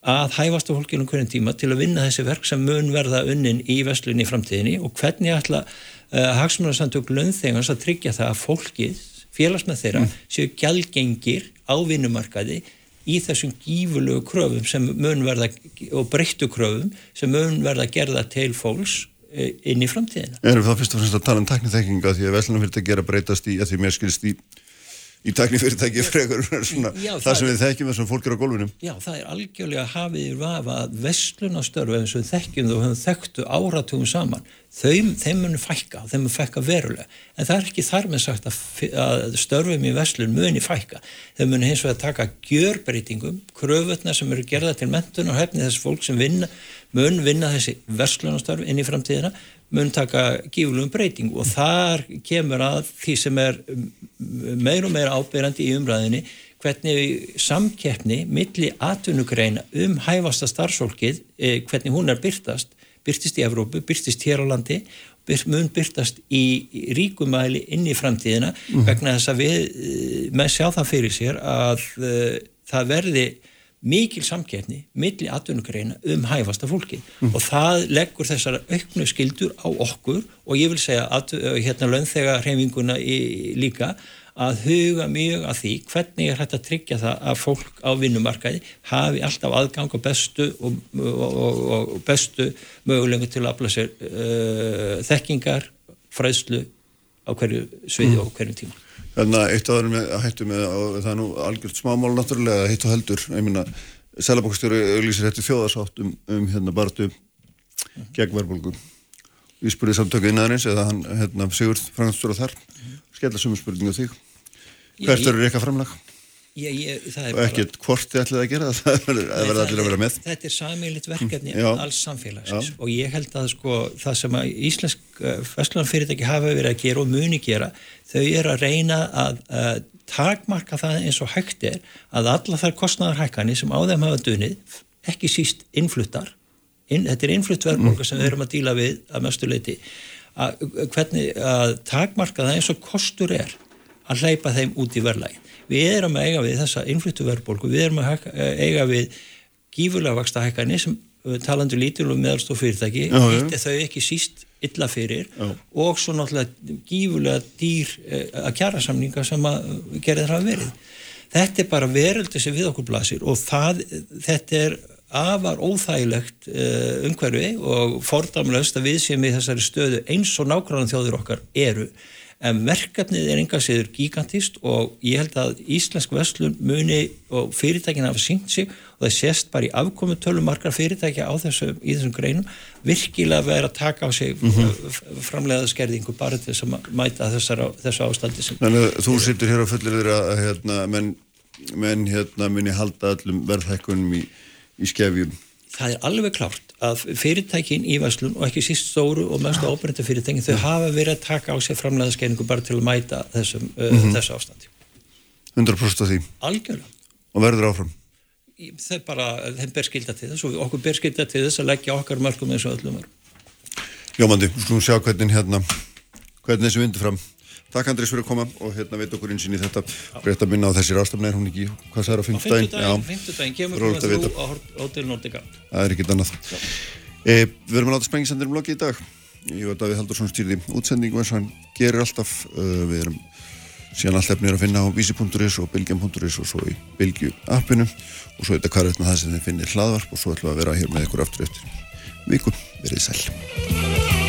að hæfast á fólkinu hverjum tíma til að vinna þessi verk sem mun verða unnin í verslunni í framtíðinni? Og hvernig ætla uh, hagsmunarsamtök launþegans að tryggja það að fólkið, félagsmenn þeirra séu gjaldgengir á vinnumarkaði í þessum gífulegu kröfum sem mun verða og breyttu kröfum sem mun verða gerða til fólks eh, inn í framtíðina. Erum við þá fyrst og fremst að tala um tækniþekkinga því að veslunum er að breytast í að því mér skilst í, í tæknifyrirtæki frekur svona, Já, það, það- sem við þekkjum þessum fólk er á gólfinu. Já, það er algjörlega hafið í vafa að vestlunastörfu eins og þekkjum þau og höfum þekktu áratugum saman þau, þeim munu fækka, þeim munu fækka verulega. En það er ekki þar með sagt að, að störfum í vestlun muni fækka. Þeim munu hins vegar taka gjörbreytingum kröfutna sem eru gerða til mentun og hefni þess fólk sem vinna mun vinna þessi vestlunastörf inn í framtíðina mun taka gífurlegum breyting og þar kemur að því sem er mm, meir og meira ábyrjandi í umræðinni hvernig samkeppni milli atvinnugreina um hæfasta starfsfólkið, eh, hvernig hún er byrtast, byrtist í Evrópu, byrtist hér á landi, mun byrtast í, ríkumæli inn í framtíðina vegna þess að við eh, menn sjá það fyrir sér að uh, það verði mikil samkeppni milli atvinnugreina um hæfasta fólki og það leggur þessar auknu skildur á okkur og ég vil segja að hérna launþega hreyfinguna í, líka að huga mjög að því hvernig er hægt að tryggja það að fólk á vinnumarkaði hafi alltaf aðgang á bestu og, og, og, og bestu mögulengu til að afla sér uh, þekkingar, fræðslu á hverju sviði og hverju tíma. Þannig að eitt aður með að hættu með og það er nú algjört smámál náttúrulega heitt og heldur, ég minna Sælabokstjóri auglýsir hættu þjóðarsátt um, um hérna bartu gegn verðbólgu. Við spurðum samtöku innæðarins eða hann hérna, Sigurð Franganstóra þar skella sumu spurningu á þig. Hvert Ég- eru ykkar framlag? Ég, ég, það er Og ekkert hvort þið ætlið að gera það, það verður allir að vera með. Þetta er sameiglitt verkefni Já. alls samfélagsins og ég held að sko, það sem að íslensk festlunarfyrirtæki hafa verið að gera og muni gera þau eru að reyna að uh, takmarka það eins og hægt er að alla þær kostnæðarhækkanir sem á þeim hafa dunið ekki síst innfluttar inn, þetta er innflutt verðbólga sem við erum að díla við að mestu leiti að, hvernig að takmarka það eins og kostur er að hleypa þeim út í verðlægi. Við erum að eiga við þessa innfluttu verðbólgu, við erum að hækka- eiga við gífurlega vaksta hækkanir sem uh, talandi lítil og meðalstof fyrirtæki, Já, já. hitt er þau ekki síst illa fyrir Já. og svo náttúrulega gífurlega dýr uh, að kjara samninga sem að uh, gerðir hafa verið. Þetta er bara veröldi sem við okkur blasir og það, þetta er afar óþægilegt uh, umhverfi og fordamlaust að við séum í þessari stöðu eins og nákvæmlega þjóður okkar eru en verkefnið er enga séður gigantist og ég held að Íslensk Vestlun muni og fyrirtækin hafa syngt sig og það sést bara í afkomutölu margar fyrirtækja á þessu, í þessum greinum virkilega verið að taka á sig mm -hmm. framleiða skerðingu bara til þess að mæta þessar, þessu ástandi sem Þannig að þú sittur hér á fullir að hérna, menn, menn hérna, muni halda allum verðhækkunum í, í skefjum Það er alveg klárt að fyrirtækin í Veslun og ekki síst stóru og mest ábyrgandi fyrirtækin þau hafa verið að taka á sig framleiða skerðingu bara til að mæta þessum, mm -hmm. þessu ástandi. 100% af því. Algjörlega. Og verður áfram? Þeir bara, þeim ber skilda til þess og okkur ber skilda til þess að leggja okkar mörgum eins og öllum Jómandi, við skulum sjá hvernig hérna hvernig þessi vindur fram Takk Andrés fyrir að koma og hérna veit okkur einsinn í þetta. Breytt að minna á þessir ástafnæðir hún ekki, hvað er á fymtudaginn? Á fymtudaginn, kemur hún að þú á Hotel Nordica Það er ekkit annað. E, Við verum að láta spengisendir um loki í dag. Ég veit að við heldur svona stýrði útsendingu eins og hann gerir alltaf. Uh, við erum síðan alltaf efnir að finna á vísi.is og bilgjum.is og svo í bilgju appinu. Og svo er þetta hvar eftir það sem þið finnir hlaðvarp og svo ætlum við að vera hér með ykkur aftur eftir viku, verið sæl